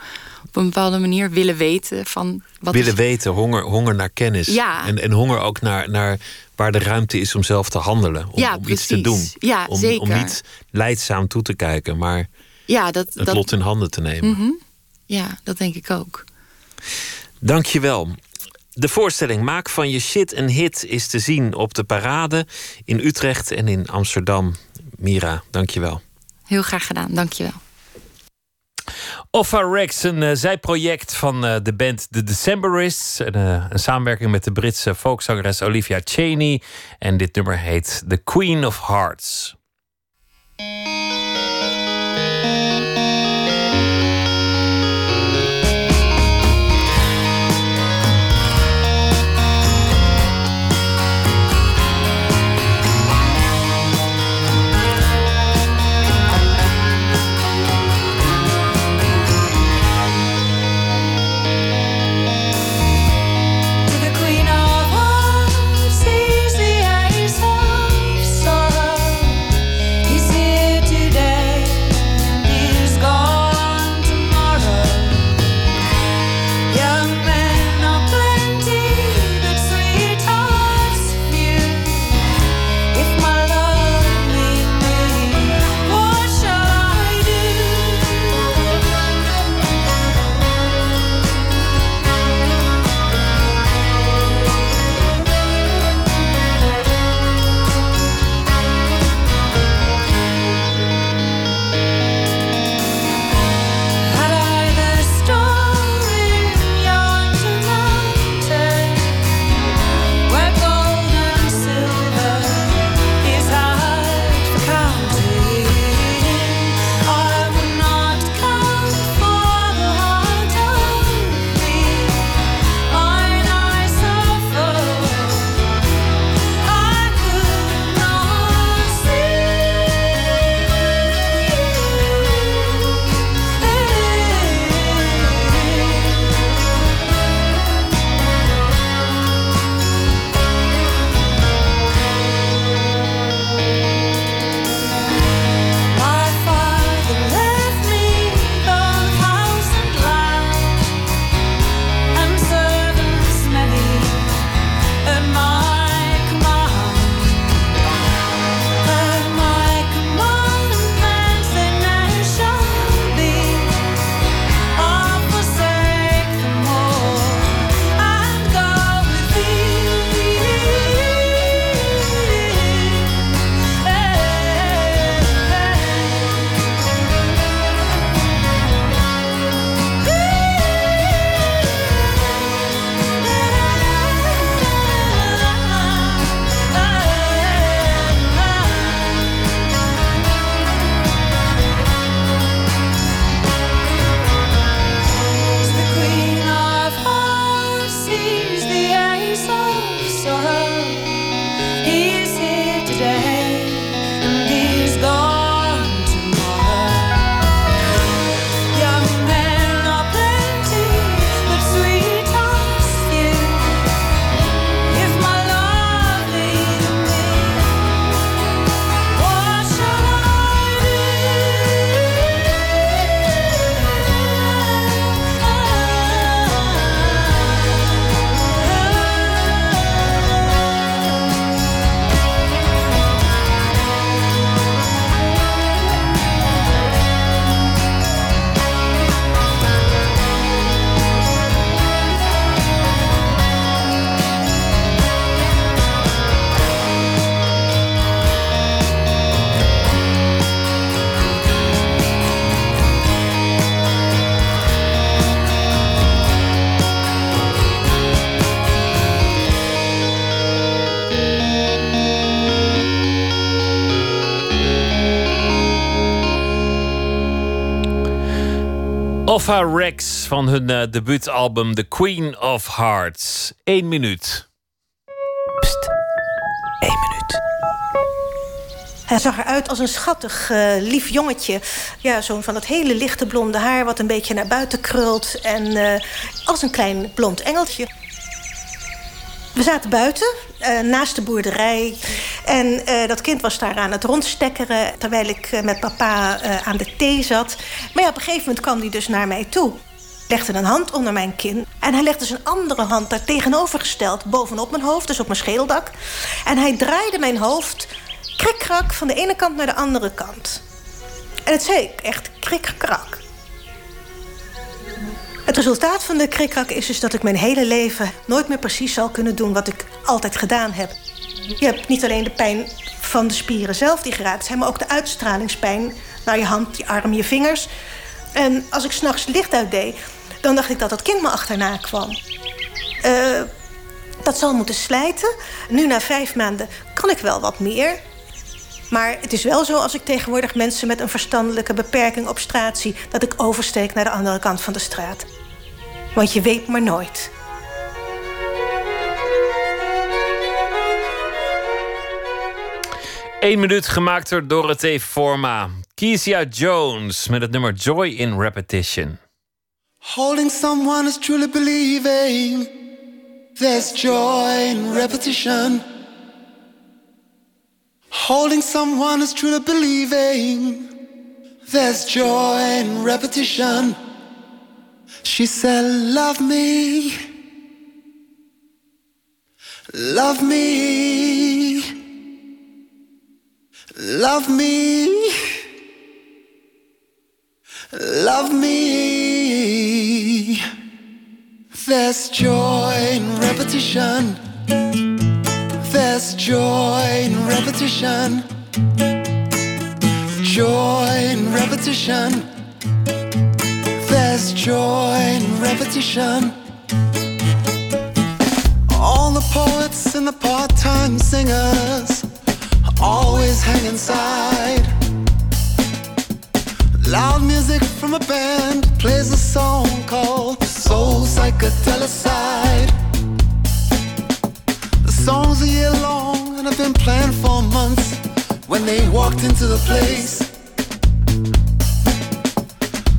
Op een bepaalde manier willen weten van... Wat Willen is- weten, honger, honger naar kennis. Ja. En, en honger ook naar, naar waar de ruimte is om zelf te handelen. Om, Ja, om iets te doen. Ja, om, zeker. om niet leidzaam toe te kijken, maar Ja, dat, het dat, lot in handen te nemen. Mhm. Ja, dat denk ik ook. Dankjewel. De voorstelling Maak van je shit een hit is te zien op de parade in Utrecht en in Amsterdam. Mira, dankjewel. Heel graag gedaan, dankjewel. Offa Rex, een eh, zijproject van eh, de band The Decemberists. Een, eh, een samenwerking met de Britse folkzangeres Olivia Cheney. En dit nummer heet The Queen of Hearts. Rex van hun eh, debuutalbum The Queen of Hearts. Eén minuut. Hij zag eruit als een schattig, eh, lief jongetje. Ja, zo'n van dat hele lichte blonde haar... wat een beetje naar buiten krult. En eh, als een klein blond engeltje. We zaten buiten, naast de boerderij. En eh, dat kind was daar aan het rondstekkeren... terwijl ik eh, met papa eh, aan de thee zat. Maar ja, op een gegeven moment kwam hij dus naar mij toe. Legde een hand onder mijn kin. En hij legde zijn andere hand daar tegenovergesteld... bovenop mijn hoofd, dus op mijn schedeldak. En hij draaide mijn hoofd krikkrak van de ene kant naar de andere kant. En het zei ik echt krikkrak. Het resultaat van de krikrak is dus dat ik mijn hele leven nooit meer precies zal kunnen doen wat ik altijd gedaan heb. Je hebt niet alleen de pijn van de spieren zelf die geraakt zijn, maar ook de uitstralingspijn naar je hand, je arm, je vingers. En als ik s'nachts licht uitdeed, dan dacht ik dat dat kind me achterna kwam. Eh, dat zal moeten slijten. Nu na vijf maanden kan ik wel wat meer. Maar het is wel zo als ik tegenwoordig mensen met een verstandelijke beperking op straat zie... dat ik oversteek naar de andere kant van de straat. Want je weet maar nooit. Eén minuut gemaakt door Dorothee Forma. Kezia Jones met het nummer Joy in Repetition. Holding someone is truly believing. There's joy in repetition. Holding someone is truly believing. There's joy in repetition. She said, Love me. Love me. Love me. Love me. There's joy in repetition. There's joy in repetition. Joy in repetition. There's joy in repetition. All the poets and the part time singers always hang inside. Loud music from a band plays a song called Soul Psychedelicide. Song's a year long and have been planned for months when they walked into the place.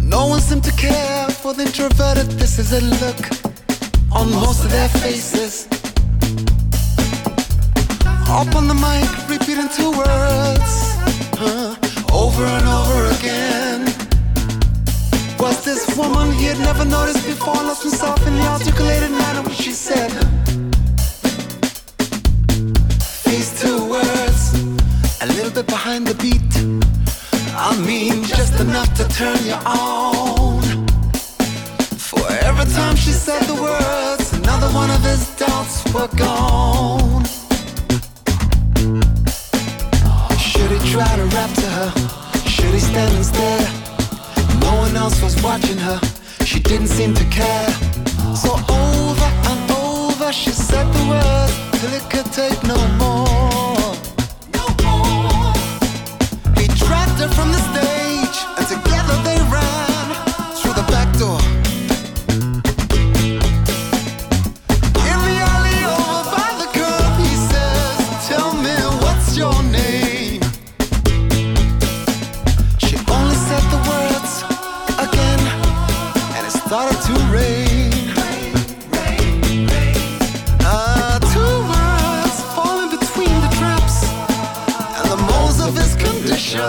No one seemed to care for the introverted This is a look on most of their faces. Up on the mic, repeating two words huh, over and over again. Was this woman he had never noticed before? Lost himself in the articulated manner when she said two words, a little bit behind the beat. I mean, just enough to turn you on. For every time she said the words, another one of his doubts were gone. Should he try to rap to her? Should he stand and stare? No one else was watching her. She didn't seem to care. So and she said the words till it could take no more. No more. He dragged her from the stage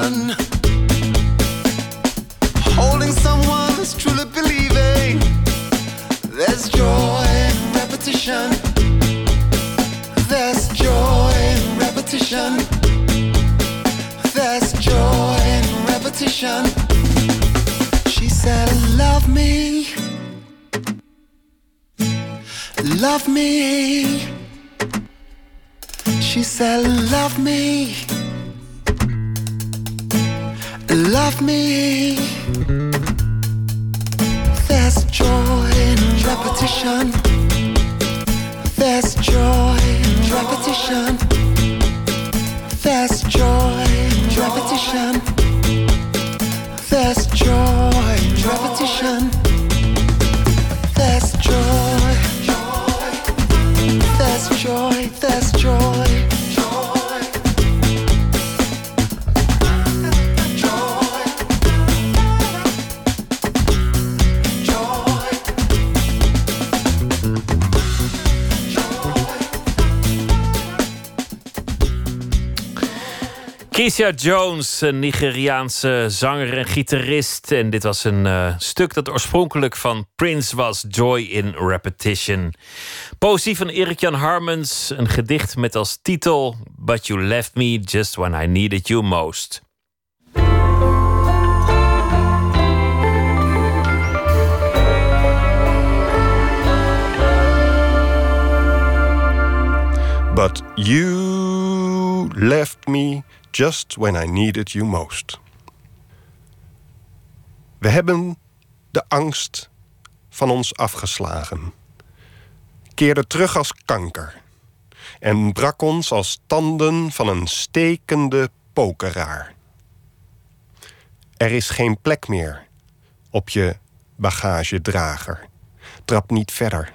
repetition. Holding someone is truly believing. There's joy in repetition. There's joy in repetition. There's joy in repetition. She said, Love me. Love me. She said, Love me. Love me. There's joy in repetition. There's joy in repetition. There's joy in repetition. There's joy in repetition. Keisha Jones, een Nigeriaanse zanger en gitarist. En dit was een eh, stuk dat oorspronkelijk van Prince was, Joy in Repetition. Poëzie van Erik-Jan Harmens, een gedicht met als titel... But you left me just when I needed you most. But you left me just when I needed you most. We hebben de angst van ons afgeslagen, keerde terug als kanker en brak ons als tanden van een stekende pokeraar. Er is geen plek meer op je bagagedrager. Trap niet verder.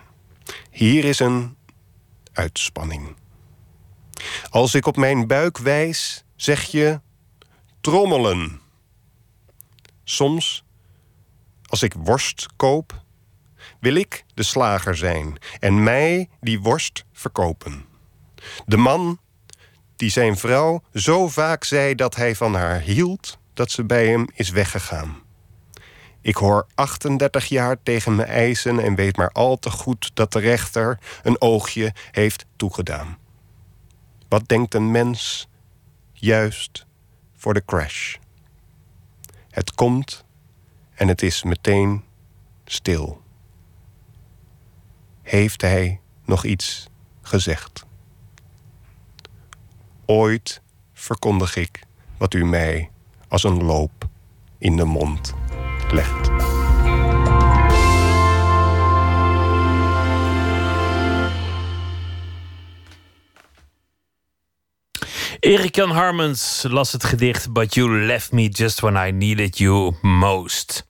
Hier is een uitspanning. Als ik op mijn buik wijs, zeg je trommelen. Soms, als ik worst koop, wil ik de slager zijn en mij die worst verkopen. De man die zijn vrouw zo vaak zei dat hij van haar hield, dat ze bij hem is weggegaan. Ik hoor 38 jaar tegen me eisen en weet maar al te goed dat de rechter een oogje heeft toegedaan. Wat denkt een mens juist voor de crash? Het komt en het is meteen stil. Heeft hij nog iets gezegd? Ooit verkondig ik wat u mij als een loop in de mond legt. Erik Jan Harmens las het gedicht But You Left Me Just When I Needed You Most.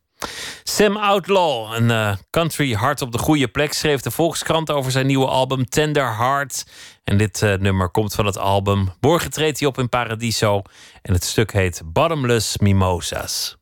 Sam Outlaw, een eh, country hart op de goede plek, schreef de Volkskrant over zijn nieuwe album Tender Heart. En dit eh, nummer komt van het album. Morgen treedt hij op in Paradiso. En het stuk heet Bottomless Mimosas.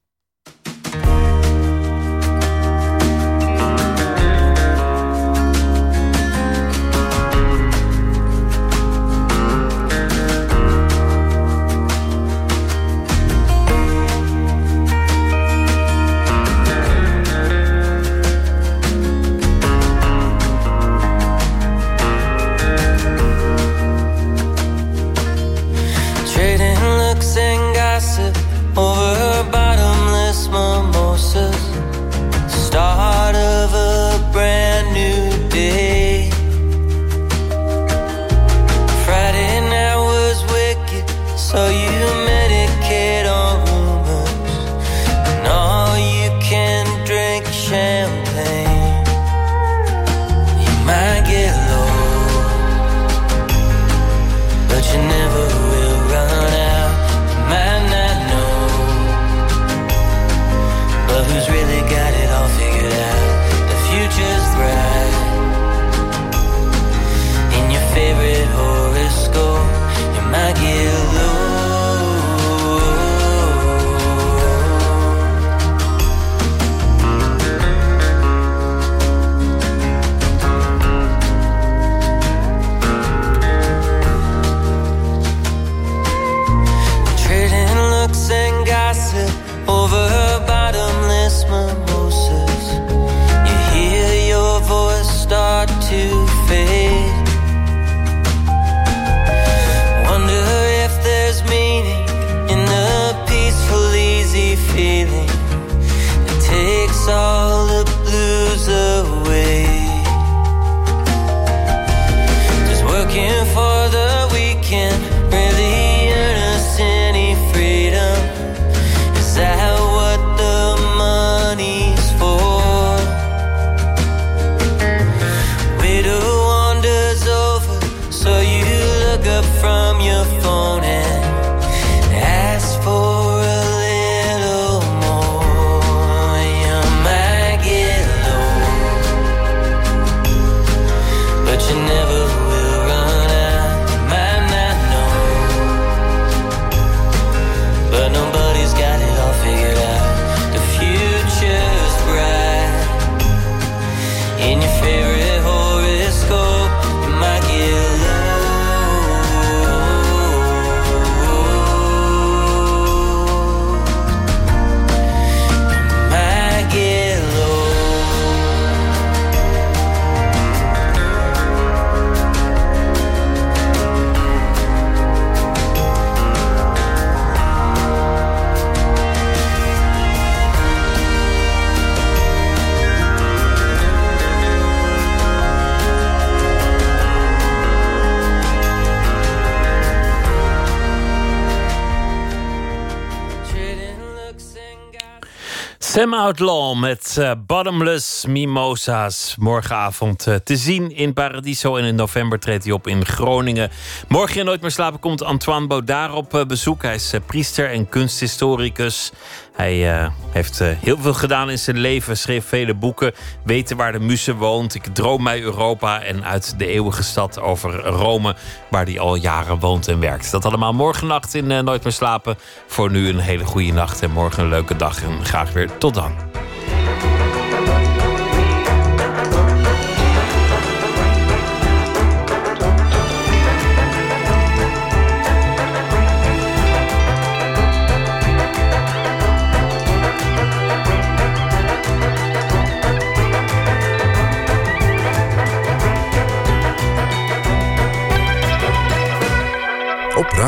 Outlaw met eh, Bottomless Mimosas. Morgenavond eh, te zien in Paradiso. En in november treedt hij op in Groningen. Morgen in Nooit meer slapen komt Antoine Baudard op eh, bezoek. Hij is priester en kunsthistoricus. Hij heeft eh, heel veel gedaan in zijn leven. Schreef vele boeken. Weten waar de muze woont. Ik droom mij Europa. En uit de eeuwige stad over Rome. Waar hij al jaren woont en werkt. Dat allemaal morgennacht in eh, Nooit meer slapen. Voor nu een hele goede nacht. En morgen een leuke dag. En graag weer tot dan.